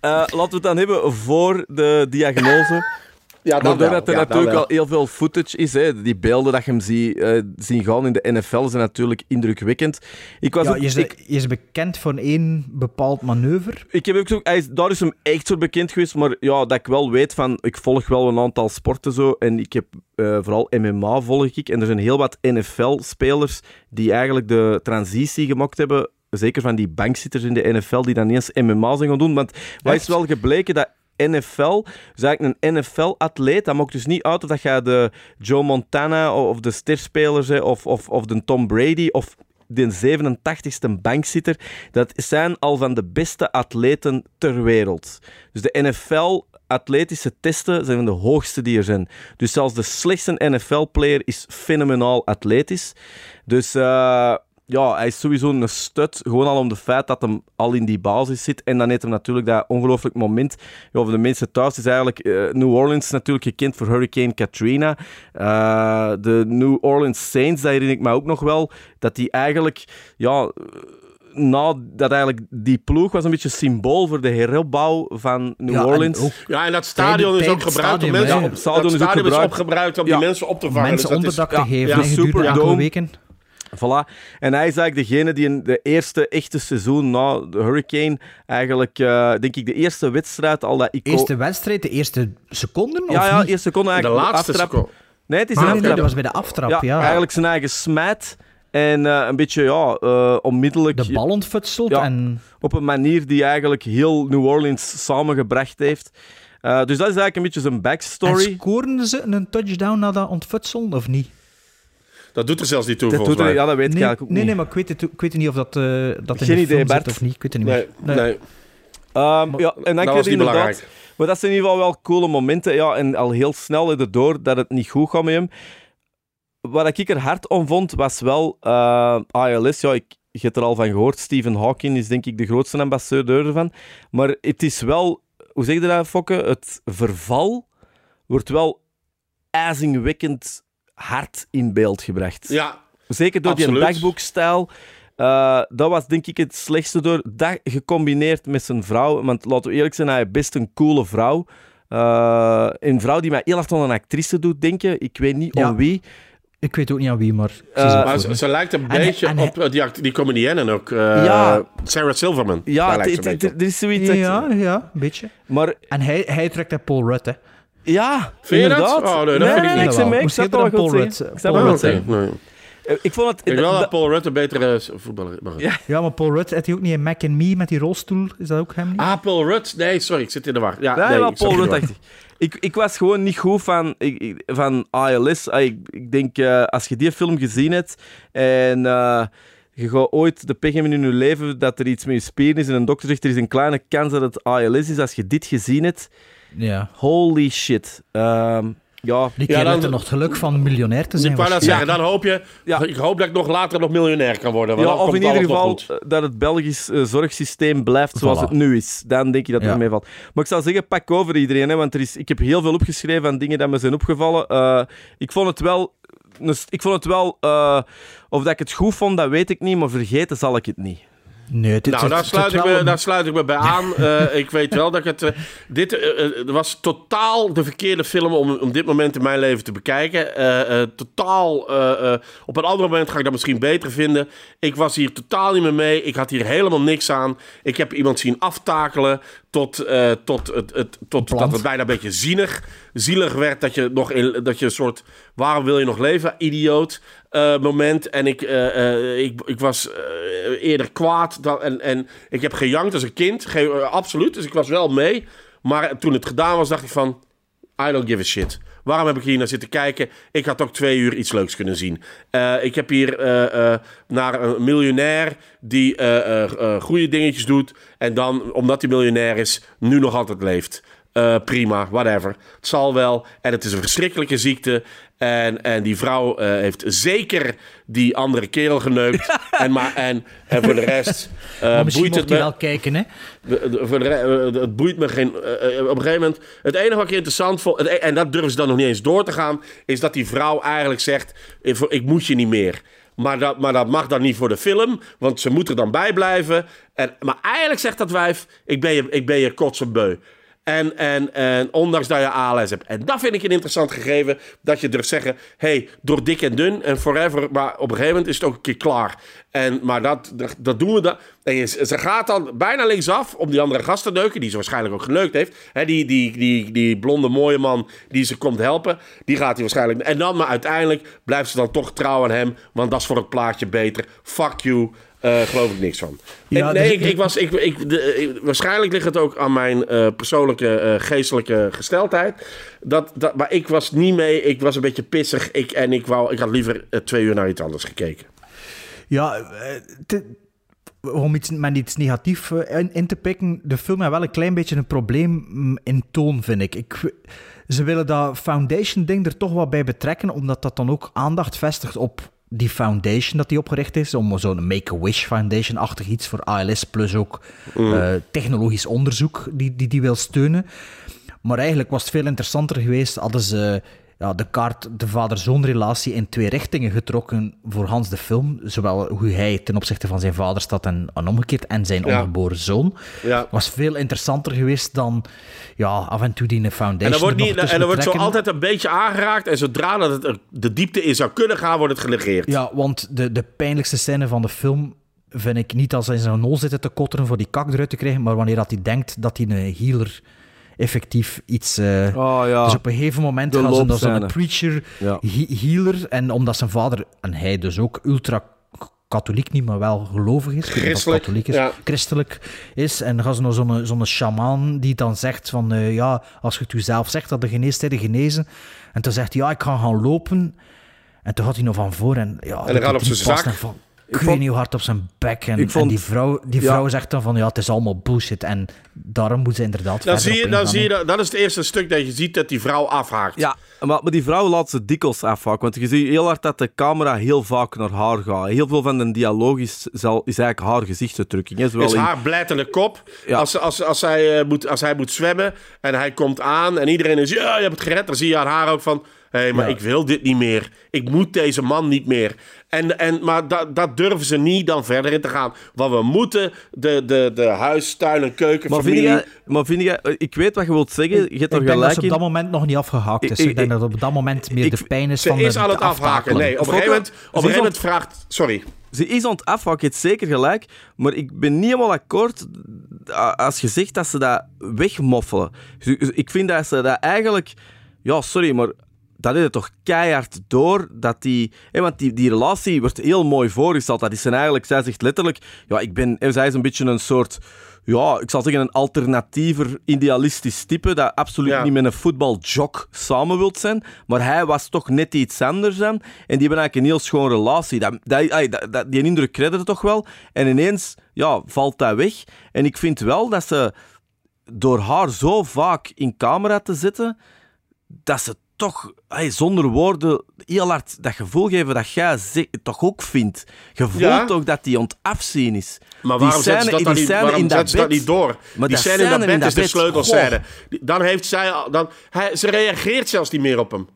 Eh, laten we het dan hebben voor de diagnose. [laughs] Ja, dat doordat er Ja, natuurlijk al heel veel footage is, hè, die beelden dat je hem zie, eh, zien gaan in de NFL zijn natuurlijk indrukwekkend. Ik was Ja, ook, je, is, ik, je is bekend voor één bepaald manoeuvre. ik heb ook zo, hij is, daar is hem echt zo bekend geweest, maar ja, dat ik wel weet van, ik volg wel een aantal sporten zo, en ik heb eh, vooral MMA volg ik, en er zijn heel wat NFL-spelers die eigenlijk de transitie gemaakt hebben, zeker van die bankzitters in de NFL, die dan niet eens MMA zijn gaan doen, want wat is wel gebleken dat NFL, dus eigenlijk een NFL-atleet, dat maakt dus niet uit of dat jij de Joe Montana of de sterspelers hè, of, of, of de Tom Brady of de 87ste bankzitter, dat zijn al van de beste atleten ter wereld. Dus de NFL-atletische testen zijn van de hoogste die er zijn. Dus zelfs de slechtste NFL-player is fenomenaal atletisch. Dus eh, ja, hij is sowieso een stut. Gewoon al om de feit dat hem al in die basis zit. En dan heeft hem natuurlijk dat ongelooflijk moment. Ja, voor de mensen thuis is eigenlijk eh, New Orleans natuurlijk gekend voor Hurricane Katrina. Eh, de New Orleans Saints, dat herinner ik me ook nog wel. Dat die eigenlijk, ja na dat eigenlijk die ploeg was een beetje symbool voor de heropbouw van New Ja, en Orleans. ook Ja, en dat stadion is ook gebruikt om mensen... het stadion is opgebruikt om Ja. die mensen op te vangen. Mensen Dus onderdak te geven. ja, Superdome. enkele weken. Voilà. En hij is eigenlijk degene die in de eerste echte seizoen na de Hurricane, eigenlijk, eh, denk ik, de eerste wedstrijd al dat ik... Eerste wedstrijd, de eerste seconden? Ja, of ja, niet? eerste seconde De eigenlijk. laatste aftrap. seconde. Nee, het is Ah, een nee, aftrap. dat was bij de aftrap, ja. Eigenlijk zijn eigen smijt. En eh, een beetje, ja, eh, onmiddellijk... De bal ontfutselt Ja. en... Op een manier die eigenlijk heel New Orleans samengebracht heeft. Eh, dus dat is eigenlijk een beetje zijn En backstory. scoorden ze een touchdown na dat ontfutselen, of niet? Dat doet er zelfs niet toe, Dat doet er- mij. ja, dat weet ik nee, eigenlijk ook nee, niet. nee, maar ik weet, het, ik weet niet of dat, eh dat in Geen de idee, film Bart. zit of niet. Ik weet het niet Nee, meer. nee. Ehm, ja, en dan was je niet inderdaad... belangrijk. Maar dat zijn in ieder geval wel coole momenten. Ja, en al heel snel erdoor dat het niet goed gaat met hem. wat ik er hard om vond, was wel eh, ALS. Ja, ik, je hebt er al van gehoord. Stephen Hawking is denk ik de grootste ambassadeur ervan. Maar het is wel, hoe zeg je dat, Fokke? Het verval wordt wel ijzingwekkend hard in beeld gebracht. Ja, Zeker door die dagboekstijl. Eh, dat was denk ik het slechtste door. Dat gecombineerd met zijn vrouw. Want laten we eerlijk zijn, hij is best een coole vrouw. Eh, een vrouw die mij heel hard aan een actrice doet denken. Ik weet niet Ja. om wie. Ik weet ook niet aan wie, maar... Eh, ze maar ze lijkt een En hij- beetje en hij- op eh, die, die comedienne ook. eh, Ja. Sarah Silverman. Ja, het- het- het- er is zoiets... dat- Ja, ja, een beetje. Maar En hij, hij trekt naar Paul Rudd, hè. Ja, Vind je dat? inderdaad. Oh, nee, dat vind ik niet. ik mee, ik snap er wel Paul Rudd? zeggen. Ik snap wel Nee. zeggen. Eh, Ik vond het... Ik wel dat- Paul Rudd een betere voetballer is. Ja. Ja, maar Paul Rudd, heeft hij ook niet in Mac and Me met die rolstoel? Is dat ook hem niet? Ah, Paul Rudd? Nee, sorry, ik zit in de war. Ja, nee, zat Paul Rudd, dacht ik. Ik, ik was gewoon niet goed van, ik, van ALS. Ah, Ik, ik denk, eh, als je die film gezien hebt en eh, je gaat ooit de pech hebben in je leven dat er iets met je spieren is en een dokter zegt er is een kleine kans dat het ALS is, als je dit gezien hebt, Ja. holy shit. Ehm, ja, Die Ja, dan- heeft er nog geluk van miljonair te zijn. Ik wou dat zeggen, dan hoop je... Ik hoop dat ik nog later nog miljonair kan worden. Ja, of komt in ieder geval eh, dat het Belgisch eh, zorgsysteem blijft zoals Voilà. het nu is. Dan denk je dat het Ja. ermee valt. Maar ik zou zeggen, pak over iedereen. Hè, want er is, ik heb heel veel opgeschreven van dingen die me zijn opgevallen. Eh, ik vond het wel... Ik vond het wel... eh, of dat ik het goed vond, dat weet ik niet. Maar vergeten zal ik het niet. Nee, het, Nou, daar sluit, ik me, een- daar sluit ik me bij aan. Eh, ik weet wel dat ik het... eh, dit eh, was totaal de verkeerde film om, om dit moment in mijn leven te bekijken. Totaal... op een ander moment ga ik dat misschien beter vinden. Ik was hier totaal niet meer mee. Ik had hier helemaal niks aan. Ik heb iemand zien aftakelen tot, tot, het, het, tot dat het bijna een beetje zienig, zielig werd. Dat je, nog in, dat je een soort... Waarom wil je nog leven, idioot? Eh, moment. En ik, eh, eh, ik, ik was eerder kwaad. Dan, en, en ik heb gejankt als een kind. Ge- absoluut. Dus ik was wel mee. Maar toen het gedaan was, dacht ik van... I don't give a shit. Waarom heb ik hier naar zitten kijken? Ik had ook twee uur iets leuks kunnen zien. Ik heb hier naar een miljonair die goede dingetjes doet. En dan, omdat hij miljonair is, nu nog altijd leeft. Eh, prima, whatever. Het zal wel. En het is een verschrikkelijke ziekte. En, en die vrouw eh, heeft zeker die andere kerel geneukt. [laughs] en, maar, en, en voor de rest [laughs] misschien boeit het me. wel kijken, hè. Voor de re- het boeit me geen. op een gegeven moment. Het enige wat ik interessant vond. e- En dat durven ze dan nog niet eens door te gaan. Is dat die vrouw eigenlijk zegt: Ik, ik moet je niet meer. Maar dat, maar dat mag dan niet voor de film. Want ze moet er dan bij blijven. En, maar eigenlijk zegt dat wijf: Ik ben je, ik ben je kotsenbeu. En, en, en ondanks dat je ALS hebt. En dat vind ik een interessant gegeven. Dat je durft zeggen: hey, door dik en dun en forever. Maar op een gegeven moment is het ook een keer klaar. En, maar dat, dat, doen we dan. En ze gaat dan bijna linksaf om die andere gast te. Die ze waarschijnlijk ook geneukt heeft. Die, die, die, die blonde mooie man die ze komt helpen. Die gaat hij waarschijnlijk. En dan, maar uiteindelijk blijft ze dan toch trouw aan hem. Want dat is voor het plaatje beter. Fuck you. Eh, geloof ik niks van. Ja, En nee, dus- ik, ik was, ik, ik, de, ik- waarschijnlijk ligt het ook aan mijn eh, persoonlijke eh, geestelijke gesteldheid. Dat, dat, maar ik was niet mee. Ik was een beetje pissig. Ik, en ik, wou, ik had liever twee uur naar iets anders gekeken. Ja, te- om iets, met iets negatiefs in, in te pikken, de film heeft wel een klein beetje een probleem mm, in toon, vind ik. ik. Ze willen dat Foundation-ding er toch wat bij betrekken, omdat dat dan ook aandacht vestigt op die foundation dat die opgericht is, om zo'n Make-A-Wish Foundation-achtig iets voor ALS, plus ook Mm. eh, technologisch onderzoek die, die die wil steunen. Maar eigenlijk was het veel interessanter geweest hadden ze ja, de kaart, de vader-zoon-relatie in twee richtingen getrokken voor Hans de film. Zowel hoe hij ten opzichte van zijn vader staat en, en omgekeerd, en zijn Ja. ongeboren zoon. Ja. Was veel interessanter geweest dan ja, af en toe die een foundation. En er wordt, er niet, en er wordt zo altijd een beetje aangeraakt. En zodra dat het er de diepte in zou kunnen gaan, wordt het genegeerd. Ja, want de, de pijnlijkste scène van de film vind ik niet als hij in zijn nol zit te kotteren voor die kak eruit te krijgen, maar wanneer dat hij denkt dat hij een healer effectief iets... eh, Oh ja. Dus op een gegeven moment De gaan ze naar zo'n preacher, Ja. he- healer, en omdat zijn vader, en hij dus ook, ultra katholiek niet, maar wel gelovig is. Christelijk, katholiek is, ja. christelijk is. En dan gaan ze naar zo'n zo'n shaman die dan zegt van, eh, ja, als je het jezelf zegt dat de geneestijden genezen. En toen zegt hij, ja, ik ga gaan lopen. En toen gaat hij nog van voor en ja... En dan gaat op zijn zak. en van- Ik weet niet hoe hard op zijn bek. En, Ik vond- en die, vrouw, die Ja. vrouw zegt dan van ja, het is allemaal bullshit. En daarom moet ze inderdaad Dan zie je, dan zie je dat, dat is het eerste stuk dat je ziet dat die vrouw afhaakt. Ja, maar, maar die vrouw laat ze dikwijls afhaken. Want je ziet heel hard dat de camera heel vaak naar haar gaat. Heel veel van de dialoog is, zal- is eigenlijk haar gezichtsuitdrukking. Is in- haar blijtende kop. Ja. Als, als, als, hij, eh, moet, als hij moet zwemmen en hij komt aan en iedereen is, ja, je hebt het gered. Dan zie je aan haar ook van, hey, maar Ja. ik wil dit niet meer. Ik moet deze man niet meer. En, en, maar dat dat durven ze niet dan verder in te gaan. Want we moeten de, de, de huis, tuin en keuken, Maar vind, familie... jij, maar vind jij... Ik weet wat je wilt zeggen. Je hebt Ik denk dat ze op dat moment nog niet afgehaakt is. Ik- Ik, ik- denk dat op dat moment meer de pijn is Ze van de is aan het afhaken. Nee, op een gegeven moment, op een Ze gegeven moment vraagt... Sorry. Ze is aan het afhaken, je hebt zeker gelijk. Maar ik ben niet helemaal akkoord a- als je zegt dat ze dat wegmoffelen. Ik vind dat ze dat eigenlijk... Ja, sorry, maar dat is het toch keihard door dat die... Hè, want die, die relatie wordt heel mooi voorgesteld. Dat is zijn eigenlijk... Zij zegt letterlijk... Ja, ik ben... hè, Zij is een beetje een soort... Ja, ik zal zeggen een alternatiever, idealistisch type dat absoluut Ja. niet met een voetbaljock samen wilt zijn. Maar hij was toch net iets anders dan. En die hebben eigenlijk een heel schoon relatie. Dat, dat, ai, dat, dat- die indruk het toch wel. En ineens ja, valt dat weg. En ik vind wel dat ze door haar zo vaak in camera te zetten, dat ze toch ai, zonder woorden heel hard dat gevoel geven dat jij ze- toch ook vindt. Je voelt Ja. ook dat die aan het afzien is. Maar Die waarom zetten ze scène- dat dan die niet, scène waarom in dat dat bed- niet door? Maar die dat scène in dat bed is de bed, sleutelscène. goh. Die- Dan heeft zij al... Dan, hij, ze reageert zelfs niet meer op hem.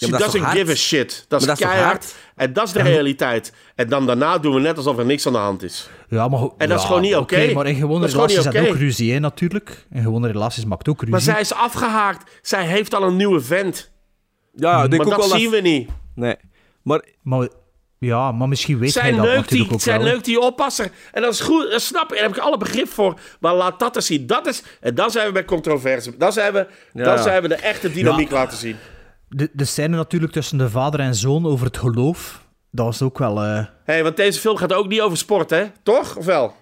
She dat is doesn't toch give a shit. Dat is Maar dat is toch keihard. hard? En dat is de realiteit. En dan daarna doen we net alsof er niks aan de hand is. Ja, maar, En dat is gewoon niet oké. maar in gewone Dat is relaties oké. ook ruzie, hè, natuurlijk. In gewone relaties maakt ook ruzie. Maar zij is afgehaakt. Zij heeft al een nieuwe vent. Ja, ik denk maar ook dat wel zien we niet. Nee. Maar, maar, ja, maar misschien weet Zij hij dat natuurlijk die, ook zij wel. neukt die oppasser. En dat is goed, dat snap ik. Daar heb ik alle begrip voor. Maar laat dat eens zien. Dat is, en dan zijn we bij controverse. Dan zijn we, Ja. dan zijn we de echte dynamiek Ja. laten zien. De, de scène natuurlijk tussen de vader en zoon over het geloof, dat was ook wel... eh, Hey, want deze film gaat ook niet over sport, hè? Toch? Of wel?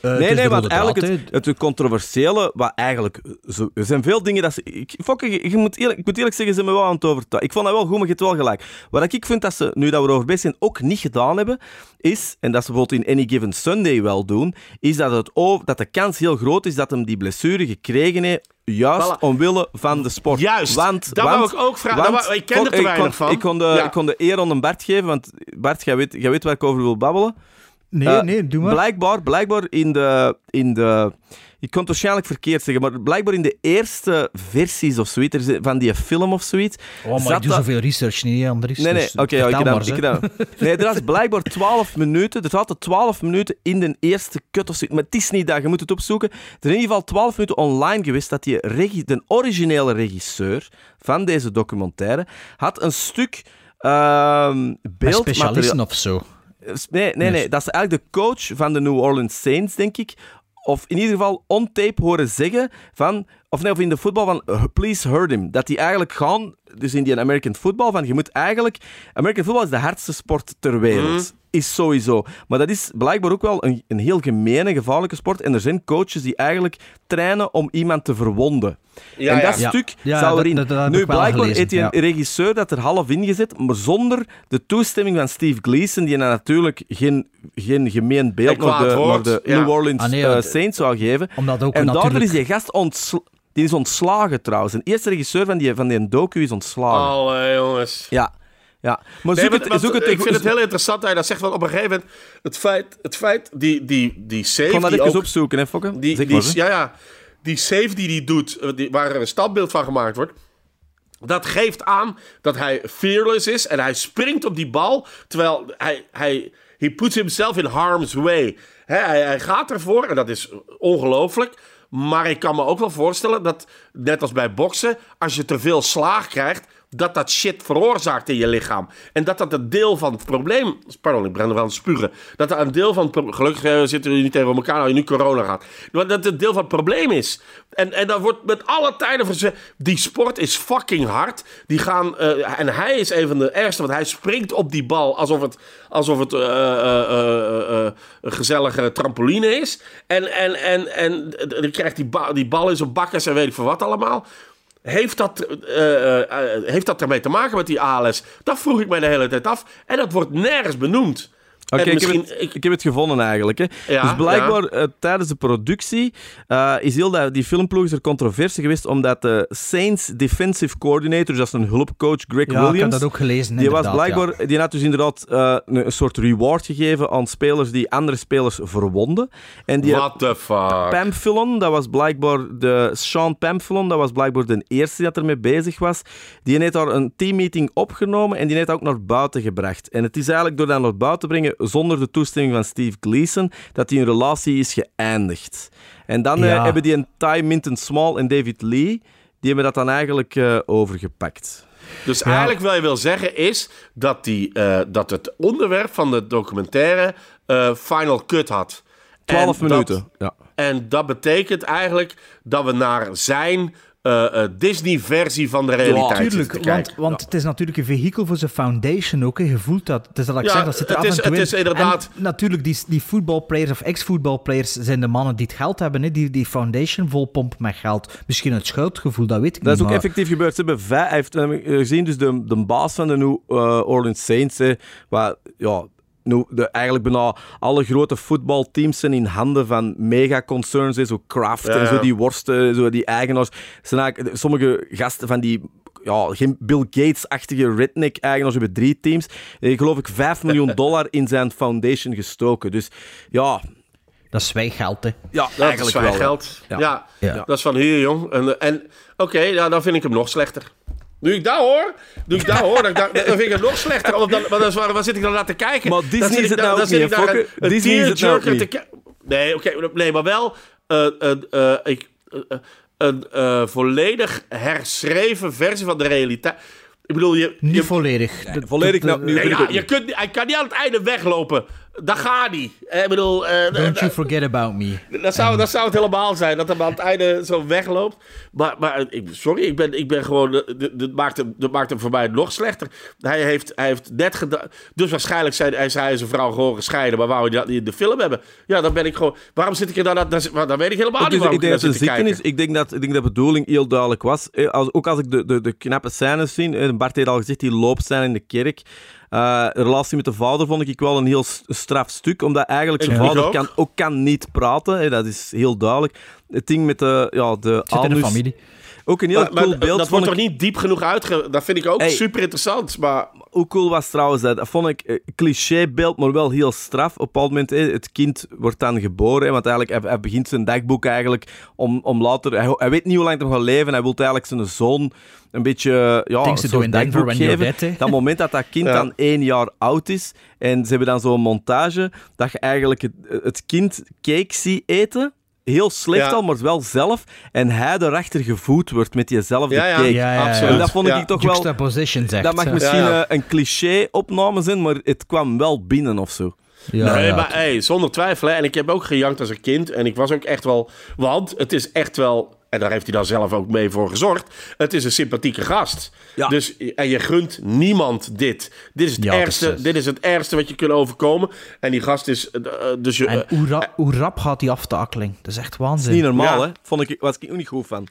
Eh, nee, nee, want eigenlijk draad, het, het controversiële, wat eigenlijk... Zo, er zijn veel dingen dat ze... Ik, Fokke, je, je moet eerlijk, ik moet eerlijk zeggen, ze hebben me wel aan het overtuigen. Ik vond dat wel goed, maar je hebt wel gelijk. Wat ik vind dat ze, nu dat we erover bezig zijn, ook niet gedaan hebben, is, en dat ze bijvoorbeeld in Any Given Sunday wel doen, is dat, het over, dat de kans heel groot is dat hem die blessure gekregen heeft, juist Voilà. omwille van de sport. Juist, Want, dat want, wou ik ook vragen. want- Dat wou- ik ken er te weinig kon, van. Ik kon, de, Ja. ik kon de eer aan een Bart geven, want Bart, jij weet, jij weet waar ik over wil babbelen. Nee, Eh, nee, doe maar. Blijkbaar, blijkbaar in de, in de... Ik kon het waarschijnlijk verkeerd zeggen, maar blijkbaar in de eerste versies of zoiets, van die film of zoiets... Oh, maar zat ik doe dat- zoveel research niet, Andries. Nee, nee, dus oké, ja, ik maar, ik. Nee, er was blijkbaar 12 minuten. Er zaten 12 minuten in de eerste cut of zoiets. Maar het is niet dat, je moet het opzoeken. Er is in ieder geval 12 minuten online geweest dat die regi- de originele regisseur van deze documentaire had een stuk ehm Met beeldmateriaal... specialisten of zo. Nee, nee, nee. Dat is eigenlijk de coach van de New Orleans Saints, denk ik. Of in ieder geval on tape horen zeggen van... Of nee, of in de voetbal van uh, please hurt him. Dat die eigenlijk gaan... Dus in die American football van je moet eigenlijk... American football is de hardste sport ter wereld. Mhm. Is sowieso. Maar dat is blijkbaar ook wel een, een heel gemene, gevaarlijke sport. En er zijn coaches die eigenlijk trainen om iemand te verwonden. Ja, en dat Ja. stuk Ja, zou erin... dat- dat heb nu, blijkbaar heeft hij een ja. regisseur dat er half ingezet, maar zonder de toestemming van Steve Gleason, die dan natuurlijk geen, geen gemeen beeld naar de, naar de ja. New Orleans Ah, nee, eh, Saints zou geven. Omdat ook en daardoor natuurlijk... is die gast ontsla- die is ontslagen trouwens. De eerste regisseur van die, van die docu is ontslagen. Allee, jongens. Ja. ja. Maar Nee, zoek het, zoek het ik vind het heel interessant dat je dat zegt. Want op een gegeven moment, het feit, het feit die, die, die save... Ik kan dat die even ook, opzoeken, hè, Fokke? die, Zeg die, maar, ja, ja, die save die hij doet, eh, die, waar er een standbeeld van gemaakt wordt... Dat geeft aan dat hij fearless is en hij springt op die bal, terwijl hij, hij he puts himself in harm's way. Hij, hij gaat ervoor en dat is ongelooflijk. Maar ik kan me ook wel voorstellen dat, net als bij boksen, als je te veel slaag krijgt, dat dat shit veroorzaakt in je lichaam. En dat dat een deel van het probleem... Pardon, ik ben er aan het spugen. Dat dat een deel van het Gelukkig eh, zitten jullie niet tegen elkaar nou je nu corona gaat. Maar dat het deel van het probleem is. En, en dat wordt met alle tijden. Die sport is fucking hard. Die gaan... eh, en hij is een van de ergste, want hij springt op die bal alsof het, alsof het eh, een gezellige trampoline is. En, en, en, en dan krijgt die, ba- die bal in zijn bakkers en weet ik wat allemaal. Heeft dat, eh, eh, heeft dat ermee te maken met die ALS? Dat vroeg ik mij de hele tijd af. En dat wordt nergens benoemd. Oké, ik, misschien- het, ik heb het gevonden eigenlijk. Hè. Ja, dus blijkbaar eh, tijdens de productie eh, is heel dat, die filmploeg is er controversie geweest omdat de Saints Defensive Coordinator, dus dat is een hulpcoach, Greg Ja, ik heb Williams, dat ook gelezen, die, was blijkbaar, die had dus inderdaad eh, een, een soort reward gegeven aan spelers die andere spelers verwonden. En die What the fuck? Pamphilon, dat was blijkbaar de Sean Pamphilon, dat was blijkbaar de eerste die dat ermee bezig was. Die heeft daar een teammeeting opgenomen en die heeft dat ook naar buiten gebracht. En het is eigenlijk door dat naar buiten te brengen, zonder de toestemming van Steve Gleason, dat die een relatie is geëindigd. En dan eh, Ja. hebben die een Ty Minton Small en David Lee, die hebben dat dan eigenlijk eh, overgepakt. Dus eigenlijk wat je wil zeggen is dat, die, eh, dat het onderwerp van de documentaire eh, Final Cut had. 12 En minuten, Dat, ja. En dat betekent eigenlijk dat we naar zijn eh, eh, Disney-versie van de realiteit zitten Tuurlijk, want, want het is natuurlijk een vehikel voor zijn foundation ook. hè. Je voelt dat. Het is dat ik Ja, zeg, dat zit er het af is- en toe het in. is inderdaad- En natuurlijk, die, die voetbalplayers of ex-voetbalplayers zijn de mannen die het geld hebben. Hè. Die, die foundation volpompen met geld. Misschien het schuldgevoel, dat weet ik Dat is niet. ook maar- effectief gebeurd. Ze hebben vijf, heeft eh, gezien, dus de, de baas van de New eh, Orleans Saints, hè, waar, ja, nu, de, eigenlijk bijna alle grote voetbalteams zijn in handen van megaconcerns, hè, zo Kraft Ja, en zo die worsten, zo die eigenaars. Zijn eigenlijk, sommige gasten van die ja, geen Bill Gates-achtige redneck-eigenaars hebben drie teams. Eh, geloof ik 5 [laughs] miljoen dollar in zijn foundation gestoken. Dus ja... Dat is zwijggeld, hè. Ja, Dat is eigenlijk wel. geld. Ja. Ja. Ja. dat is van hier, jong. En, en oké, ja, dan vind ik hem nog slechter. Nu ik dat hoor, nu ik dat hoor, dan, dan, dan vind ik hem nog slechter. Want dan, want dan, waar, waar zit ik dan naar te kijken? Maar Dan Disney is het nou dan niet, een- een Disney is het nou ook niet. Nee, oké, nee, maar wel eh, een eh, ik, eh, een eh, volledig herschreven versie van de realiteit. Ik bedoel, je... Niet je volledig. De- volledig nou- nu- Nee, ja, je kunt, hij kan niet aan het einde weglopen. Dat gaat niet. Eh, Ik bedoel, eh, Don't d- you forget about me. dat zou, dat zou het helemaal zijn, dat hij aan het einde zo wegloopt. Maar, maar eh, ik, sorry, ik ben, ik ben gewoon. eh, dit maakt, hem, dat maakt hem voor mij nog slechter. Hij heeft, hij heeft net gedaan. Dus waarschijnlijk zijn hij, zei hij zijn vrouw gewoon gescheiden. Maar wou hij dat niet in de film hebben? Ja, dan ben ik gewoon. Waarom zit ik er dan? Dan, dan, dan weet ik helemaal niet waarom ik ik dat is. Ik denk, dat, ik denk dat de bedoeling heel duidelijk was. Eh, Als, ook als ik de, de, de knappe scènes zie. eh, Bart heeft al gezegd, die loopscène in de kerk. Eh, de relatie met de vader vond ik wel een heel straf stuk. Omdat eigenlijk zijn Ik ook. vader kan, ook kan niet praten. hè, dat is heel duidelijk. Het ding met de, ja, de Zit in de anus- familie. Ook een heel Maar- maar cool beeld. dat wordt ik. toch niet diep genoeg uitge... Dat vind ik ook Hey. super interessant. Maar Hoe cool was trouwens dat? Dat vond ik eh, clichébeeld, maar wel heel straf. Op een bepaald moment, hè, het kind wordt dan geboren, want eigenlijk, hij, hij begint zijn dagboek eigenlijk om, om later... Hij, hij weet niet hoe lang hij nog gaat leven, hij wil eigenlijk zijn zoon een beetje ja, Things een soort dagboek geven. dead, hè. Dat moment dat dat kind [laughs] Ja. dan één jaar oud is, en ze hebben dan zo'n montage, dat je eigenlijk het, het kind cake ziet eten... Heel slecht Ja. al, maar wel zelf. En hij erachter gevoed wordt met diezelfde Ja, ja. cake. Ja, ja, ja. En dat vond ik Ja. toch wel... Juxtaposition, zegt Dat mag misschien Ja, ja. een cliché-opname zijn, maar het kwam wel binnen of zo. Ja, nee, ja. maar hey, zonder twijfel. Hè. En ik heb ook gejankt als een kind. En ik was ook echt wel... Want het is echt wel... En daar heeft hij dan zelf ook mee voor gezorgd. Het is een sympathieke gast. Ja. Dus, en je gunt niemand dit. Dit is het, Ja, ergste, precies. dit is het ergste wat je kunt overkomen. En die gast is... eh, eh, dus je, En eh, hoe, ra- hoe rap gaat die aftakeling? Dat is echt waanzin. is niet normaal, Ja. hè? Vond ik, was ik ook niet goed van.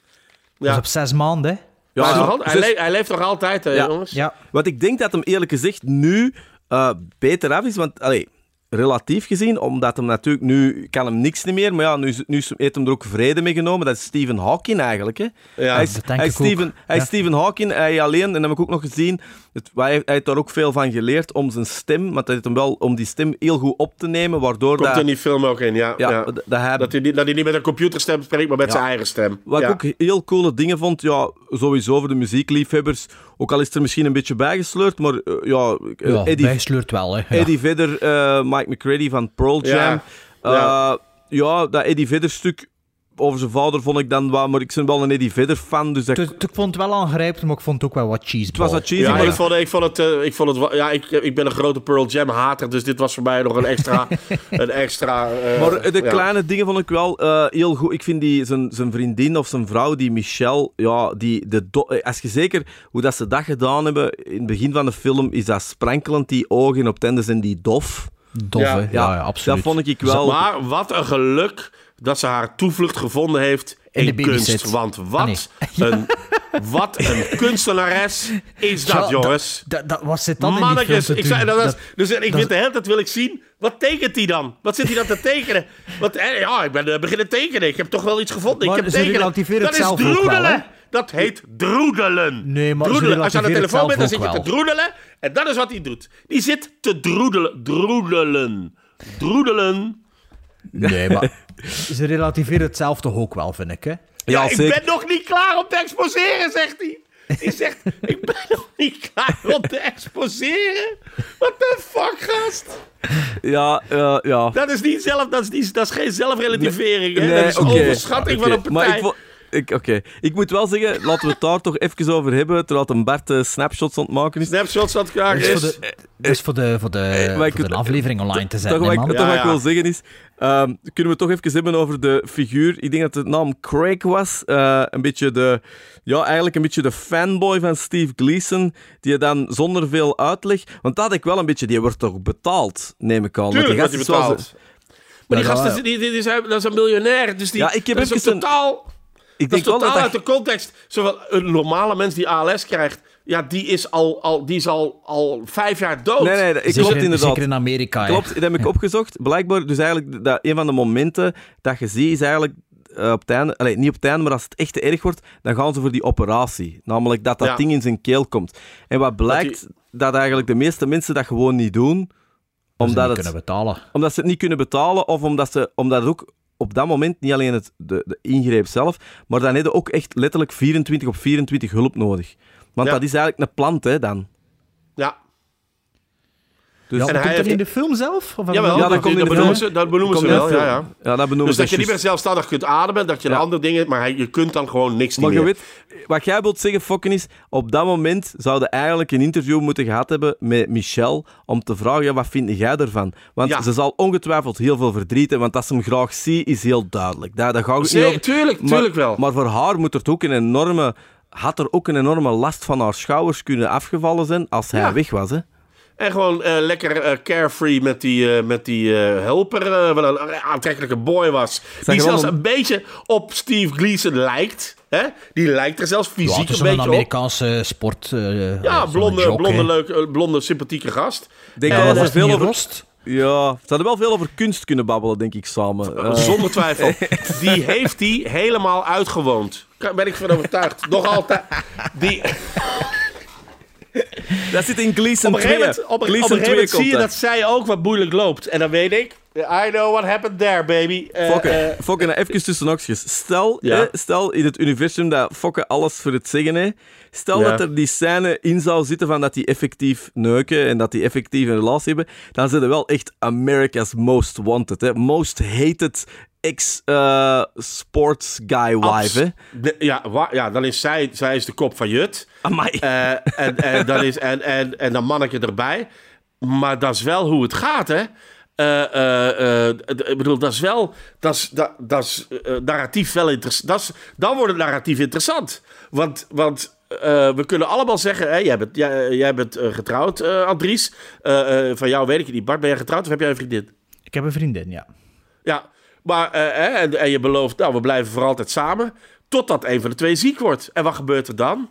Dat is op zes maanden, hè? hij, ja, al- hij, dus- hij leeft nog altijd, hè, Ja. jongens? Ja. Wat ik denk dat hem eerlijk gezegd nu eh, beter af is, want allee, relatief gezien, omdat hem natuurlijk nu kan hem niks niet meer, maar ja, nu, nu heeft hem er ook vrede mee genomen. Dat is Stephen Hawking eigenlijk. Hè? Ja, hij is, hij. Stephen, hij is Ja. Stephen Hawking, hij alleen, en dat heb ik ook nog gezien, het, hij, hij heeft daar ook veel van geleerd om zijn stem, want hij heeft hem wel om die stem heel goed op te nemen, waardoor Komt dat, in die film ook in, ja. ja, ja. dat hij Dat, hij niet, dat hij niet met een computerstem spreekt, maar met Ja. zijn eigen stem. Wat ja. ik ook heel coole dingen vond, ja, sowieso voor de muziekliefhebbers, ook al is het er misschien een beetje bijgesleurd, maar eh, ja, eh, Ja, Eddie, bijgesleurd wel, hè. Ja. Eddie Vedder, eh, Mike McCready van Pearl Jam. Ja. Ja, ja dat Eddie Vedder stuk over zijn vader vond ik dan wel, maar ik ben wel een Eddie Vedder fan, dus dat, ik vond het wel aangrijpend, maar ik vond het ook wel wat cheese. het was wat cheesy, Ja, maar ik vond, ik vond het, eh, ik vond het, ja, ik, ik ben een grote Pearl Jam hater, dus dit was voor mij nog een extra, [laughs] een extra. eh, Maar de ja. kleine dingen vond ik wel eh, heel goed. Ik vind die, zijn, zijn vriendin of zijn vrouw, die Michelle, ja, die, de do- eh, als je zeker hoe dat ze dat gedaan hebben, in het begin van de film is dat sprankelend, die ogen, en op einde zijn die dof. Dof, Ja. Ja, ja, absoluut. Dat vond ik wel... Maar wat een geluk dat ze haar toevlucht gevonden heeft In in, kunst. Want wat, Ah, nee. [laughs] een, wat een kunstenares is dat, jongens. Dat, dat, wat zit dan in die Mannetjes, film te ik zei, dat dus ik dat- weet de hele tijd wil ik zien, wat tekent hij dan? Wat zit hij dan te tekenen? Wat, eh, ja, ik ben eh, beginnen tekenen. Ik heb toch wel iets gevonden. Maar ik heb tekenen. Dat is wel, droedelen. dat heet droedelen. Nee, maar droedelen. Als je aan de telefoon bent, dan zit je te droedelen. En dat is wat hij doet. Die zit te droedelen. Droedelen. Droedelen. Nee, maar ze relativeren het zelf toch ook wel, vind ik, hè? Ja, ik ben nog niet klaar om te exposeren, zegt hij. Hij zegt, ik ben nog niet klaar om te exposeren. What the fuck, gast? Ja, ja, ja. Dat is, niet zelf, dat is, niet, dat is geen zelfrelativering, hè? Nee, dat is oké. overschatting van een partij. ik, oké. ik moet wel zeggen, laten we het daar toch even over hebben, terwijl een Bart eh, snapshots aan het maken is. Snapshots aan het Dat maken is is. voor de, voor de, voor de, Eh, ik- voor de aflevering online te Toch zetten, wat hè, ik, toch wat ik wil zeggen is, ehm, kunnen we het toch even hebben over de figuur. Ik denk dat de naam Craig was. eh, een beetje de, ja, eigenlijk een beetje de fanboy van Steve Gleason, die je dan zonder veel uitleg, want dat had ik wel een beetje, die wordt toch betaald, neem ik aan. Tuurlijk die wordt wel betaald. Maar die Ja, gast ja. is, die, die, die zijn, dat is een miljonair. Dus die, Ja, ik heb dat is een totaal, Ik dat denk is wel totaal dat uit dat... de context. Zowel een normale mens die ALS krijgt, ja, die is al, al, die is al, al vijf jaar dood. Nee, nee, ik Zeker klopt inderdaad. zeker in Amerika. Klopt, dat heb ik opgezocht. Blijkbaar, dus eigenlijk, dat een van de momenten dat je ziet, is eigenlijk eh, op het einde, allee, niet op het einde, maar als het echt te erg wordt, dan gaan ze voor die operatie. Namelijk dat dat Ja. ding in zijn keel komt. En wat blijkt, dat, eigenlijk de meeste mensen dat gewoon niet doen, Dat ze omdat, niet het, kunnen betalen. omdat ze het niet kunnen betalen, of omdat, ze, omdat het ook op dat moment niet alleen het, de, de ingreep zelf, maar dan heb je ook echt letterlijk 24 op 24 hulp nodig. Want Ja. dat is eigenlijk een plant, hè, dan. Ja. Dus, Ja, En komt hij dat heeft- in de film zelf? Of Jawel, Ja, dat, dat komt in dat de benoemen ze, dat benoemen ze wel, ja, ja. Ja, dat benoemen Dus ze dat je niet juist. meer zelfstandig kunt ademen, dat je Ja. een andere dingen... Maar je kunt dan gewoon niks niet Maar je meer. weet, wat jij wilt zeggen, Fokken, is... Op dat moment zouden eigenlijk een interview moeten gehad hebben met Michel om te vragen, ja, wat vind jij ervan? Want Ja. ze zal ongetwijfeld heel veel verdriet hebben, want dat ze hem graag ziet, is heel duidelijk. Daar, daar gaat het niet Zeker, over. tuurlijk, Maar- tuurlijk wel. Maar voor haar moet er ook een enorme... Had er ook een enorme last van haar schouders kunnen afgevallen zijn als hij Ja. weg was, hè? En gewoon eh, lekker eh, carefree met die, eh, met die helper, wat een aantrekkelijke boy was. die zelfs een- een beetje op Steve Gleason lijkt. Hè? Die lijkt er zelfs Ja, fysiek het is een een beetje op. Amerikaanse sport. Ja, blonde, jock, blonde, eh, blonde, sympathieke gast. Ik denk En, wel dat veel over... rost? Ja, ze hadden wel veel over kunst kunnen babbelen, denk ik, samen. Zonder twijfel. [laughs] Die heeft hij helemaal uitgewoond. Daar ben ik van overtuigd. Nog altijd. Die, [laughs] dat zit in Gleason op een 2. gegeven moment, op, een- op een Gleason gegeven 2 moment zie je dat. zij ook wat moeilijk loopt. En dan weet ik, I know what happened there, baby. Eh, Fokke, eh, Fokke, nou, even tussen nokjes. Stel, Ja. hè, stel in het universum dat Fokke alles voor het zeggen heeft. Stel Ja. dat er die scène in zou zitten van dat die effectief neuken en dat die effectief een relatie hebben. Dan zijn er wel echt America's Most Wanted. Hè. Most Hated ex-sports guy wife. De- ja, wa- ja, dan is zij, zij is de kop van Jut. Amai. Eh, en, en, dan is, en, en, en dan manneke erbij. Maar dat is wel hoe het gaat, hè? Eh, eh, eh, d- ik bedoel, dat is wel. Dat is, dat, dat is eh, narratief wel interessant. Dat is, dan wordt het narratief interessant. Want, want eh, we kunnen allemaal zeggen: hè, jij bent, jij, jij bent eh, getrouwd, eh Andries. Eh, eh, van jou weet ik het niet. Bart, ben jij getrouwd of heb jij een vriendin? Ik heb een vriendin, ja. Ja, maar eh, en, en je belooft, nou, we blijven voor altijd samen. Totdat een van de twee ziek wordt. En wat gebeurt er dan?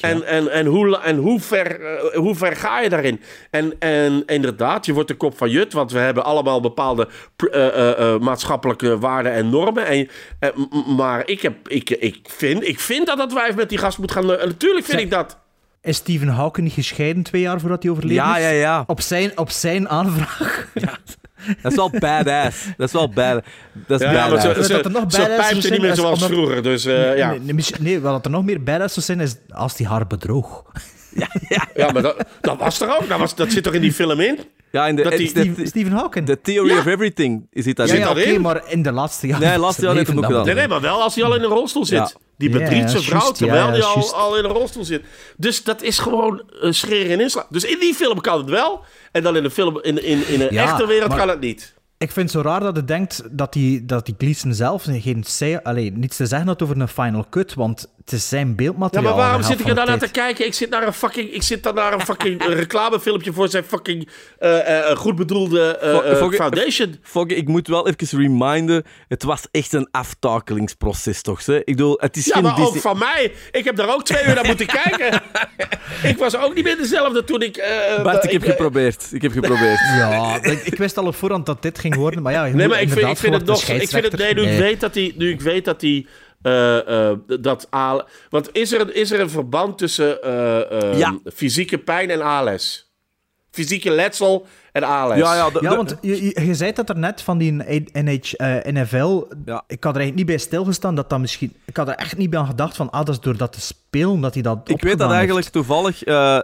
En, en, en, hoe, en hoe, ver, eh, hoe ver ga je daarin? En, en inderdaad, je wordt de kop van Jut, want we hebben allemaal bepaalde eh, eh, eh, maatschappelijke waarden en normen. En, maar ik, heb, ik, ik, vind, ik vind dat dat wijf met die gast moet gaan. natuurlijk vind Zeg- ik dat. Is Stephen Hawking gescheiden twee jaar voordat hij overleden Ja, ja, ja. Op zijn, op zijn aanvraag. Dat is wel badass. Dat is wel bad. Dat is Ja, maar badass. zo, Dat zo, er nog zo badass pijpt zijn niet meer zoals vroeger. Dus eh, ja. Nee, nee, nee, wat er nog meer badass zou zijn, is als hij haar bedroog. [laughs] ja, maar dat, dat was er ook. Dat, was, dat zit toch in die film in? Ja, in de, Dat die- Stephen Hawking. The Theory Ja. of Everything is het daar. ja, zit ja, oké, in? maar in de laatste jaren. Nee, laatste jaar heeft leven hem ook dan gedaan. Nee, nee, maar wel als hij al in een rolstoel zit. Ja. Die Ja, bedriegt ja, zijn vrouw ja, terwijl ja, hij al, in een rolstoel zit. Dus dat is gewoon uh, scheren en inslaan. Dus in die film kan het wel. En dan in, de film, in, in, in een Ja, echte wereld maar- kan het niet. Ik vind het zo raar dat je denkt dat die, dat die Gleason zelf geen say, allee, niets te zeggen had over een final cut, want het is zijn Ja, beeldmateriaal. maar waarom zit ik er dan naar te kijken? Ik zit, naar een fucking, ik zit dan naar een fucking [laughs] reclamefilmpje voor zijn fucking eh, eh, goed bedoelde eh, eh, Fok- foundation. Fok, ik moet wel even reminden, het was echt een aftakelingsproces, toch? Hè? Ik bedoel, het is Ja, geen maar ook van mij. Ik heb daar ook twee uur naar moeten [laughs] kijken. ik was ook niet meer dezelfde toen ik... eh, Bart, ik ik, heb geprobeerd. Ik heb geprobeerd. Ja, ik, ik wist al op voorhand dat dit ging worden, maar ja, Nee, maar ik vind, inderdaad ik vind het nog... Ik vind het, nee, nu ik weet dat hij... Nu ik weet dat hij... eh, eh, dat Ale- want is er, een, is er een verband tussen eh, eh, Ja. fysieke pijn en ALS? Fysieke letsel en. Ja, ja, de- Ja, de- want je, je, je zei dat er net van die NH, eh, NFL. Ja. Ik had er eigenlijk niet bij stilgestaan dat dat misschien. Ik had er echt niet bij aan gedacht van, ah, dat is door dat te spelen dat hij dat. Ik weet dat eigenlijk heeft. toevallig, eh, eh,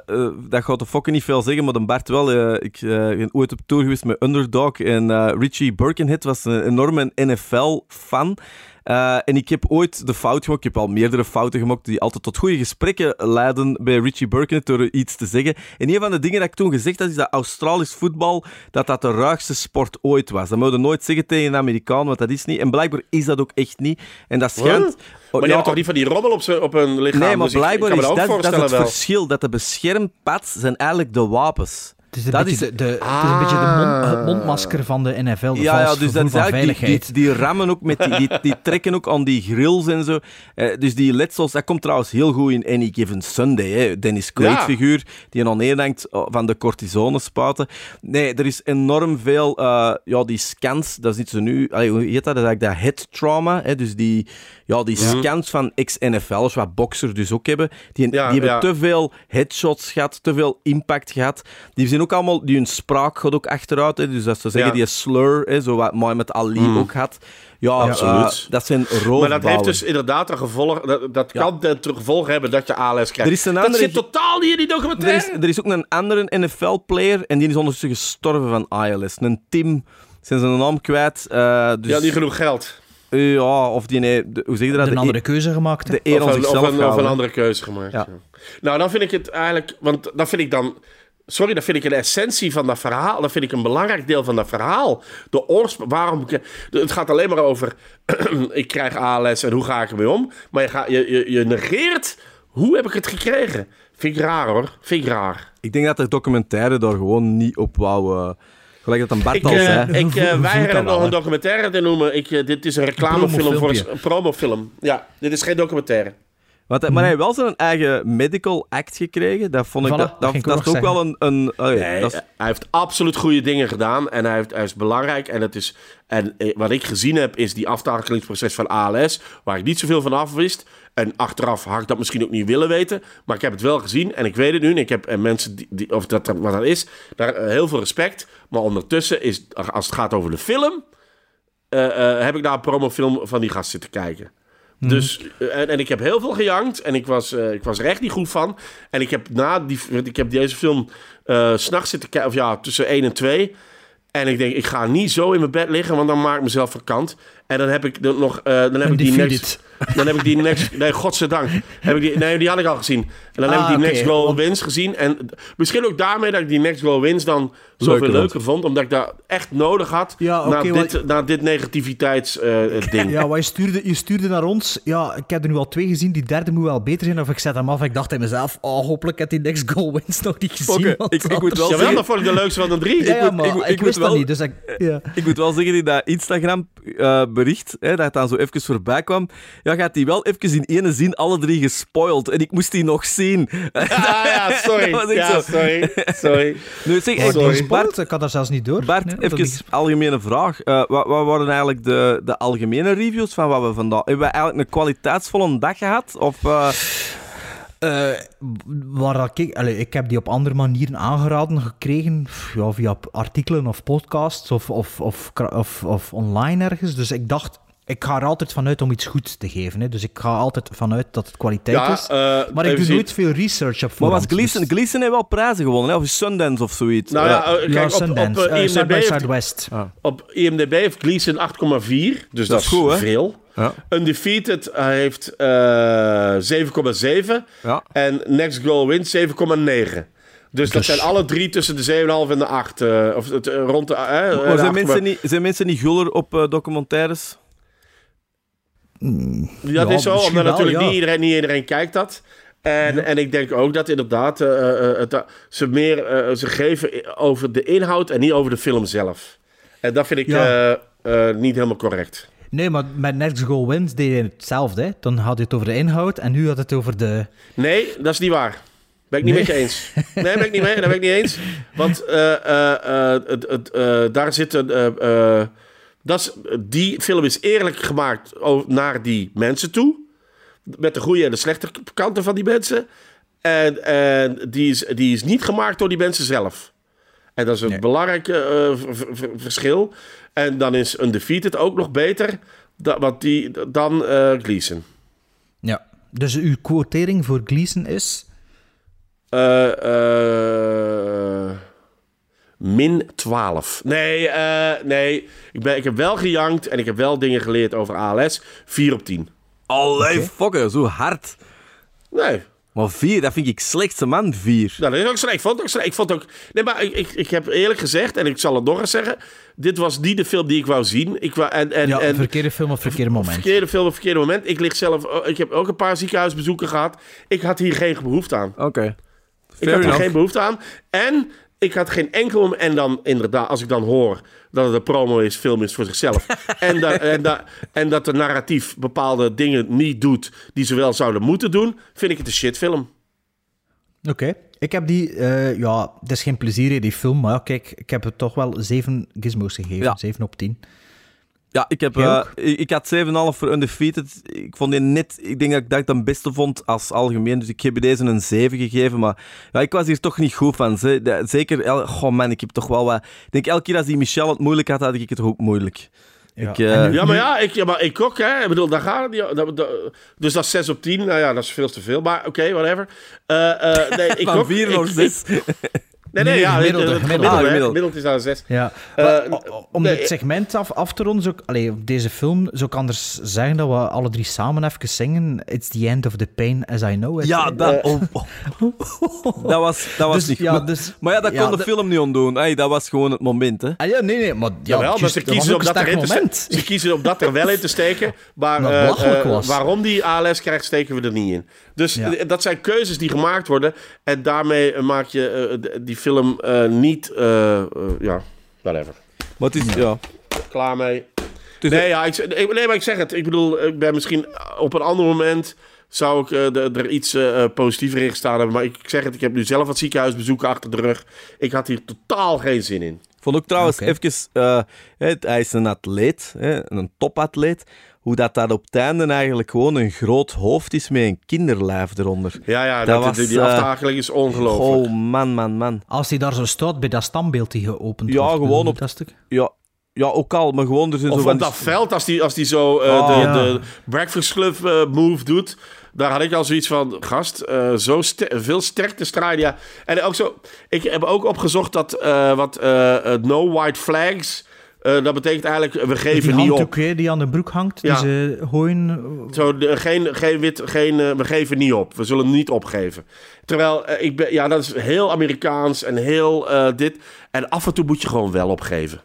dat gaat de fokken niet veel zeggen, maar de Bart wel. eh, ik eh, ben ooit op tour geweest met Underdog en eh, Richie Birkenhead was een enorme NFL-fan. Eh, en ik heb ooit de fout gemaakt, ik heb al meerdere fouten gemaakt die altijd tot goede gesprekken leiden bij Richie Birkenhead door iets te zeggen. En een van de dingen dat ik toen gezegd had, is dat Australisch voetbal dat dat de ruigste sport ooit was. Dat moet je nooit zeggen tegen een Amerikaan, want dat is niet. En blijkbaar is dat ook echt niet. En dat schijnt... Maar die Ja, toch niet van die rommel op, op hun lichaam? Nee, maar Dus ik- ik blijkbaar is dat is het wel. verschil. Dat de beschermpads zijn eigenlijk de wapens. Het is een, dat beetje, is- de, de, het is een beetje de mond- het mondmasker van de NFL. De Ja, ja, dus dat is eigenlijk die, veiligheid. die, die rammen ook met die, die, die trekken ook aan die grills en zo. Eh, dus die letsels, dat komt trouwens heel goed in Any Given Sunday. Hè. Dennis Quaid Ja. figuur die aan neerdenkt van de cortisone spuiten. Nee, er is enorm veel, eh, ja, die scans, dat is niet zo nu, allee, hoe heet dat? Dat is eigenlijk dat head trauma, hè. dus die, ja, die scans van ex-NFL'ers, wat boxers dus ook hebben, die, Ja, die hebben ja. te veel headshots gehad, te veel impact gehad. Die zijn ook allemaal, die hun spraak gaat ook achteruit. Hè. Dus dat ze zeggen, Ja. die slur, hè, zo wat Mohamed Ali Mm. ook had. Ja, Absoluut. eh, dat zijn roofbouwen. Maar dat heeft dus inderdaad een gevolg. Dat, dat kan ten gevolg hebben dat je ALS krijgt. Er is een dat andere- zit totaal niet in die er, documentaire. is, er is ook een andere NFL-player en die is ondertussen gestorven van ALS. Een Tim, zijn zijn naam kwijt. eh, dus, Ja, niet genoeg geld. Ja, of die, nee, de- hoe zeg je dat? een De andere e- keuze gemaakt. De eer Of een, of, een, of een houden. andere keuze gemaakt. Ja. ja. Nou, dan vind ik het eigenlijk. Want dan vind ik dan. Sorry, dat vind ik een essentie van dat verhaal. Dat vind ik een belangrijk deel van dat verhaal. De oorsprong. Waarom. Het gaat alleen maar over. [clears throat] ik krijg ALS en hoe ga ik ermee om? Maar je, gaat, je, je, je negeert. Hoe heb ik het gekregen? Vind ik raar hoor. Vind ik raar. Ik denk dat de documentaire daar gewoon niet op wou... eh, gelijk dat een Bart Ik, al eh, zei. ik eh, [laughs] weiger het nog een documentaire te noemen. Ik, dit is een reclamefilm voor een promofilm. Ja, dit is geen documentaire. Want, maar hij heeft wel zijn eigen medical act gekregen. Dat vond ik... Voilà, dat, dat dat, ging ik dat ook is ook zeggen. wel een... een oh ja, Nee, dat is- hij heeft absoluut goede dingen gedaan en hij, heeft, hij is belangrijk. En, het is, en eh, wat ik gezien heb, is die aftakelingsproces van ALS, waar ik niet zoveel van af wist. En achteraf had ik dat misschien ook niet willen weten, maar ik heb het wel gezien en ik weet het nu. En ik heb en mensen die, die of dat wat dat is, daar eh, heel veel respect. Maar ondertussen is, als het gaat over de film, eh, eh, heb ik daar een promofilm van die gast zitten kijken. Dus, eh, en, en ik heb heel veel gejankt en ik was, eh, ik was er echt niet goed van. En ik heb na die, ik heb deze film s s'nachts zitten kijken, of ja, tussen 1 en 2. En ik denk, ik ga niet zo in mijn bed liggen, want dan maak ik mezelf vakant. En dan heb ik nog, dan heb ik die next, [laughs] dan heb ik die next, nee, godzijdank. Heb ik die, nee, die had ik al gezien. En dan heb Ah, ik die oké, Next Goal Wins gezien. En misschien ook daarmee dat ik die Next Goal Wins dan zoveel Leuker leuker, vond. Omdat ik dat echt nodig had Ja, na, oké, dit, na dit negativiteitsding. [laughs] Ja, wat je stuurde, je stuurde naar ons. Ja, ik heb er nu al twee gezien. Die derde moet wel beter zijn. Of ik zet hem af. Ik dacht in mezelf, oh, hopelijk heb die next goal wins nog niet gezien. Want ik- ik moet wel Jawel, dat vond ik de leukste van de drie. Ja, ja, moet- maar ik ik, moet- ik wist moet dat wel- niet. Dus ik, ja. [laughs] Ik moet wel zeggen, in dat Instagram-bericht, dat het dan zo even voorbij kwam, ja, gaat hij wel even in ene zin alle drie gespoild. En ik moest die nog zien. [laughs] Ah, ja, sorry. Ja, zo. sorry. Sorry. Nu, zeg, Sorry. Bart, ik had daar zelfs niet door. Bart Nee, even is- algemene vraag. Eh, wat, wat waren eigenlijk de, de algemene reviews van wat we vandaag... Hebben we eigenlijk een kwaliteitsvolle dag gehad? Of... Eh, waar dat ik, ik heb die op andere manieren aangeraden gekregen, ja, via artikelen of podcasts of, of, of, of online ergens. Dus ik dacht, ik ga er altijd vanuit om iets goeds te geven. Hè. Dus ik ga altijd vanuit dat het kwaliteit Ja, is. eh, maar ik doe nooit veel research op maar voorhand. was Gleason, Dus- Gleason heeft wel prijzen gewonnen, hè? of Sundance of zoiets. Nou ja, Eh, kijk, ja, op, op, Sundance. eh, Eh, IMDb Side by heeft- Southwest. op IMDb heeft Gleason 8,4. Dus dat, is goed, hè? veel. Ja. Undefeated heeft eh 7,7. Ja. En Next Goal Wins 7,9. Dus, dat Dus- zijn alle drie tussen de 7,5 en de 8. eh, of het, rond de. eh, Maar de zijn, mensen niet, zijn mensen niet guller op documentaires? Dat is zo, omdat natuurlijk niet, iedereen, niet iedereen kijkt dat. En, en ik denk ook dat inderdaad eh, eh, eh, ze meer ze geven over de inhoud en niet over de film zelf. En dat vind ik niet helemaal correct. Nee, maar met Next Goal Wins deed je hetzelfde. Hè? Dan had je het over de inhoud en nu had het over de... Nee, dat is niet waar. Ben ik niet Nee? met je eens. [laughs] Nee, ben ik niet mee. Dat ben ik niet eens. Want daar zitten. eh, eh, dat is, die film is eerlijk gemaakt naar die mensen toe. Met de goede en de slechte kanten van die mensen. En, en die, is, die is niet gemaakt door die mensen zelf. En dat is een belangrijk eh, verschil. En dan is Undefeated ook nog beter da, want die, dan eh Gleason. Ja. Dus uw quotering voor Gleason is... Eh, eh, min 12. Nee, eh, nee. Ik, ben, ik heb wel gejankt en ik heb wel dingen geleerd over ALS. 4 op 10. Allee, fokken, zo hard. Nee. Maar vier, dat vind ik slechtste man, vier. Nou, dat is ook slecht. Ik vond het ook slecht. Ik vond ook... Nee, maar ik, ik, ik heb eerlijk gezegd, en ik zal het nog eens zeggen... Dit was niet de film die ik wou zien. Ik wou, en, en, Ja, en, verkeerde film op verkeerde moment. Verkeerde film op verkeerde moment. Ik lig zelf... oh, Ik heb ook een paar ziekenhuisbezoeken gehad. Ik had hier geen behoefte aan. Oké. Ik had er enough. geen behoefte aan. En ik had geen enkel... En dan inderdaad, als ik dan hoor dat het een promo is, film is voor zichzelf. [laughs] en, dat, en, dat, en dat de narratief bepaalde dingen niet doet die ze wel zouden moeten doen, vind ik het een shitfilm. Oké. Ik heb die... eh, ja, het is geen plezier in die film, maar kijk, ik heb het toch wel 7 gizmos gegeven. Ja. 7 op 10. Ja, ik, heb, eh, ik, had 7,5 voor Undefeated. Ik vond die net... Ik denk dat ik dat ik het beste vond als algemeen. Dus ik heb deze een 7 gegeven. Maar ja, ik was hier toch niet goed van. Zeker... Goh man, ik heb toch wel wat... Ik denk elke keer als die Michel het moeilijk had, had ik het ook moeilijk. Ik, eh, ja, maar ja, ik, ja, maar ik ook, hè. Ik bedoel, daar gaat het niet o- dat- dat- Dus dat is 6 op 10. Nou ja, dat is veel te veel. Maar oké, whatever. Eh, eh, nee, [laughs] ik Van ook. vier Ik- naar ik- [laughs] zes. Nee, nee, ja, gemiddelde, het- het gemiddelde. gemiddelde, Ah, hè. gemiddeld. Gemiddeld is daar 6. Ja. Eh, Maar o- om nee, het segment af, af te ronden, zou ik, allee, op deze film, zou ik anders zeggen dat we alle drie samen even zingen It's the end of the pain as I know it. Ja, dat, [laughs] oh, oh. dat was, dat was Dus, niet ja, dus- maar ja, dat ja, kon de de- film niet ontdoen. Hey, dat was gewoon het moment, hè. Ah, ja, nee, nee, maar... Ja, Jawel, maar ze kiezen, een dat erin te moment. ste- ze kiezen om dat er wel in te steken. [laughs] Maar eh, eh, was. waarom die ALS krijgt, steken we er niet in. Dus Ja. eh, dat zijn keuzes die gemaakt worden. En daarmee eh, maak je eh, die film eh, niet... eh, eh, ja, whatever. Het is... Ja. Klaar mee. Dus nee, ja, ik, ik- nee, maar ik zeg het. Ik bedoel, ik ben misschien op een ander moment... zou ik eh, de- er iets eh, positiever in gestaan hebben. Maar ik zeg het, ik heb nu zelf wat ziekenhuisbezoeken achter de rug. Ik had hier totaal geen zin in. Ik vond ook trouwens even... eh, hè, hij is een atleet, hè, een topatleet. Hoe dat, dat op het einde eigenlijk gewoon een groot hoofd is met een kinderlijf eronder. Ja, ja, dat, die, die eh, aftakeling is ongelooflijk. Oh, man, man, man. Als hij daar zo staat bij dat standbeeld die geopend Ja, wordt, gewoon op- dat stuk. Ja, ja, ook al, maar gewoon... Er zijn Of zo van op die- dat veld, als die, als die zo eh, Ah, de, ja. de Breakfast Club eh, move doet. Daar had ik al zoiets van, gast, eh, zo veel sterkte strijden. Ja. En ook zo, ik heb ook opgezocht dat eh, wat no white flags, eh, dat betekent eigenlijk, we geven die niet op. hè, die aan de broek hangt, Ja. die ze gooien. Zo, de- geen, geen wit, geen, eh, we geven niet op. We zullen niet opgeven. Terwijl, eh, ik ben, ja, dat is heel Amerikaans en heel eh, dit. En af en toe moet je gewoon wel opgeven.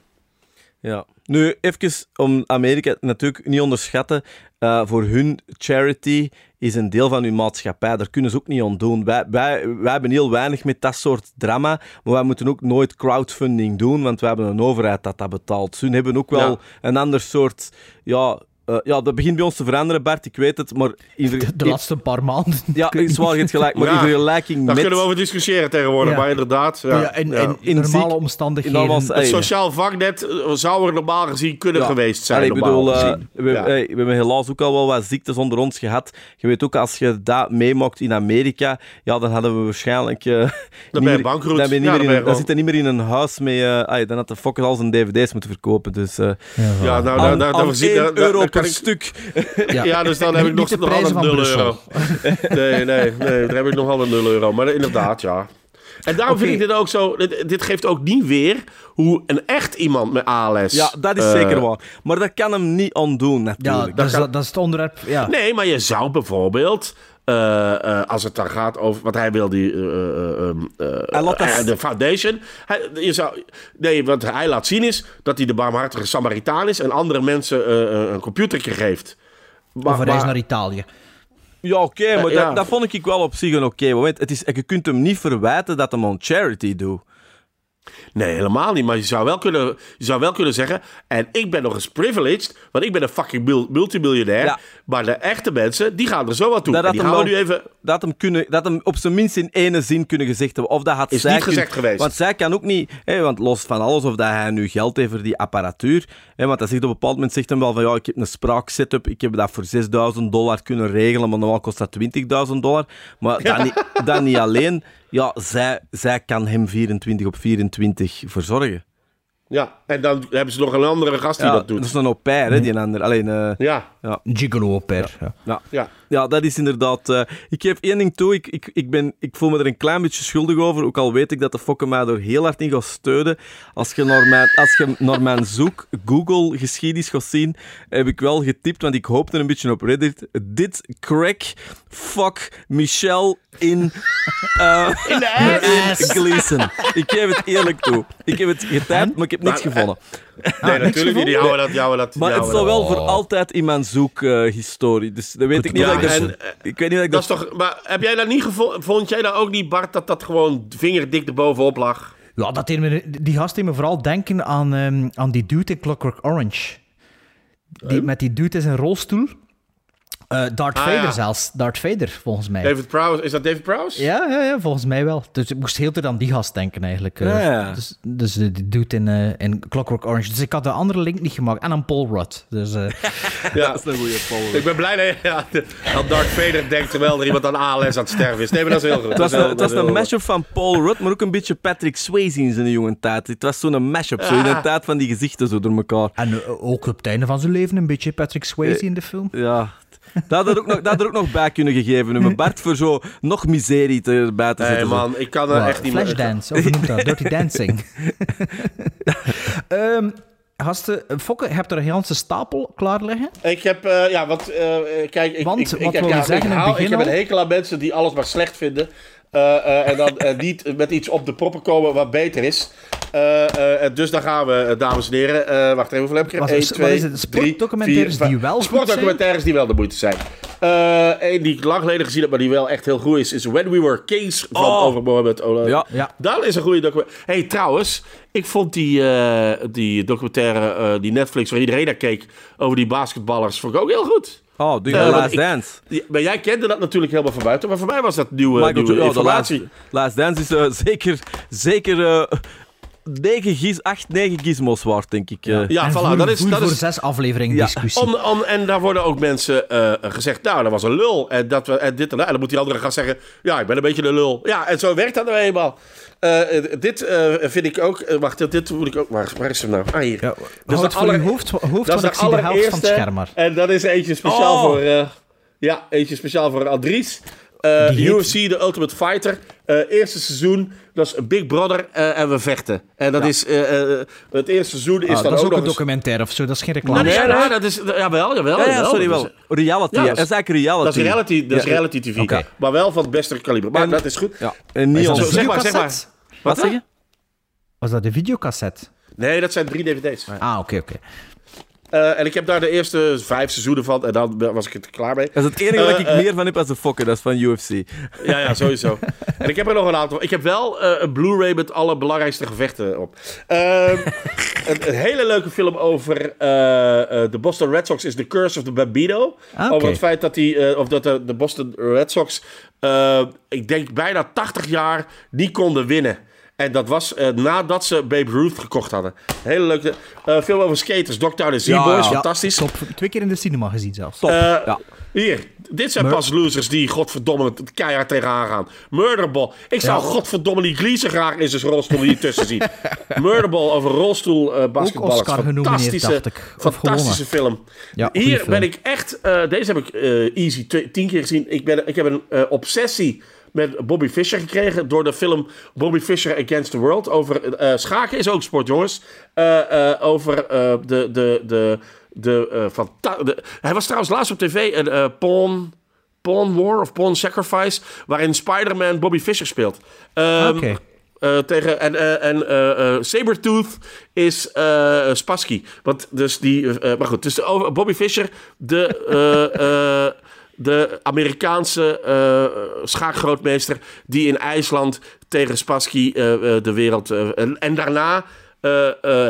Ja. Nu, even om Amerika natuurlijk niet onderschatten. eh, voor hun charity is een deel van hun maatschappij. Daar kunnen ze ook niet aan doen. Wij, wij, wij hebben heel weinig met dat soort drama. Maar wij moeten ook nooit crowdfunding doen, want wij hebben een overheid dat dat betaalt. Hun hebben ook wel Ja. een ander soort. Ja, eh, ja, dat begint bij ons te veranderen, Bart. Ik weet het. Maar in ver- De, de laatste paar maanden. Ja, is waar, je hebt gelijk. Maar Ja, in vergelijking Daar met. kunnen we over discussiëren tegenwoordig. Ja. Maar inderdaad. Ja, Ja, in, ja. in, In normale ziek- omstandigheden. in Het sociaal vaknet zou er normaal gezien kunnen Ja. geweest zijn. Allee, ik normaal bedoel, eh, gezien. we, Ja. hey, we hebben helaas ook al wel wat ziektes onder ons gehad. Je weet ook, als je dat meemaakt in Amerika, ja, dan hadden we waarschijnlijk... eh, [laughs] niet ben je meer- bankroet. Dan, ben je niet Ja, meer dan in, dan zit je niet meer in een huis met... eh, ay, dan had de fokker al zijn dvd's moeten verkopen. Dus, eh Ja, nou, daar, daar, daar, per ik- stuk. [laughs] Ja, dus dan heb ik nog, nog prijzen altijd van 0 euro. Nee, nee, nee, daar heb ik nog altijd 0 euro. Maar inderdaad, ja. En daarom vind ik dit ook zo... Dit, dit geeft ook niet weer hoe een echt iemand met ALS... Ja, dat is eh, zeker waar. Maar dat kan hem niet ontdoen, Ja, natuurlijk. dat, is, kan- dat, dat is het onderwerp. Ja. Nee, maar je zou bijvoorbeeld eh, eh, als het dan gaat over. Want hij wil die. eh, eh, ehm, eh, eh, de foundation. Hij, je zou, nee, wat hij laat zien is dat hij de barmhartige Samaritaan is. en andere mensen eh, een computer geeft. Maar- Of een reis naar Italië. Ja, oké, maar Eh, ja. Dat, dat vond ik wel op zich een oké moment. Het is, je kunt hem niet verwijten dat hem on charity doet. Nee, helemaal niet. Maar je zou wel kunnen, je zou wel kunnen zeggen... en ik ben nog eens privileged... want ik ben een fucking mul- multimiljonair... Ja. Maar de echte mensen, die gaan er zo aan toe. Dat die gaan we nu even... Dat hem, kunnen, dat hem op zijn minst in ene zin kunnen gezegd hebben. Of dat had Is zij niet gezegd kunnen- geweest. Want zij kan ook niet... Hè, want los van alles of dat hij nu geld heeft voor die apparatuur... Hè, want hij zegt op een bepaald moment zegt hem wel van... Ja, ik heb een spraaksetup. Ik heb dat voor 6000 dollar kunnen regelen. Maar normaal kost dat 20.000 dollar. Maar dat, niet, [laughs] dat niet alleen. Ja, zij, zij kan hem 24 op 24 verzorgen. Ja, en dan hebben ze nog een andere gast die Ja, dat doet. Dat is een au pair, hè, die ander. Alleen, eh, Ja. ja. Gigolo au pair. Ja. Ja. Ja. Dat is inderdaad... eh, ik geef één ding toe. Ik, ik, ik, ben, ik voel me er een klein beetje schuldig over. Ook al weet ik dat de fokken mij er heel hard in gaat steunen. Als je naar mijn, als je naar mijn zoek Google-geschiedenis gaat zien, heb ik wel getipt, want ik hoopte een beetje op Reddit. Dit crack fuck Michelle in... eh, [laughs] In de ass. in Gleason. Ik geef het eerlijk toe. Ik heb het getypt, maar ik heb niks Maar, gevonden. Nee, natuurlijk niet. Die houden dat... Die houden dat Maar die het dat- wel voor altijd in mijn zoekhistorie. dus dat weet ik niet. Ja, dat ik, dat- en, eh, ik weet niet dat ik Dat dat... is toch, maar heb jij dat niet gevonden? Vond jij dat ook niet, Bart, dat dat gewoon vingerdik erbovenop lag? Ja, dat deed me, die gast deed me vooral denken aan, ehm, aan die dude in Clockwork Orange. Die, met die dude in zijn rolstoel. Eh Darth Ah, Vader ja. zelfs. Darth Vader, volgens mij. David Prowse, is dat David Prowse? Ja, ja, ja, volgens mij wel. Dus ik moest heel tijd aan die gast denken, eigenlijk. eh. Ja, ja. Dus, dus de die dude in, eh, in Clockwork Orange. Dus ik had de andere link niet gemaakt. En aan Paul Rudd. Dus, eh, [laughs] [laughs] Ja. Dat is een goede Paul. Ik ben blij dat, ja, dat Darth Vader denkt terwijl er iemand aan ALS aan het sterven is. Nee, maar dat is heel goed. Het was, een, heel- het was dat is een mashup van Paul Rudd, maar ook een beetje Patrick Swayze in zijn jonge tijd. Het was zo'n mashup, zo in de tijd van die gezichten zo door elkaar. en eh, ook op het einde van zijn leven een beetje Patrick Swayze in de film. Ja, dat had er ook nog, dat had er ook nog bij kunnen gegeven hebben. Bart voor zo nog miserie te, erbij te zetten. man, ik kan er Wow, echt niet meer... Flashdance, of hoe noemt dat? Dirty Dancing. [laughs] Ehm gasten, Fokke, je hebt er een hele stapel klaar liggen. Ik heb, eh, ja, wat, eh, kijk, ik, Want, ik, ik, wat heb- wil ja, je zeggen ik, in het hou- begin ik heb een hekel aan mensen die alles maar slecht vinden. Eh, eh, en dan eh, niet met iets op de proppen komen wat beter is. Eh, eh, dus dan gaan we, dames en heren. eh, wacht even, hoeveel heb ik er? Wat- 1, wat 2, is het? Sportdocumentaires die wel goed Sportdocumentaires die wel de moeite zijn. Eén die ik lang geleden gezien heb, maar die wel echt heel goed is, is When We Were Kings van Oh. over Mohammed Ola. Ja. Ja. Dat is een goede documentaire. hey, trouwens, ik vond die, eh, die documentaire, eh, die Netflix, waar iedereen naar keek, over die basketballers, vond ik ook heel goed. Oh, want Last ik- Dance. Ja, maar jij kende dat natuurlijk helemaal van buiten, maar voor mij was dat nieuwe, Michael nieuwe de informatie. Last, Last Dance is eh, zeker, zeker eh 9 giz, 8, 9 gizmos waard, denk ik. eh. Ja, En voilà, dat is... Dat voor is zes afleveringen Ja. discussie. om, om, en daar worden ook mensen eh, gezegd, nou, dat was een lul. En, dat we, en dit en dat. En dan moet die andere gaan zeggen, ja, ik ben een beetje een lul. Ja, en zo werkt dat nou eenmaal. Eh, dit eh, vind ik ook... wacht, dit- moet ik ook... Waar, waar is hem nou? Ah, hier. Ja, Dat is de voor aller- je hoofd, hoofd dat is want ik zie de helft van het allereerste. scherm. En dat is eentje speciaal Oh. voor... eh, ja, eentje speciaal voor. Eh, heet- UFC, The Ultimate Fighter. Eh, eerste seizoen, dat is Big Brother eh, en we vechten. En dat is... eh, eh, het eerste seizoen is Ah, dan dat is ook een eens... documentaire of zo, dat is geen reclame. Nee, nee, dat is... Jawel, jawel. Ja, ja, jawel. sorry wel. Reality, Ja, dat dat is- eigenlijk reality. dat is reality, dat is Ja, reality TV. Maar wel van het beste kaliber. Maar En- dat is goed. Ja, en niet Zeg maar, zeg maar. Wat zeg je? Was dat de videocassette? Nee, dat zijn drie dvd's. Ah, oké, oké. Eh, en ik heb daar de eerste vijf seizoenen van. En dan was ik er klaar mee. Dat is het enige wat Eh, ik eh, meer van heb als de fokken, dat is van UFC. Ja, ja, sowieso. [laughs] en ik heb er nog een aantal. Ik heb wel eh, een Blu-ray met alle belangrijkste gevechten op. Ehm, [laughs] een, een hele leuke film over eh, eh, de Boston Red Sox is The Curse of the Bambino. Ah. Over het feit dat, die, eh, of dat de, de Boston Red Sox, eh, ik denk bijna 80 jaar, niet konden winnen. En dat was eh, nadat ze Babe Ruth gekocht hadden. Hele leuke eh, film over skaters. Dr. de Z-Boys, ja. fantastisch. Top. Twee keer in de cinema gezien zelfs. Top. Eh, ja. Hier, dit zijn Mur- pas losers die godverdomme het keihard tegenaan gaan. Murderball. Ik zou Ja. godverdomme die Gleason graag in zijn rolstoel hier tussen zien. [laughs] Murderball over rolstoel basketballers. Oscar genomineerd, Fantastische, fantastische film. Ja, hier film. ben ik echt... deze heb ik easy tien keer gezien. Ik, ben, ik heb een obsessie met Bobby Fischer gekregen door de film Bobby Fischer Against the World. Over eh, schaken is ook sport, jongens. Eh, eh, over de... de, de de, hij was trouwens laatst op tv een Pawn, Pawn War of Pawn Sacrifice, waarin Spider-Man Bobby Fischer speelt. Ehm, Oké. tegen, en en, en eh, Sabretooth is Spassky. Want dus die, maar goed, dus de, over- Bobby Fischer, de, [laughs] de Amerikaanse eh, schaakgrootmeester die in IJsland tegen Spassky eh, eh, de wereld. en, en daarna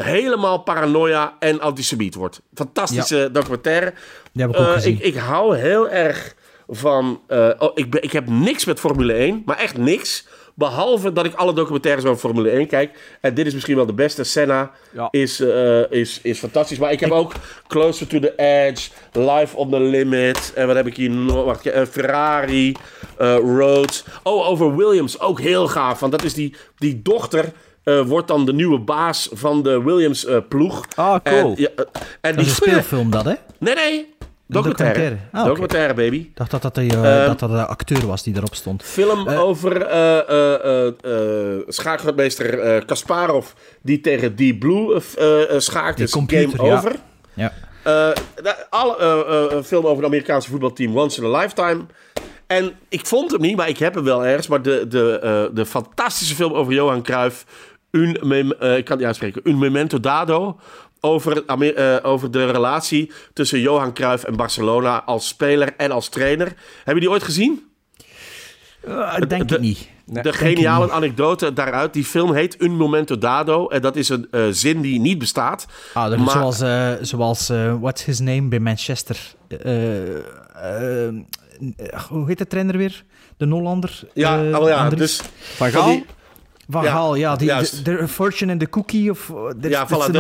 helemaal paranoia en antisemiet wordt. Fantastische documentaire. Die heb ik ook gezien. Ik, ik hou heel erg van. oh, ik, ben, ik heb niks met Formule 1, maar echt niks. Behalve dat ik alle documentaires over Formule 1 kijk. En dit is misschien wel de beste. Senna is, eh, is, is fantastisch. Maar ik heb ook Closer to the Edge, Life on the Limit. En wat heb ik hier nog? Wacht, eh, Ferrari, eh Rhodes. Oh, over Williams. Ook heel gaaf. Want dat is die, die dochter. wordt dan de nieuwe baas van de Williams-ploeg. Ah, cool. En, ja, en Dat is een die speelfilm, dat, hè? Nee, nee. Documentaire. documentaire. Ah, documentaire, baby. Ik dacht dat dat, de, eh, Ehm, dat dat de acteur was die erop stond. Film over eh eh eh schaakgrootmeester Kasparov die tegen Deep Blue eh, eh, schaakt. Die Dus computer, game over. Ja. Alle, een film over het Amerikaanse voetbalteam Once in a Lifetime. En ik vond hem niet, maar ik heb hem wel ergens. Maar de, de, de fantastische film over Johan Cruijff. Un, mem- eh, ik kan het niet uitspreken. Un Memento Dado. Over, Amer- eh, over de relatie tussen Johan Cruijff en Barcelona als speler en als trainer. Heb je die ooit gezien? ik denk het niet. De geniale ik niet. anekdote daaruit. Die film heet Un Momento Dado. En dat is een eh, zin die niet bestaat. Ah, dat- Maar- zoals, eh, zoals eh, what's his name bij Manchester? Eh, eh, eh, hoe heet de trainer weer? De Hollander? Ja, Eh, oh ja, Andries? dus... Van van Gaal? Van Ja, Gaal, ja. Die, de, de Fortune and the Cookie. Of, there's- Ja, voilà.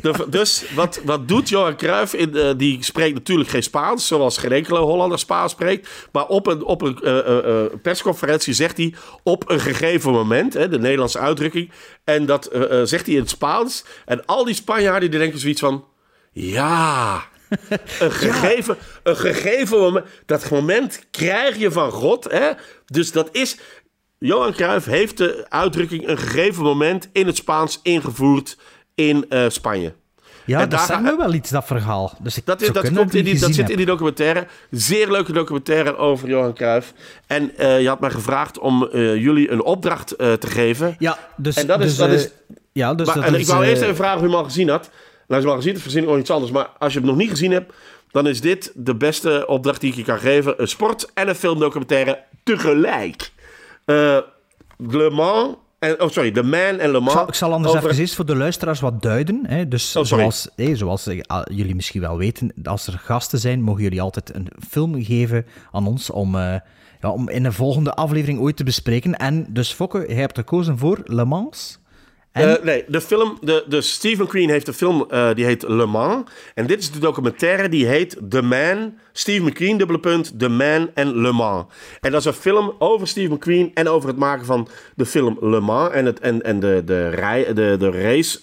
De, dus wat, wat doet Johan Cruijff? In, eh, die spreekt natuurlijk geen Spaans, zoals geen enkele Hollander Spaans spreekt. Maar op een, op een eh, eh, eh, persconferentie zegt hij op een gegeven moment, hè, de Nederlandse uitdrukking, en dat eh, eh, zegt hij in het Spaans. En al die Spanjaarden die denken zoiets van, ja... [laughs] Een gegeven, een gegeven moment. Dat moment krijg je van God. Hè? Dus dat is. Johan Cruijff heeft de uitdrukking een gegeven moment in het Spaans ingevoerd in eh, Spanje. Ja, En dat daar- zegt me wel iets, dat verhaal. Dus ik, Dat, is, zou dat, kunnen komt in ik die, dat zit in die documentaire. Zeer leuke documentaire over Johan Cruijff. En eh, je had mij gevraagd om eh, jullie een opdracht te geven. Ja, dus... En dat is... dus, dat is ja, dus maar, dat en is, ik wou eerst even vragen of je hem al gezien had. Nou, als je hem al gezien hebt, verzin ik nog iets anders. Maar als je hem nog niet gezien hebt, dan is dit de beste opdracht die ik je kan geven. Een sport- en een filmdocumentaire tegelijk. Le Mans... En, oh, sorry, The Man en Le Ik Mans. zal, ik zal anders over- even eens voor de luisteraars wat duiden. Hè. Dus Oh, zoals, hè, zoals eh, jullie misschien wel weten, als er gasten zijn, mogen jullie altijd een film geven aan ons om, eh, ja, om in een volgende aflevering ooit te bespreken. En dus Fokke, jij hebt gekozen voor Le Mans. Eh, nee, de film, de, de Steve McQueen heeft een film eh, die heet Le Mans. En dit is de documentaire die heet The Man, Steve McQueen, dubbele punt, The Man en Le Mans. En dat is een film over Steve McQueen en over het maken van de film Le Mans en, het, en, en de, de, rij, de, de race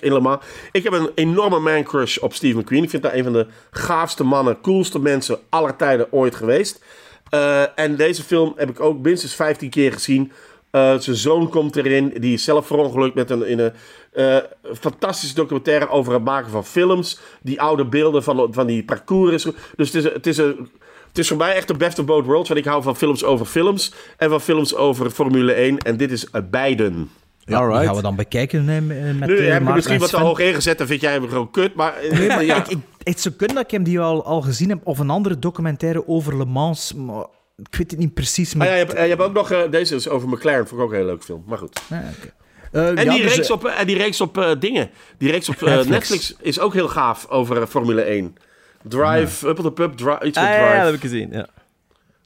in Le Mans. Ik heb een enorme man crush op Steve McQueen. Ik vind dat een van de gaafste mannen, coolste mensen aller tijden ooit geweest. Eh, en deze film heb ik ook minstens 15 keer gezien. Eh, zijn zoon komt erin, die is zelf verongelukt met een, in een eh, fantastische documentaire over het maken van films. Die oude beelden van, van die parcours. Dus het is, het, is een, het is voor mij echt de best of both worlds. Want ik hou van films over films en van films over Formule 1. En dit is eh, beiden. ja, die gaan we dan bekijken hè, met nu heb ik Maarten misschien en wat te hoog ingezet en vind jij hem gewoon kut. Maar, Nee, maar ja. ik, ik, het zou kunnen dat ik hem die al, al gezien heb, of een andere documentaire over Le Mans, maar ik weet het niet precies. Ah, Maar... ja, je, hebt, eh, je hebt ook nog, eh, deze is over McLaren, vond ik ook een hele leuke film. Maar goed. Ja, oké. Eh, En, ja, die dus, reeks eh, op, eh, en die reeks op eh, dingen. Die reeks op eh, Netflix. Netflix. is ook heel gaaf over Formule 1. Drive, Up on the Pub, dri iets met Ah, Drive. ja, dat heb ik gezien. Ja.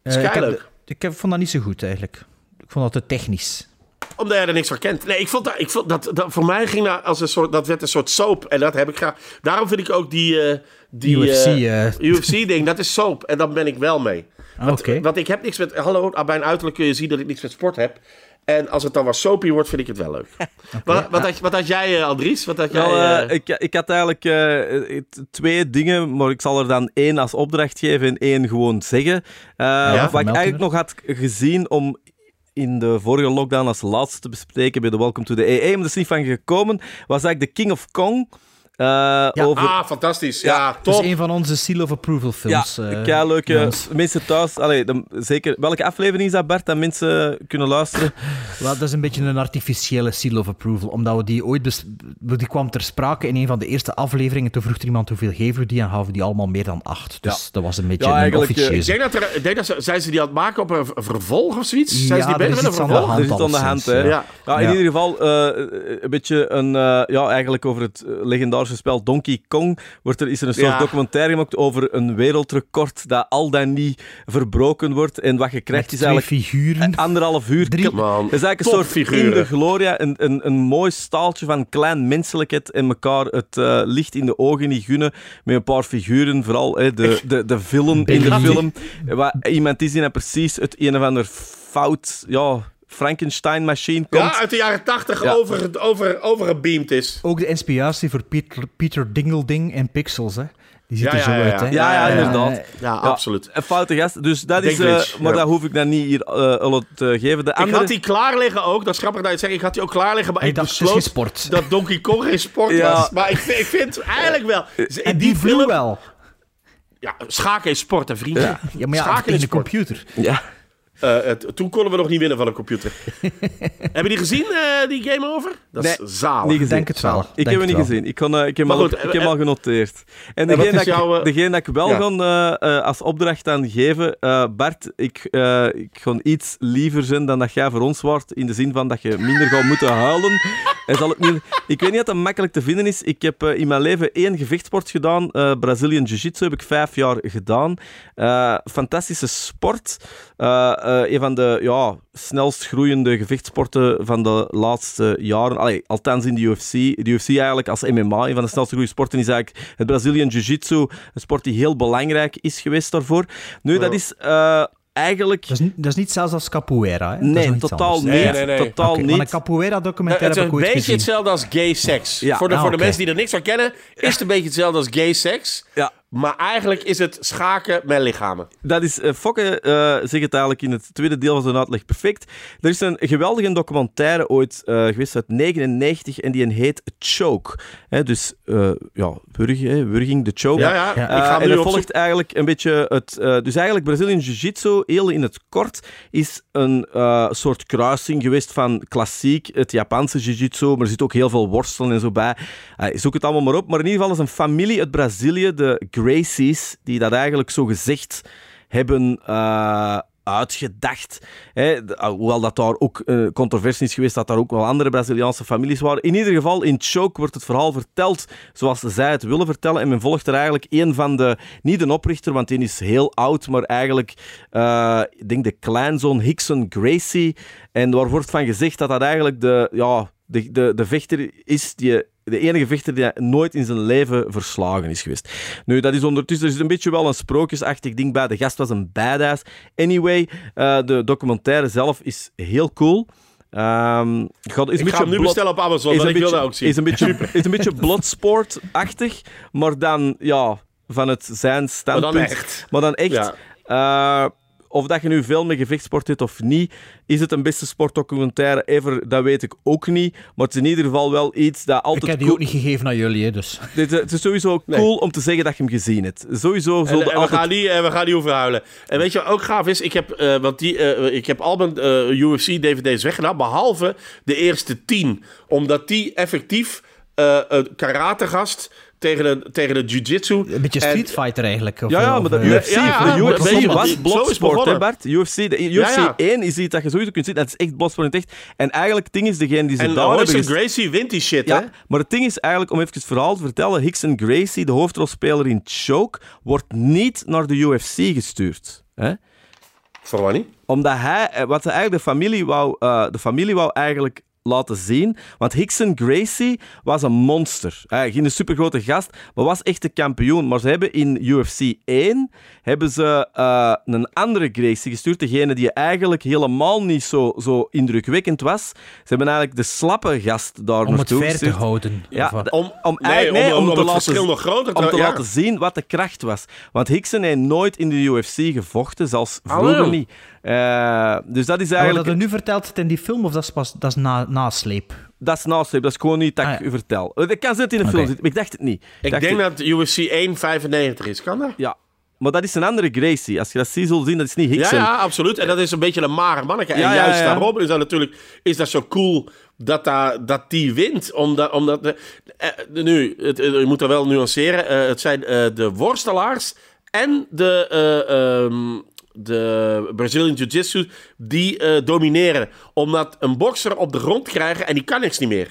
is ik, heb, ik heb, vond dat niet zo goed eigenlijk. Ik vond dat te technisch. Omdat jij er niks van kent. Nee, ik vond dat, ik vond dat, dat voor mij ging dat als een soort, dat werd een soort soap. En dat heb ik graag. Daarom vind ik ook die, eh, die UFC. UFC-ding, dat is soap. En daar ben ik wel mee. Want, Oké. want ik heb niks met, hallo, aan mijn uiterlijk kun je zien dat ik niks met sport heb. En als het dan wat soapy wordt, vind ik het wel leuk. [laughs] Wat, wat, had, wat had jij, eh, Andries? Wat had jij? Wel, eh, eh, ik, ik had eigenlijk eh, twee dingen, maar ik zal er dan één als opdracht geven en één gewoon zeggen. Eh, wat ik eigenlijk nog had gezien om in de vorige lockdown als laatste te bespreken bij de Welcome to the AA, maar dat is niet van gekomen, was eigenlijk de King of Kong. Eh, over... Ah, fantastisch. Ja, Dat top. is een van onze seal of approval films. Ja, eh, leuke mensen thuis. Allee, de- zeker. Welke aflevering is dat, Bart, dat mensen kunnen luisteren? [laughs] Wel, dat is een beetje een artificiële seal of approval, omdat we die ooit... bes- Die kwam ter sprake in een van de eerste afleveringen. Toen vroeg er iemand hoeveel geven we die en gaven die allemaal meer dan acht. Dus dat was een beetje Ja, een eh, Ik denk dat er, ik denk dat ze, zijn ze die aan het maken op een vervolg of zoiets? Ja, zijn ze die bezig is met een iets aan de vervolg? hand. Aan de hand, hè. Ja. Ja, in Ja. ieder geval eh, een beetje een... eh, ja, eigenlijk over het eh, spel Donkey Kong wordt er, is er een soort Ja. documentaire gemaakt over een wereldrecord dat al dan niet verbroken wordt. En wat je krijgt Met is eigenlijk figuren. anderhalf uur. Drie. Man, Het is eigenlijk een soort topfiguren. in de gloria, een, een, een mooi staaltje van klein menselijkheid en elkaar het eh, licht in de ogen niet gunnen met een paar figuren, vooral hè, de, de, de film in de film. Wat iemand is die dan precies het een of ander fout, ja, Frankenstein-machine komt. Ja, uit de jaren tachtig Ja. over, over, overgebeamd is. Ook de inspiratie voor Peter, Peter Dingleding in Pixels, hè. Die ziet Ja, er zo ja, ja, uit, hè. Ja, ja, Ja, ja, inderdaad. Ja, Ja, absoluut. Een foute gast. Dus dat is... eh, Dinklage, maar ja. dat hoef ik dan niet hier eh al te geven. De Ik andere... had die klaar liggen ook, dat is grappig dat je het zegt. Ik had die ook klaar liggen, maar Hij ik dacht, het is besloot geen sport. dat Donkey Kong geen sport Ja. was. Maar ik vind, ik vind eigenlijk wel... En die die film... wel. Ja, schaken is sport, hè, vriendje. Ja. Ja, maar ja, Schaken in is de sport. computer. Ja. Eh, het- toen konden we nog niet winnen van een computer. [laughs] Hebben jullie gezien, eh, die Game Over? Dat is Nee, zalig. Niet gezien. Denk het wel. Ik Denk heb hem het niet wel. gezien. Ik, kon, ik heb, hem al, ik heb eh, al genoteerd. En degene, dat, ik- jouw, degene dat ik wel ja. eh, eh, als opdracht aan geven, eh, Bart, ik, eh ik ga iets liever zijn dan dat jij voor ons wordt, in de zin van dat je minder gaat moeten huilen. En zal het niet, ik weet niet of dat makkelijk te vinden is. Ik heb eh, in mijn leven één gevechtsport gedaan. eh Brazilian Jiu-Jitsu heb ik vijf jaar gedaan. Eh, fantastische sport. Eh, eh, een van de ja, snelst groeiende gevechtsporten van de laatste jaren. Allee, althans in de UFC. De UFC eigenlijk als MMA, een van de snelst groeiende sporten, is eigenlijk het Brazilian Jiu-Jitsu. Een sport die heel belangrijk is geweest daarvoor. Nu, dat is eh, eigenlijk... Dat is, niet, dat is niet zelfs als capoeira, hè. Dat is Nee, totaal anders. niet. Nee, nee, nee. Totaal niet. Want een capoeira Eh, documentaire het is heb een beetje hetzelfde als gay seks. Ja. voor de, Ah, voor de mensen die er niks van kennen, is het een beetje hetzelfde als gay seks. Ja. Maar eigenlijk is het schaken met lichamen. Dat is, eh Fokke eh zegt het eigenlijk in het tweede deel van zijn uitleg perfect. Er is een geweldige documentaire ooit eh, geweest uit 99 en die heet Choke. Dus, ja, wurging, de choke. Ja, ja. Ik ga en nu dat volgt eigenlijk een beetje het... dus eigenlijk Brazilian Jiu-Jitsu, heel in het kort, is een soort kruising geweest van klassiek, het Japanse Jiu-Jitsu, maar er zit ook heel veel worstelen en zo bij. Zoek het allemaal maar op. Maar in ieder geval is een familie uit Brazilië, de Gracies, die dat eigenlijk zo gezegd hebben eh, uitgedacht. Hè, ah, hoewel dat daar ook eh, controversie is geweest, dat daar ook wel andere Braziliaanse families waren. In ieder geval, in Choke wordt het verhaal verteld zoals zij het willen vertellen. En men volgt er eigenlijk een van de, niet de oprichter, want die is heel oud, maar eigenlijk, eh, ik denk de kleinzoon Hickson Gracie. En daar wordt van gezegd dat dat eigenlijk de, ja, de, de, de vechter is die de enige vechter die nooit in zijn leven verslagen is geweest. Nu, dat is ondertussen er zit een beetje wel een sprookjesachtig ding bij. De gast was een badass. Anyway, eh, de documentaire zelf is heel cool. Ehm, gaat- is een Ik ga hem nu blood- bestellen op Amazon, is een ik wil beetje- dat ook zien. Is een beetje, is een beetje bloodsport-achtig, maar dan, ja, van het zijn standpunt. echt. Maar dan echt. Ja. Eh, of dat je nu veel met gevechtsport hebt of niet, is het een beste sportdocumentaire ever? Dat weet ik ook niet. Maar het is in ieder geval wel iets dat altijd. Ik heb die cool- ook niet gegeven aan jullie, hè, dus. [laughs] Dit, eh, het is sowieso Nee. cool om te zeggen dat je hem gezien hebt. Sowieso En, en we altijd... gaan niet, en we gaan niet over huilen. En weet je wat ook gaaf is? Ik heb, eh, want die, eh, ik heb al mijn eh, UFC-dvd's weggedaan, behalve de eerste tien. Omdat die effectief eh, een karategast tegen de, tegen de jiu-jitsu... Een beetje en- Street Fighter eigenlijk. Of, Ja, ja, maar de UFC, eh, ja, de UFC weet je wat, was bloodsport, hè. Bart? UFC, de, UFC Ja, ja. 1 is iets dat je sowieso kunt zien. Dat is echt het echt. En eigenlijk, het ding is, degene die ze En daar hebben... Gracie wint die shit, hè? Maar het ding is eigenlijk, om even het verhaal te vertellen, Hickson Gracie, de hoofdrolspeler in Choke, wordt niet naar de UFC gestuurd. Hè? Voor wat niet? Omdat hij, eh, wat eigenlijk de familie wou, eh, de familie wou eigenlijk laten zien. Want Hickson Gracie was een monster. Hij geen supergrote gast, maar was echt de kampioen. Maar ze hebben in UFC 1 hebben ze eh, een andere Gracie gestuurd. Degene die eigenlijk helemaal niet zo, zo indrukwekkend was. Ze hebben eigenlijk de slappe gast daar Om het naartoe fair te gestuurd. houden. Ja, Of Om- om, nee, eigenlijk- nee, om- om te het laten, verschil nog groter te- Om te ja. laten zien wat de kracht was. Want Hickson heeft nooit in de UFC gevochten, zelfs Ah, vroeger niet. Eh, dus dat is Maar eigenlijk... wat dat nu vertelt het in die film, of dat is pas dat is na, nasleep? dat is nasleep. Dat is gewoon niet dat ik u vertel. Eh, Dat kan zitten in een film zitten, maar ik dacht het niet. Ik denk het- dat UFC 1,95 is. Kan dat? Ja, maar dat is een andere Gracie. Als je dat ziet, zult zien, dat is niet Ja, Hickson. ja, absoluut. En dat is een beetje een mager manneke. En Ja, ja, juist ja. daarom is dat natuurlijk is dat zo cool dat, dat, dat die wint. Omdat, omdat de, eh, de- nu, het, eh, je moet er wel nuanceren. eh, het zijn eh, de worstelaars en de, eh, ehm, de Brazilian Jiu-Jitsu die eh, domineren. Omdat een bokser op de grond krijgen en die kan niks niet meer.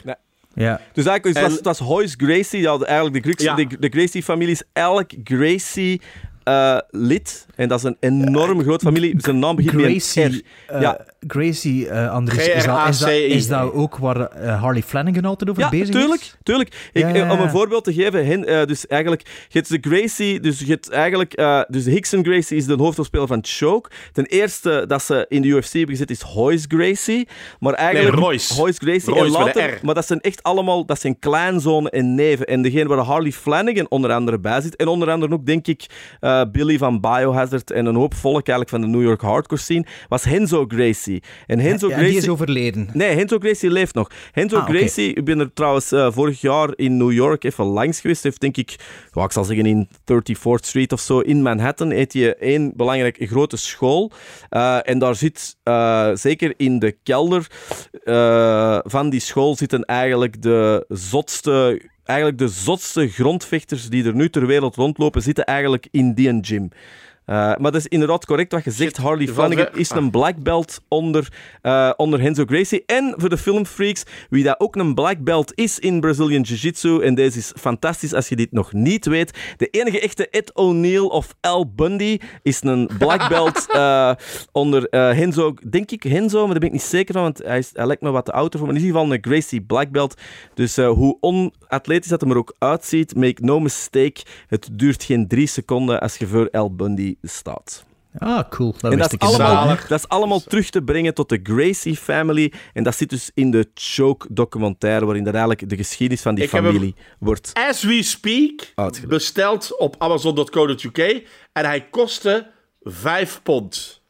Ja. Dus eigenlijk het was, En- het was Hoyce Gracie. Die hadden eigenlijk de, Gracie- de, de Gracie-familie is elk Gracie... eh, lid. En dat is een enorm groot familie. Zijn naam begint met een Gracie, R. eh, ja, Gracie eh, Andries, is dat, is, dat, is dat ook waar eh, Harley Flanagan altijd over Ja, bezig tuurlijk, is? tuurlijk. Ik, Ja, eh, ja, Om een voorbeeld te geven, hen, eh, dus eigenlijk, je hebt de Gracie, dus je hebt eigenlijk, eh, dus de Hickson Gracie is de hoofdrolspeler van Choke. Ten eerste dat ze in de UFC hebben gezet is Hoyce Gracie, maar eigenlijk... Royce. Hoyce Gracie. Royce en met later, maar dat zijn echt allemaal, dat zijn kleinzonen en neven. En degene waar Harley Flanagan onder andere bij zit, en onder andere ook, denk ik, eh, Billy van Biohazard en een hoop volk eigenlijk van de New York hardcore scene, was Henzo Gracie. En Henzo Ja, Gracie... die is overleden. Nee, Henzo Gracie leeft nog. Henzo Ah. Gracie, ik ben er trouwens eh, vorig jaar in New York even langs geweest. Heeft denk ik, ja, ik zal zeggen in 34th Street of zo, in Manhattan, heeft hij één belangrijke grote school. Eh, en daar zit, zeker in de kelder van die school, zitten eigenlijk de zotste... Eigenlijk de zotste grondvechters die er nu ter wereld rondlopen, zitten eigenlijk in die gym. Eh, maar dat is inderdaad correct wat je zegt. Harley Flanagan is een black belt onder, eh, onder Henzo Gracie. En voor de filmfreaks, wie dat ook een black belt is in Brazilian Jiu-Jitsu, en deze is fantastisch als je dit nog niet weet, de enige echte Ed O'Neill of Al Bundy is een black [laughs] belt eh, onder Henzo, denk ik Henzo, maar daar ben ik niet zeker van, want hij, is, hij lijkt me wat te ouder voor, maar in ieder geval een Gracie black belt. Dus hoe onatletisch dat hem er ook uitziet, make no mistake, het duurt geen drie seconden als je voor Al Bundy staat. Ah, cool. Dat en is, allemaal, dat is allemaal terug te brengen tot de Gracie family. En dat zit dus in de Choke documentaire, waarin dat eigenlijk de geschiedenis van die Ik heb hem- familie wordt As we speak, besteld op Amazon.co.uk en hij kostte 5 pond.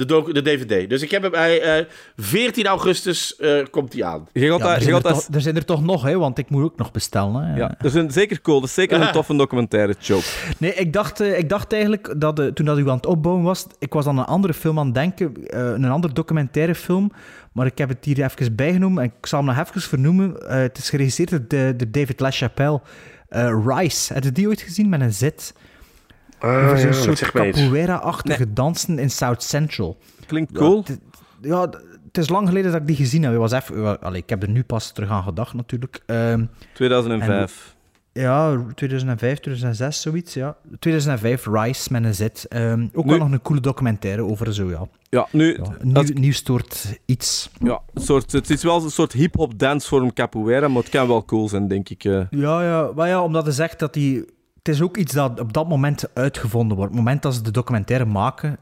De, docu- de DVD. Dus ik heb hem, hij, eh, 14 augustus eh, komt hij aan. Ja, er, zijn er toch, er zijn er toch nog, hè, want ik moet ook nog bestellen. Hè. Ja, dat is een, zeker cool. Dat is zeker een [laughs] toffe documentaire, Choke. Nee, ik dacht, eh, ik dacht eigenlijk dat eh, toen dat u aan het opbouwen was, ik was aan een andere film aan het denken, eh, een andere documentaire film, maar ik heb het hier even bijgenomen en ik zal hem nog even vernoemen. Eh, het is geregisseerd door, David LaChapelle. Eh, Rice, heb je die ooit gezien met een Z? Ah, zo'n soort capoeira-achtige dansen in South Central. Klinkt cool. Ja, het- ja, d- het is lang geleden dat ik die gezien heb. Ik Was even, allee, ik heb er nu pas terug aan gedacht, natuurlijk. Ehm, 2005. en- ja, 2005, 2006, zoiets, ja. 2005, Rice met een Z. Ehm, ook Nu- wel nog een coole documentaire over zo, ja. Ja, nu... Ja, een nieuw, nieuw soort iets. Ja, een soort, het is wel een soort hip-hop dancevorm capoeira, maar het kan wel cool zijn, denk ik. eh. Ja, ja, maar ja, omdat hij zegt dat die... Het is ook iets dat op dat moment uitgevonden wordt. Op het moment dat ze de documentaire maken,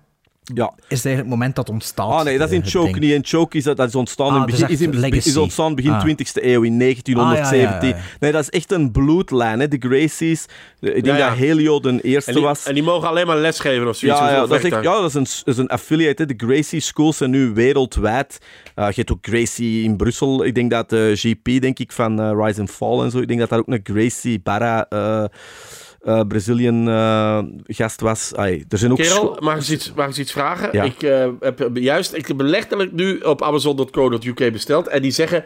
ja. is het eigenlijk het moment dat ontstaat. Ah nee, dat is in eh, Choke ding. niet. In Choke is dat, dat is ontstaan, Ah, in, begin, is in, is ontstaan begin Ah. 20e eeuw, in 1917. Ah, ja, ja, ja. Nee, dat is echt een bloedlijn, hè, de Gracies. De- Ik denk dat Helio de eerste En die, was. en die mogen alleen maar lesgeven of zoiets. Ja, dat is, echt, ja, dat is een, dat is een affiliate. Hè. De Gracie Schools zijn nu wereldwijd. Eh, je hebt ook Gracie in Brussel. Ik denk dat de GP denk ik, van eh, Rise and Fall en zo. Ik denk dat daar ook een Gracie Barra eh, Brazilian eh, gast was. Ai, er zijn ook Kerel, mag ik eens iets, mag ik eens iets vragen? Ja. Ik, eh, heb juist, ik heb letterlijk nu op Amazon.co.uk besteld. En die zeggen,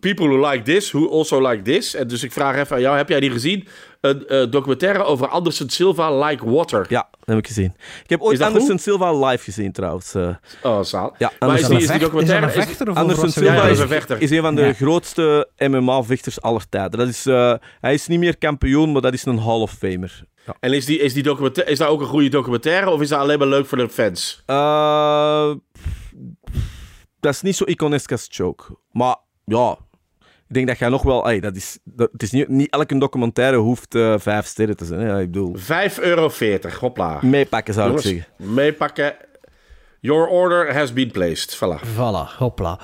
people who like this, who also like this. En dus ik vraag even aan jou, heb jij die gezien? Een eh, documentaire over Anderson Silva, Like Water. Ja, dat heb ik gezien. Ik heb ooit Anderson goed? Silva live gezien trouwens. eh. Oh, zaal. Ja, maar is Anderson- die, is die documentaire... Is dat een vechter of Anderson Silva Ja, is, een vechter. is een van de Ja. grootste MMA-vechters aller tijden. Dat is, eh, hij is niet meer kampioen, maar dat is een Hall of Famer. Ja. En is, die, is, die documentaire, is dat ook een goede documentaire? Of is dat alleen maar leuk voor de fans? Eh, dat is niet zo iconisch als Choke. Maar ja, ik denk dat jij nog wel... ey, dat is, dat, het is niet, niet elke documentaire hoeft eh, vijf sterren te zijn. Hè. Ik bedoel, 5,40 euro, hopla. meepakken zou Jongens, ik zeggen. meepakken. Your order has been placed. Voilà. Voilà, hopla.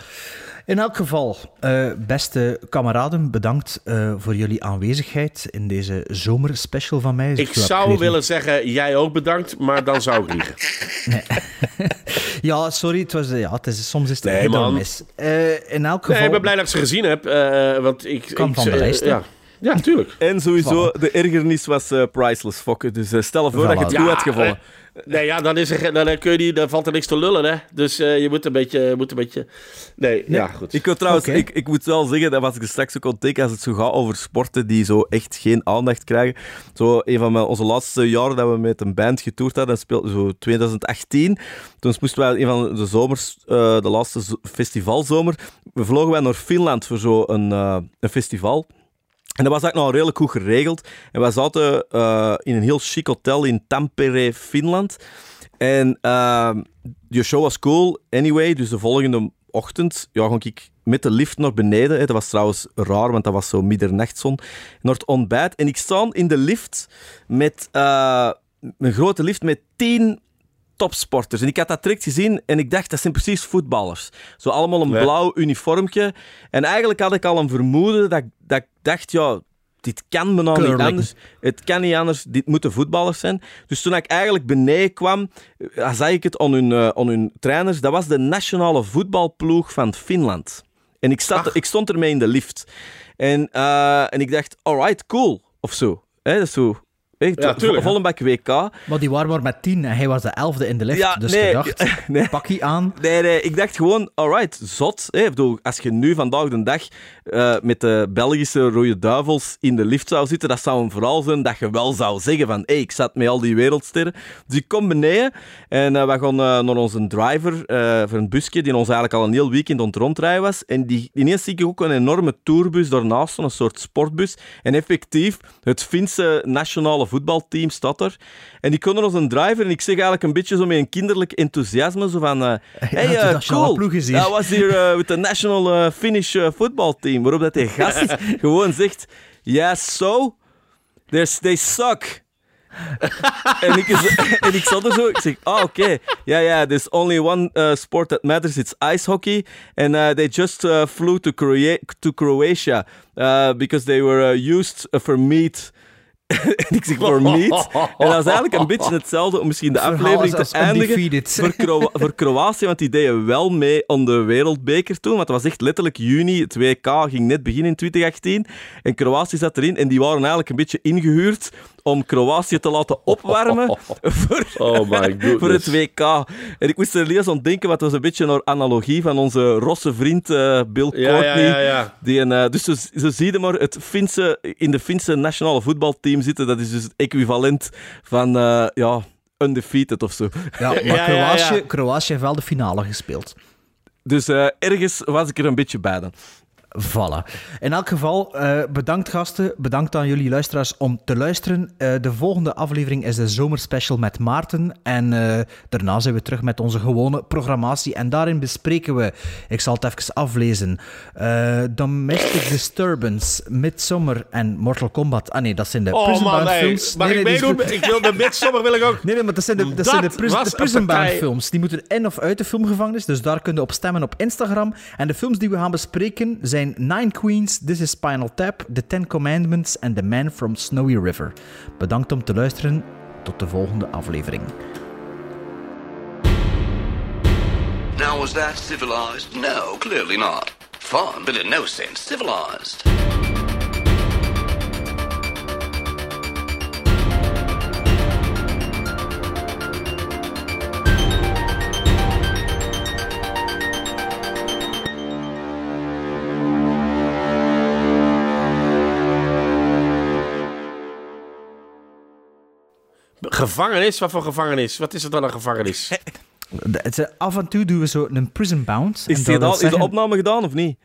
In elk geval, eh, beste kameraden, bedankt eh, voor jullie aanwezigheid in deze zomerspecial van mij. Ik zou willen zeggen, jij ook bedankt, maar dan zou ik liegen. [laughs] [laughs] Ja, sorry, het was, eh, ja, het is, soms is het Nee, miss. Eh, in elk geval... Nee, ik ben blij dat ik ze gezien heb, eh, want ik... Kan ik, van de lijst? Ja, ja tuurlijk. En sowieso, de ergernis was eh, priceless, fokken. Dus stel voor dat je het goed had gevonden. eh, Nee, ja, dan, is er, dan, eh, kun je die, dan valt er niks te lullen, hè. Dus eh, je moet een beetje... je Moet een beetje... Nee, ja, goed. Ik, wil trouwens, ik, ik moet wel zeggen, dat was ik er straks ook ontdekt, als het zo gaat over sporten die zo echt geen aandacht krijgen. Zo, een van mijn, onze laatste jaren dat we met een band getoerd hadden, dat speelde zo 2018. Toen moesten wij een van de zomers, eh, de laatste zo- festivalzomer, we vlogen wij naar Finland voor zo een, eh, een festival. En dat was eigenlijk nog redelijk goed geregeld. En wij zaten eh, in een heel chic hotel in Tampere, Finland. En uh, die show was cool, anyway. Dus de volgende ochtend ja, ging ik met de lift naar beneden. Dat was trouwens raar, want dat was zo middernachtzon. Naar het ontbijt. En ik sta in de lift met eh, een grote lift met tien topsporters. En ik had dat direct gezien en ik dacht, dat zijn precies voetballers. Zo allemaal een Ja. blauw uniformje. En eigenlijk had ik al een vermoeden dat, ik- dat ik dacht, ja, dit kan me nou niet anders. Het kan niet anders, dit moeten voetballers zijn. Dus toen ik eigenlijk beneden kwam, eh, zag ik het aan hun, eh, aan hun trainers. Dat was de nationale voetbalploeg van Finland. En ik, zat, ik stond ermee in de lift. En, eh, en ik dacht, alright, cool. Of zo. Hè, dat is zo... Echt, Ja, tuurlijk, WK. Maar die waren maar met tien en hij was de elfde in de lift. Ja, dus nee, je dacht, [laughs] nee. pakkie aan. Nee, nee, ik dacht gewoon, alright, zot. Hè? Ik bedoel, als je nu vandaag de dag eh, met de Belgische Rode Duivels in de lift zou zitten, dat zou een verhaal zijn dat je wel zou zeggen van, hé, ik zat met al die wereldsterren. Dus ik kom beneden en eh, we gaan eh, naar onze driver eh, voor een busje die ons eigenlijk al een heel weekend aan het rondrijden was. En die, ineens zie ik ook een enorme tourbus daarnaast, een soort sportbus. En effectief, het Finse nationale voetbalteam staat er. En die kon er als een driver en ik zeg eigenlijk een beetje zo met een kinderlijk enthousiasme, zo van, eh, [laughs] hey, de nationale cool, ploeg is hier. Was here eh, with the national Finnish eh, football team. Waarop dat die [laughs] gast gewoon zegt, yes, so, they suck. en, ik, is- [laughs] en ik zat er zo, ik zeg, ah, oké. Ja, ja, there's only one uh, sport that matters, it's ice hockey. And uh, they just uh, flew to, Croa- to Croatia uh, because they were uh, used for meat. [laughs] en ik zeg, for meat? En dat is eigenlijk een beetje hetzelfde om misschien de aflevering te eindigen voor, Kro- [laughs] voor Kroatië, want die deden wel mee aan de wereldbeker toen. Want het was echt letterlijk juni, het WK ging net beginnen in 2018. En Kroatië zat erin en die waren eigenlijk een beetje ingehuurd om Kroatië te laten opwarmen [laughs] voor, Oh voor het WK. En ik moest er eens aan denken, want het was een beetje een analogie van onze rosse vriend eh, Bill Ja, ja, Courtney. ja, ja. Die een, eh, dus zo, zo zie je maar het Finse, in de Finse nationale voetbalteam zitten. Dat is dus het equivalent van eh, ja, undefeated of zo. Ja, [laughs] maar ja, ja. Kroatië, Kroatië heeft wel de finale gespeeld. Dus eh, ergens was ik er een beetje bij dan. In elk geval, eh, bedankt gasten. Bedankt aan jullie luisteraars om te luisteren. Eh, de volgende aflevering is de zomerspecial met Maarten. En eh, daarna zijn we terug met onze gewone programmatie. En daarin bespreken we, ik zal het even aflezen, Domestic Disturbance, Midsommar en Mortal Kombat. Ah nee, dat zijn de Oh Prison films. Mag nee, ik nee, meedoen? Ik wil de Midsommar wil ik ook. Nee, nee, maar dat zijn de, dat Dat zijn de, pris- de Prison films. Die moeten in of uit de filmgevangenis. Dus daar kun je op stemmen op Instagram. En de films die we gaan bespreken zijn Nine Queens, This is Spinal Tap, The Ten Commandments en The Man from Snowy River. Bedankt om te luisteren. Tot de volgende aflevering. Now, was that civilized? No, clearly not. Fun, but in no sense civilized. Gevangenis? Wat voor gevangenis? Wat is het dan een gevangenis? De- het is- Af en toe doen we zo een Prison Bound. En Is, dat die wil al, is de opname gedaan of niet?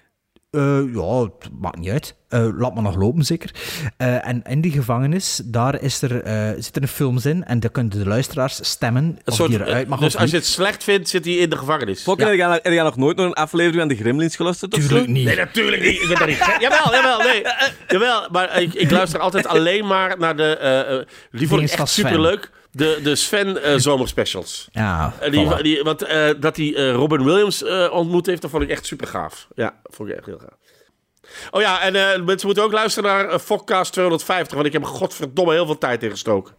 Eh, ja, het maakt niet uit. Eh, laat maar nog lopen, zeker. Eh, en in die gevangenis, daar is er, eh, zitten er films in en daar kunnen de luisteraars stemmen of soort, die eruit mag dus als je het slecht vindt, zit hij in de gevangenis. Fokker, heb, jij, heb jij nog nooit naar een aflevering van de Gremlins geluisterd? Tuurlijk niet. Nee, natuurlijk niet. Ik ben daar niet. Jawel, jawel, nee. Jawel, maar ik, ik luister altijd alleen maar naar de... eh, eh, die vond ik echt van Sven. De, de Sven eh, zomerspecials. Ja, die, wat, eh, dat hij eh, Robin Williams ontmoet heeft, dat vond ik echt super gaaf. Ja, vond ik echt heel gaaf. Oh ja, en mensen moeten ook luisteren naar uh, Fokcast 250, want ik heb er godverdomme heel veel tijd in gestoken.